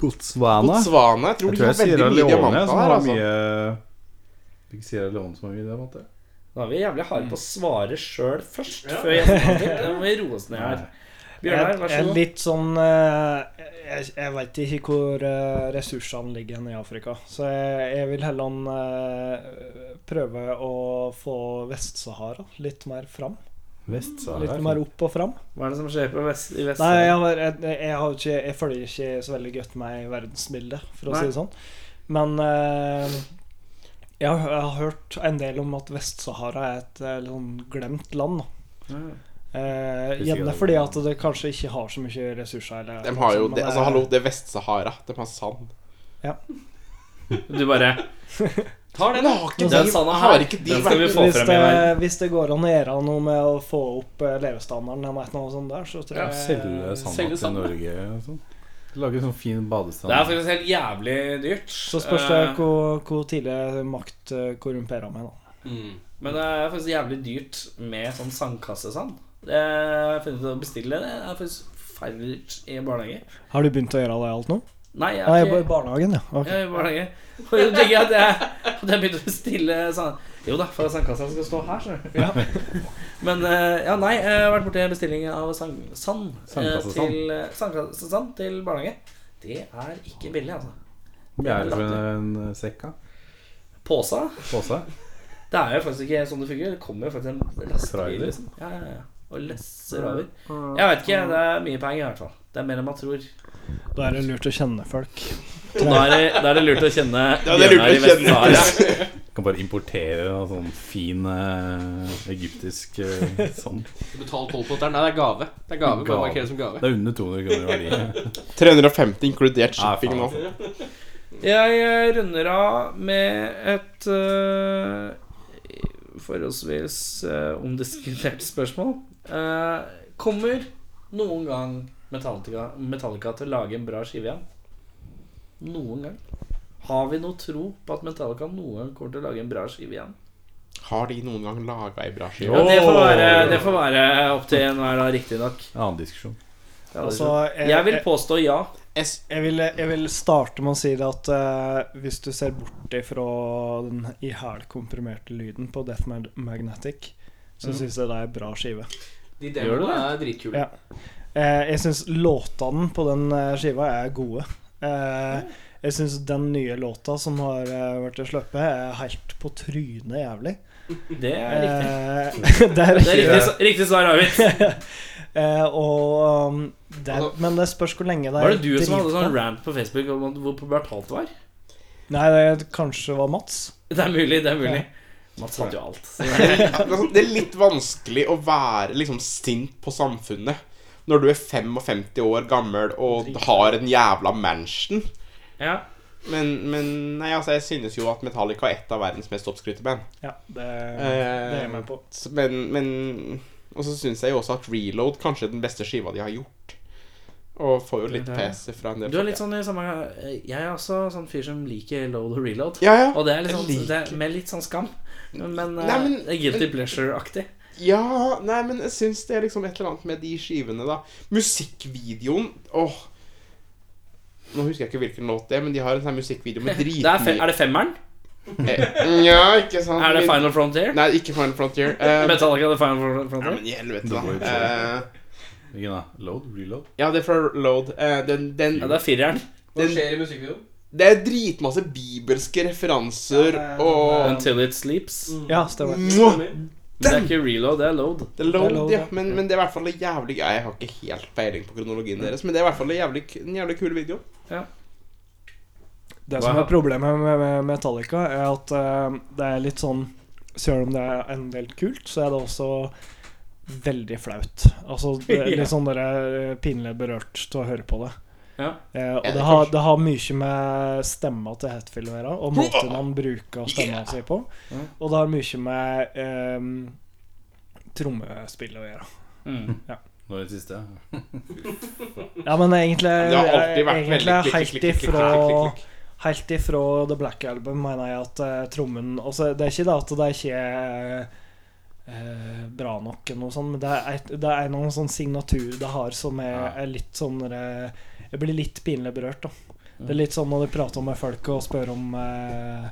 D: Botswana.
F: Botswana Jeg tror
D: Jeg
F: de
D: tror
F: har
D: jeg
F: veldig mye diamanter
D: som
F: her,
D: har
F: altså.
D: mye Ikke Sierra Leone som har mye diamanter?
B: Nå er vi jævlig harde på å svare sjøl først, før gjestene må vi roe oss ned her. Bjørnar, vær så god.
E: litt sånn eh, Jeg, jeg veit ikke hvor eh, ressursene ligger i Afrika. Så jeg, jeg vil heller eh, prøve å få Vest-Sahara litt mer fram.
D: Vest-Sahara.
E: Litt mer opp og fram.
B: Hva er det som skjer på vest, i vest?
E: Nei, jeg, har, jeg, jeg, har ikke, jeg følger ikke så veldig godt med i verdensbildet, for å
B: Nei.
E: si det sånn. Men eh, jeg, har, jeg har hørt en del om at Vest-Sahara er et eh, litt sånn glemt land. Da.
B: Ja.
E: Eh, gjerne fordi at det kanskje ikke har så mye ressurser. Eller,
F: De har jo det, altså hallo, det er Vest-Sahara. De har sand.
B: Du bare
C: Tar den,
F: ikke
B: Den sanda
F: har
B: her,
F: ikke de
B: den skal vi få
E: hvis
B: frem
E: det,
B: i
E: hvis det går an å gjøre noe med å få opp eh, levestandarden eller noe sånt der, så tror
D: Ja, selge sanda til. Norge og sånn. Lage sånn fin badestrand.
B: Det er faktisk helt jævlig dyrt.
E: Så spørs det
B: uh,
E: hvor, hvor tidlig makt eh, korrumperer meg, da.
C: Mm.
B: Men det er faktisk jævlig dyrt med sånn sandkassesand. Det har funnet ut å bestille. Det Det er faktisk forferdelig dyrt i barnehage.
E: Har du begynt å gjøre det alt nå?
B: Nei, jeg
E: Nei,
B: er
E: i barnehagen, ja. Okay.
B: jeg er i barnehage. Og jeg tenker at jeg, at jeg begynte å bestille sånn Jo da, for at sandkassa skal stå her, skjønner du. Men eh, ja, nei, jeg har vært borti en bestilling av sand, sand, eh, til, eh, sandkassesand til barnehage. Det er ikke billig, altså.
D: Hva er det for en eh, sekk, da?
B: Påsa?
D: Påsa?
B: Det er jo faktisk ikke sånn det fungerer. Det kommer jo faktisk en lastebil liksom. ja, ja, ja. og lesser over. Jeg vet ikke. Det er mye penger, i hvert fall. Det er mer enn man tror.
E: Da er det lurt å kjenne folk.
B: Og da er det, da er det lurt å kjenne
F: Ja, det er lurt
B: Bjørnar i. Vest-Sahara.
D: Kan bare importere da, sånn fin eh, egyptisk eh, sånn.
C: Betaler 12 på dette. Nei, det er gave. Det er gave,
D: Gave.
C: Bare markere som gave.
D: Det er under 200 kroner i verdi.
F: 350 inkludert shipping nå.
B: Jeg eh, runder av med et eh, forholdsvis eh, omdiskutert spørsmål. Eh, kommer noen gang Metallica, Metallica til å lage en bra skive igjen? Noen gang? Har vi noe tro på at Metallica noen gang kommer til å lage en bra skive igjen?
F: Har de noen gang laga ei bra skive?
B: Ja, det får være, det får være opp til enhver, riktignok.
D: Annen diskusjon.
B: Ja,
E: Altså, jeg-
B: jeg vil påstå ja.
F: S
E: Jeg vil, jeg vil starte med å si det at uh, hvis du ser bort ifra den ihælkomprimerte lyden på Death Magnetic, så
B: mm.
E: syns jeg det er en bra skive.
C: De demoene er dritkule.
E: Ja. Uh, jeg syns låtene på den eh, skiva er gode. Eh, jeg syns den nye låta som har vært vært sluppet, er helt på trynet jævlig.
B: Det er riktig.
E: Eh, det er
B: Det er
E: riktig.
B: riktig, riktig svar, Arvid.
E: Eh, og um, det, Men det spørs hvor lenge det
B: Var det du som hadde sånn rant på Facebook om hvor pubertalt det var?
E: Nei, det kanskje var Mats.
B: Det er mulig, det er mulig. Mats hadde jo alt. Så
F: det er, altså, det er litt vanskelig å være liksom sint på samfunnet når du er 55 år gammel og har en jævla mansion.
B: Ja.
F: Men, men nei, altså, jeg synes jo at Metallica er et av verdens mest oppskrytte band.
E: Ja, det, det er jeg med på.
F: Men, men Og så syns jeg jo også at Reload kanskje er den beste skiva de har gjort. Og får jo litt pes fra en del
B: Du er litt sånn i samme Jeg er også sånn fyr som liker load og reload.
F: Ja, ja.
B: Og det er litt sånn det er med litt sånn skam. Men, eh,
F: Nei, men-
B: det er guilty pleasure-aktig.
F: Ja, nei, men jeg syns det er liksom et eller annet med de skivene, da. Musikkvideoen Åh. Nå husker jeg ikke hvilken låt det er, men de har en sånn musikkvideo med
B: Det
F: dritmye
B: er, er det femmeren?
F: Eh, Ja, ikke sant?
B: Er det Final Frontier?
F: Nei, ikke Final Frontier. Uh,
B: Metallica det Final
F: ja,
B: Nei,
F: men i helvete, da. Eh,
D: Hvilken da? Load? Reload?
F: ja, det er fra Load. Uh, den, den,
B: Ja, det er fireren.
C: Hva skjer i musikkvideoen?
F: det er dritmasse bibelske referanser
E: Ja, det er-
F: og
B: Until It Sleeps.
E: Ja, stemmer.
B: Det er ikke reload, det er load.
F: Det er load,
E: Det er load,
F: ja.
E: ja.
F: Men, men det er i hvert fall en jævlig Jeg har ikke helt peiling på kronologien deres, men det er i hvert fall en jævlig, en jævlig kul video.
E: Det som er problemet med, med Metallica, er at eh, det er litt sånn Selv om det er en del kult, så er det også veldig flaut. Altså det er litt sånn dere pinlig berørt til å høre på det.
B: Ja.
E: Eh, og det har, det har mye med stemma til Hetfield å gjøre, og måten han bruker stemma si på.
B: Ja.
E: Og det har mye med um, trommespillet å gjøre.
B: Mm.
D: Nå er det siste.
E: Ja, men egentlig,
F: Det har alltid vært
E: egentlig
F: veldig klikk,
E: helt
F: klikk, klikk, klikk,
E: ifra
F: klikk, klikk, klikk.
E: Helt ifra The Black Album mener jeg at uh, trommen også, Det er ikke det at det ikke er eh, bra nok, eller noe sånt, men det er, det er noen sånn signatur det har som er, er litt sånn eh, Jeg blir litt pinlig berørt, da. Det er litt sånn når du prater med folk og spør om eh,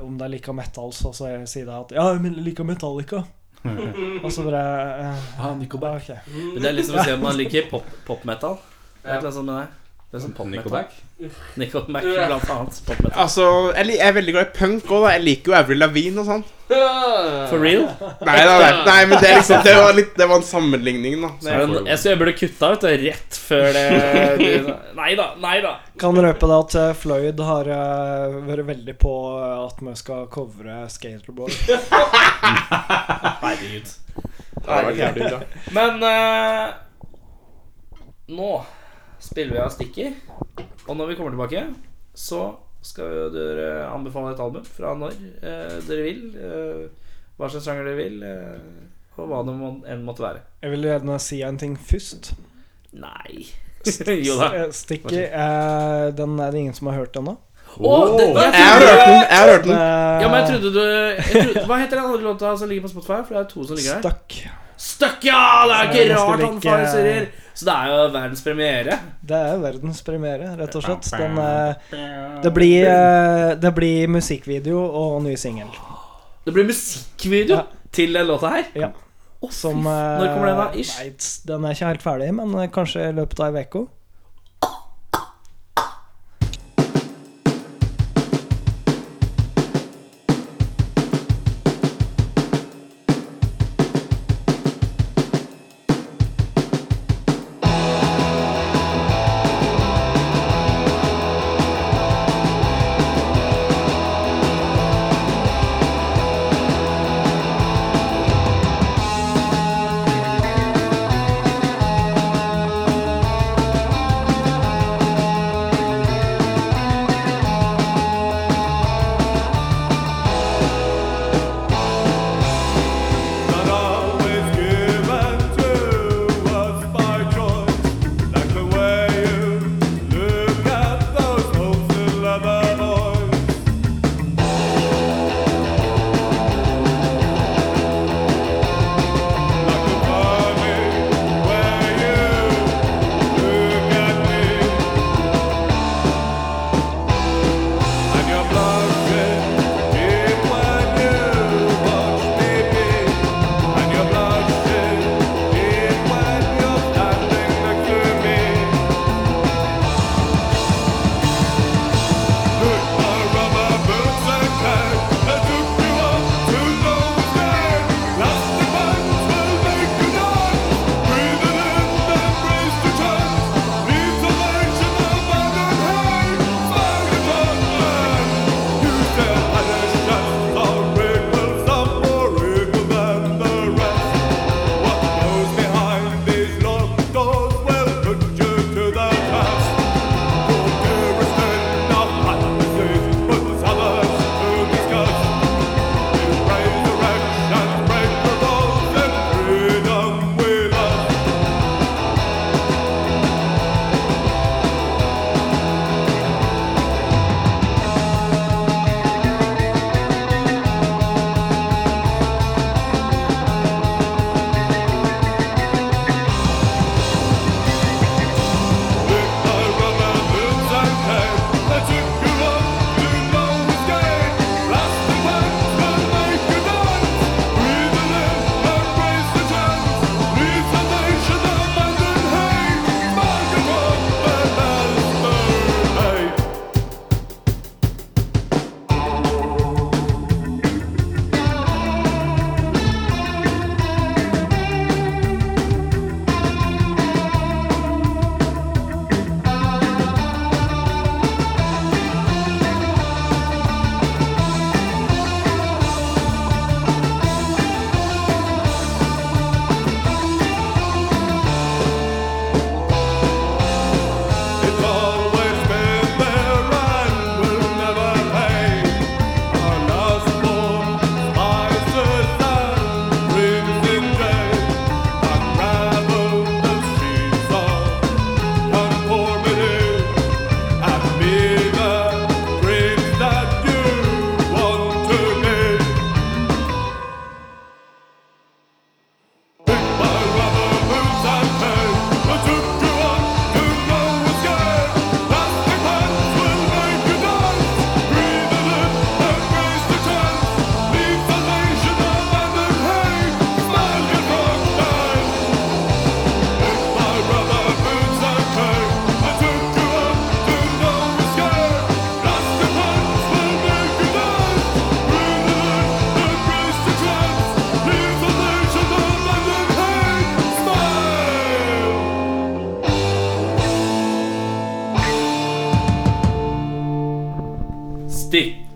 E: om de liker metal, så, så sier de at 'ja, men liker Metallica'. og så bare eh,
D: Ah, Nickelback.
E: ok.
B: Men det er liksom å si om man liker pop, pop-metal. Det er et det. Er sånn.
D: Nickelback?
B: Nickelback, blant annet. Pop-metal.
F: Altså, jeg, li- jeg er veldig glad i punk òg. Jeg liker jo Avril Lavigne og sånn.
B: For real?
F: Nei, da, nei, nei, men det er liksom Det var, litt, det var en sammenligning, da.
B: Så er jeg synes jeg burde kutta ut det rett før det Nei da, nei da.
E: Kan røpe da at eh, Floyd har uh, vært veldig på eh, at vi skal covre Skaterboy.
B: Herregud.
F: Det hadde vært jævlig bra.
B: Men uh, nå spiller vi av stikker. Og når vi kommer tilbake, så skal dere anbefale et album fra når eh, dere vil. eh, hva slags sjanger dere vil, eh, og hva det må, enn måtte være.
E: Jeg vil gjerne si en ting først.
B: Nei Jo da.
E: Eh, Sticky, eh, den er det ingen som har hørt ennå.
B: Å, det, jeg
F: Jeg har
B: trodde-
F: hørt den. Jeg har hørt den.
B: Ja, men jeg trodde du jeg trodde, Hva heter den andre låta som ligger på Spotify? For det er to som ligger her.
E: Stuck.
B: Stuck, ja! Det er ikke
E: Jeg
B: rart han fariserer. Så det er jo verdens premiere.
E: Det er verdenspremiere, rett og slett. Den, eh, det, blir, eh, det blir musikkvideo og ny singel.
B: Det blir musikkvideo
E: Ja.
B: til den låta her.
E: Ja.
B: Fy
E: Som eh,
B: Når kommer den, da? Ish?
E: Nei, den er ikke helt ferdig, men eh, kanskje i løpet av ei uke.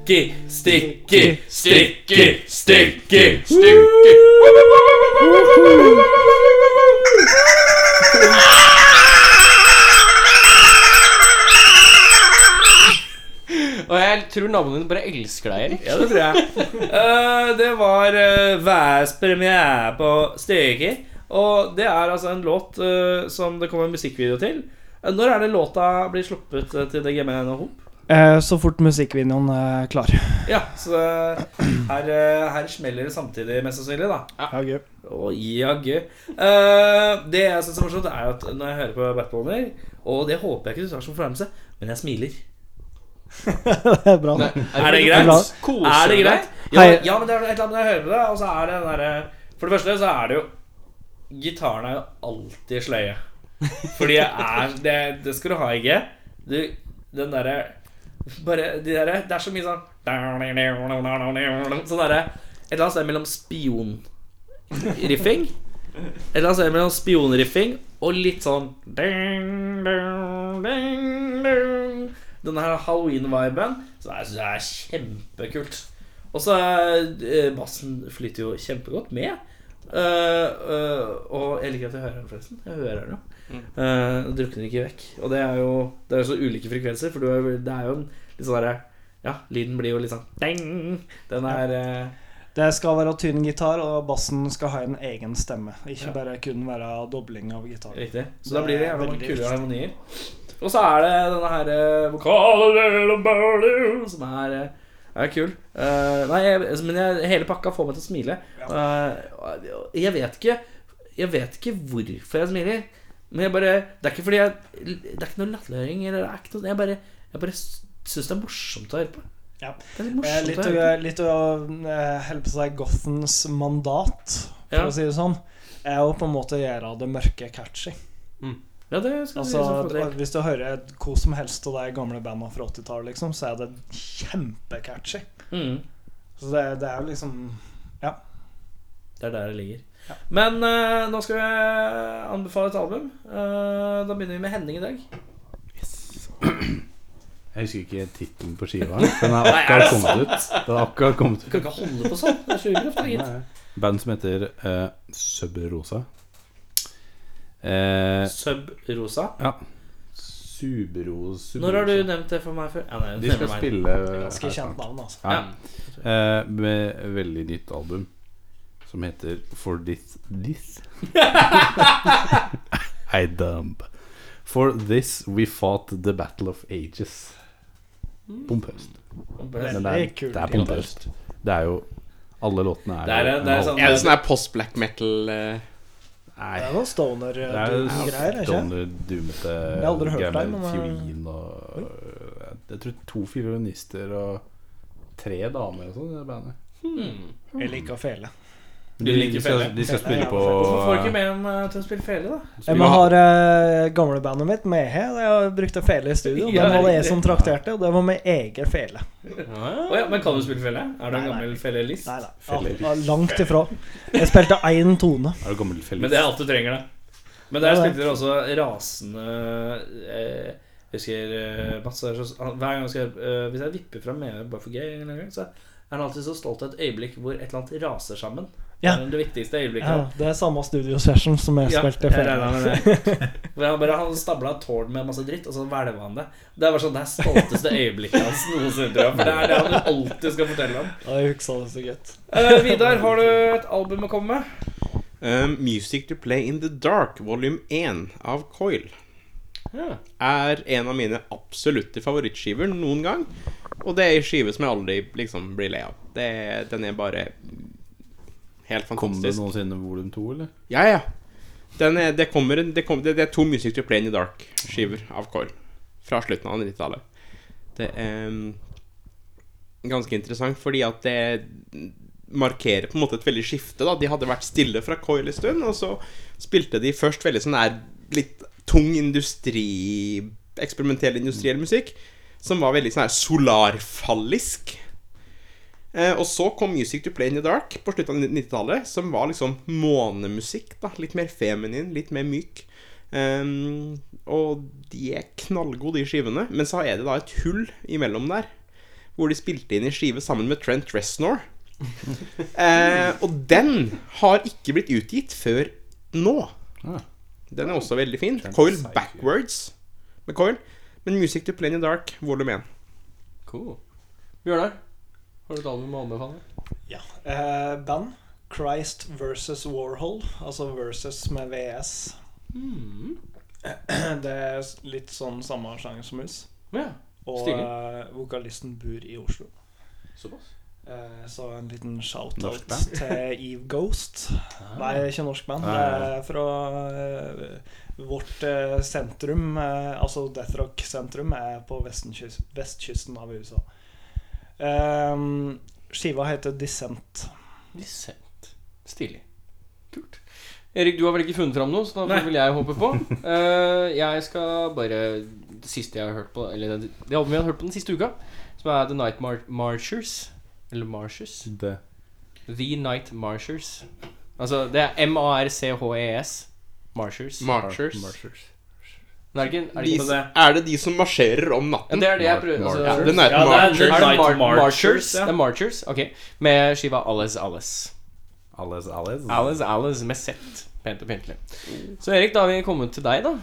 B: Sticky, sticky, sticky, sticky.
C: Og jeg tror naboene dine bare elsker deg, Erik.
B: Ja, det tror jeg. Eh, det var uh, premiere på Sticky. Og det er altså en låt eh, som det kommer en musikkvideo til. Eh, når er det låta blir sluppet eh, til DGMN og Hop?
E: Eh, så fort musikkvideoen er klar.
B: Ja, så eh, her, eh, her smeller det samtidig, mest sannsynlig, da.
E: Ja, gøy.
B: Oh, ja, gøy. Uh, det jeg syns er morsomt, er at når jeg hører på Batballer, og det håper jeg ikke du tar som fornærmelse, men jeg smiler.
E: det er bra.
C: Nei,
B: Er det greit? Er det greit? Ja, ja, men det er et eller annet når jeg hører på det, og så er det den derre For det første så er det jo Gitaren er jo alltid sløye. Fordi jeg er Det, det skal du ha, ikke? Du, den derre Bare de der, Det er så mye sånn Sånn derre Et eller annet sted mellom spionriffing Et eller annet sted mellom spionriffing og litt sånn. Denne her halloween-viben. Så jeg synes det er kjempekult. Og så eh, bassen flyter jo kjempegodt med. Uh, uh, og jeg liker at jeg hører den, forresten. Jeg hører den jo. Uh, drukner ikke vekk. Og det er jo Det er så ulike frekvenser, for du er, det er jo en litt sånn derre Ja, lyden blir jo litt sånn deng! Den er eh,
E: Det skal være tynn gitar, og bassen skal ha en egen stemme. Ikke
B: Ja.
E: bare kun være dobling av gitar.
B: Riktig. Så
E: Det
B: da blir det jævla mange kule harmonier. Og så er det denne her eh, vokalen som er, er kul. Uh, nei, jeg, men jeg, hele pakka får meg til å smile. Uh, jeg vet ikke Jeg vet ikke hvorfor jeg smiler. Men jeg bare Det er ikke fordi jeg Det er ikke noe latterliggjøring. er Jeg bare, jeg bare syns det er morsomt å høre på.
E: Ja.
B: Det er litt
E: Eh, Litt,
B: å holde på.
E: å- litt å eh, holde på seg Gothens mandat, for
B: Ja.
E: å si det sånn, er å på en måte gjøre det mørke catchy.
B: Ja, det skal
E: Altså,
B: vi.
E: Hvis du hører hvor som helst av de gamle bandene fra 80-tallet, liksom, så er det kjempecatchy.
B: Mm.
E: Så det, det er jo liksom Ja.
B: Det er der det ligger. Men uh, nå skal vi anbefale et album. Uh, da begynner vi med Henning i dag.
D: Jeg husker ikke tittelen på skiva. Den har akkurat kommet ut. Den har akkurat kommet ut Du
B: kan ikke holde på sånn. Det er så ugreit. gitt.
D: Band som heter uh, Sub Rosa. Eh,
B: Sub Rosa.
D: ja. Subro, Subro
B: Når har du nevnt det for meg før? Ja, nei,
D: De skal
B: meg.
D: spille
E: Ganske kjent navn, altså.
D: Ja.
B: Ja.
D: Eh, med veldig nytt album som heter For This This I dumb. For this we fought the battle of ages. Pompøst. Men det er, det er pompøst. Det er jo Alle låtene er
B: Det er, det er
D: en
B: sånn
F: Er det sånn her post-black metal uh,
D: Nei,
E: Det er
D: noen er
E: stoner-greier, ikke
D: stoner, doomete
E: har aldri hørt
D: greier
E: deg,
D: med
E: men, eh,
D: fiolin og Jeg tror to fiolinister og tre damer og sånn i det bandet.
E: Hmm. Eller fele.
B: å liker
D: de, skal, de skal spille på
B: Hvorfor får du ikke med en eh, til å spille fele, da?
E: Jeg har ha uh, gamlebandet mitt med her. Jeg brukte fele i studio.
B: Ja,
E: Den var jeg som trakterte, og det var med egen fele.
B: Å ja, men kan du spille fele? Er du en gammel felelist?
E: Nei, nei. Ja, langt ifra. Jeg spilte én tone.
D: Er du gammel felelist?
B: Men det er alt du trenger, da. Men der spilte dere også rasende eh, Jeg husker eh, Mats er så, Hver gang jeg skal, eh, Hvis jeg vipper fram med bare for gøy, så er han alltid så stolt av et øyeblikk hvor et eller annet raser sammen.
E: Ja.
B: Det er det viktigste øyeblikket.
E: Ja, det er samme studio session som jeg
B: Ja,
E: spilte
B: jeg. Hvor han bare Han stabla et tårn med masse dritt, og så hvelva han det. Det er bare sånn Det er stolteste øyeblikket hans noensinne. For det er det han alltid skal fortelle om.
E: Jeg det så godt.
B: Uh, Vidar, har du et album å komme med?
F: um, Music to Play in the Dark, volum 1 av Coil.
B: Ja.
F: Er en av mine absolutte favorittskiver noen gang. Og det er ei skive som jeg aldri liksom blir lei av. Det, den er bare helt fantastisk.
D: Kom det noensinne volum to, eller?
F: Ja, ja. Den er, det, kommer, det, kommer, det, det er to Music to Play in the Dark-skiver av Coil. Fra slutten av 90-tallet. Det er mm, ganske interessant fordi at det markerer på en måte et veldig skifte. da De hadde vært stille fra Coil en stund, og så spilte de først veldig sånn der litt tung industri Eksperimentell industriell musikk. Som var veldig sånn her solarfallisk. Eh, og så kom Music to Play in the Dark på slutten av 90-tallet, som var liksom månemusikk. da Litt mer feminin, litt mer myk. Um, og de er knallgode, de skivene. Men så er det da et hull imellom der. hvor de spilte inn i skive sammen med Trent Reznor. Eh, og den har ikke blitt utgitt før nå.
D: Ah.
F: Den er også veldig fin. Coil Backwards med Coil. Men Music to Play in the Dark, volum 1.
C: Cool. Bjørnar, har du et album å anbefale?
E: Ja. Uh, band. Christ versus Warhol. Altså versus med VS.
C: Mm.
E: Det er litt sånn samme sjanger som mus.
C: Ja,
E: Og eh, vokalisten bor i Oslo.
C: såpass.
E: Uh, så en liten shout-out til Eve Ghost. Nei, ikke norsk band. Er fra uh, vårt sentrum. altså Death Rock-sentrum er på vestkyst, vestkysten av USA. Ehm, skiva heter Dissent.
C: Dissent. Stilig. Kult. Erik, du har vel ikke funnet fram noe, så da
B: Nei.
C: vil jeg håpe på. Uh, jeg skal bare Det siste jeg har hørt på Eller det, det albumet jeg har hørt på den siste uka, som er The Night Mar Marchers. Eller Marchers.
D: The.
C: The Night Marchers. Altså, det er M-A-R-C-H-E-S. E Marchers.
F: Marchers.
D: Marchers.
C: Er det ikke, er det
F: De,
B: det.
F: er det de som marsjerer om
C: ja,
F: natten?
C: Det er det jeg prøver altså,
F: Ja,
C: er
F: er
B: Ja, det er
F: Marchers.
C: Det
B: Night
C: Mar
B: Marchers,
C: Marchers?
B: ja.
C: Det er Marchers, ok. Med skiva Alles Alles.
D: Alles, alles.
C: Alles Alles med Z. Pent og pyntelig. Så Erik, da har vi kommet til deg, da.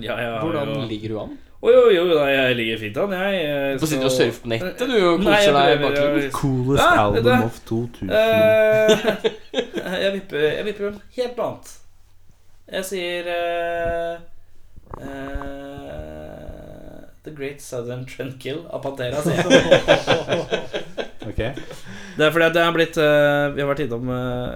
B: Ja, ja,
C: Hvordan
B: jo.
C: ligger du an?
B: Oh, jo, jo, nei, jeg ligger fint an, jeg. Du
C: Du sitter og surfer på nettet, du, og koser deg
B: jeg-
D: Coolest
B: Ja,
D: album
B: det-
D: of 2000.
B: Uh, jeg vipper Jeg vipper om helt annet. Jeg sier eh, eh, The Great Southern Trendkill av Pantera, sier jeg.
D: Ok.
B: Det er fordi det er blitt uh, Vi har vært innom uh,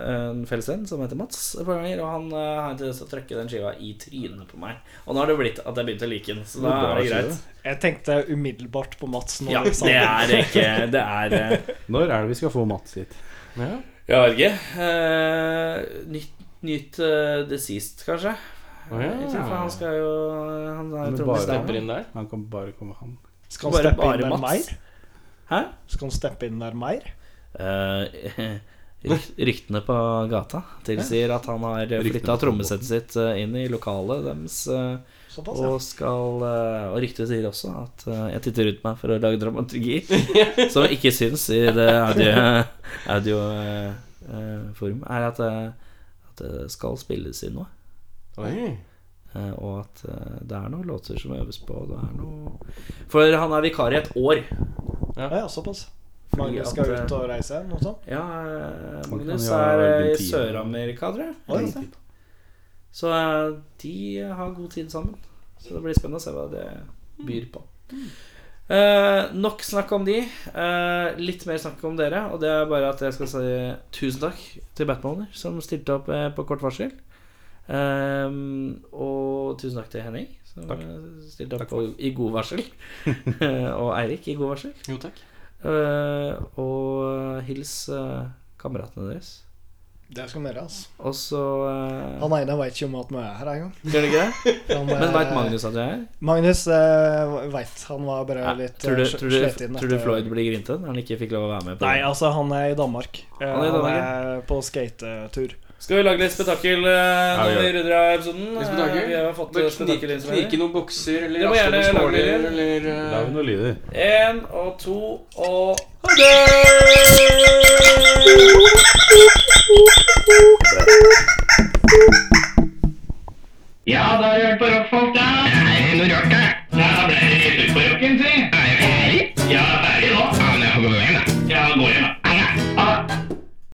B: en felles venn som heter Mats, et par ganger, og han uh, har interesse av å trykke den skiva i trynet på meg. Og nå har det blitt at jeg begynte å like den, så da
D: er
B: det greit.
E: Jeg tenkte umiddelbart på Mats. Når
B: Ja, det er ikke Det er
D: Når er det vi skal få Mats hit?
C: Ja.
B: Jeg vet ikke. Eh, nytt nytt eh, Deceased, kanskje.
C: Å ja.
B: For han skal jo Han.
C: Stepper inn der.
D: Han kan bare komme, han.
E: Skal han
B: Bare-
E: steppe
B: bare
E: inn der
B: Mats.
E: mer?
B: Hæ?
E: Skal han steppe inn der mer?
B: Uh, ryktene på gata tilsier at han har flytta trommesettet sitt eh, inn i lokalet deres. eh,
E: Såpass, ja.
B: Og skal Og ryktet sier også at jeg titter ut meg for å lage dramaturgi som ikke syns i det audioforum, audio, er at, at det skal spilles inn noe.
C: Oi.
B: Eh, og at eh, det er noen låter som øves på. Det er noe For han er vikar i et år.
E: Ja, ja, såpass.
B: Fordi
E: Magnus skal
B: at, eh,
E: ut og reise? Noe sånt?
B: Ja, eh,
D: Man kan
B: Magnus
D: jo ha
B: er eh, i. Sør-Amerika, tror jeg.
E: Oi.
B: Ja, Så eh, de har god tid sammen. Så det blir spennende å se hva det byr på. Eh, nok snakk om de. Eh, litt mer snakk om dere. Og det er bare at jeg skal si tusen takk til Batmaner, som stilte opp eh, på kort varsel. Eh, og tusen takk til Henning, som
D: Takk.
B: eh, stilte opp på, i god varsel. og Eirik i god varsel.
C: Jo, takk.
B: Uh, og hils uh, kameratene deres.
E: Det skal vi gjøre, altså.
B: Og så uh...
E: Han ene veit ikke om at vi er her engang.
B: Gjør det ikke det?
E: Han,
B: Men
E: eh,
B: veit Magnus at jeg er her?
E: Magnus uh, veit. Han var bare
B: Ja,
E: litt
B: tror, du,
E: eh,
B: tror, du, tror du Floyd blir grinte når han ikke fikk lov å være med på
E: Nei,
B: det?
E: altså, han er i Danmark. Eh,
B: Han er i Danmark,
E: er på skatetur.
B: Skal vi lage litt spetakkel eh, når
D: vi
B: rydder av episoden?
C: Litt spetakkel?
B: Eh, vi har fått eh, spetakkel
C: Knike noen bukser eller
B: Det må
C: raske
B: gjerne
C: noen
B: lage
C: småler
B: lyder.
C: eller eh,
D: Lag noen lyder.
B: Én og to og ha det!
G: Ja, da har du hørt på rockfolk, da. Det er noe rart, det. Ja, det er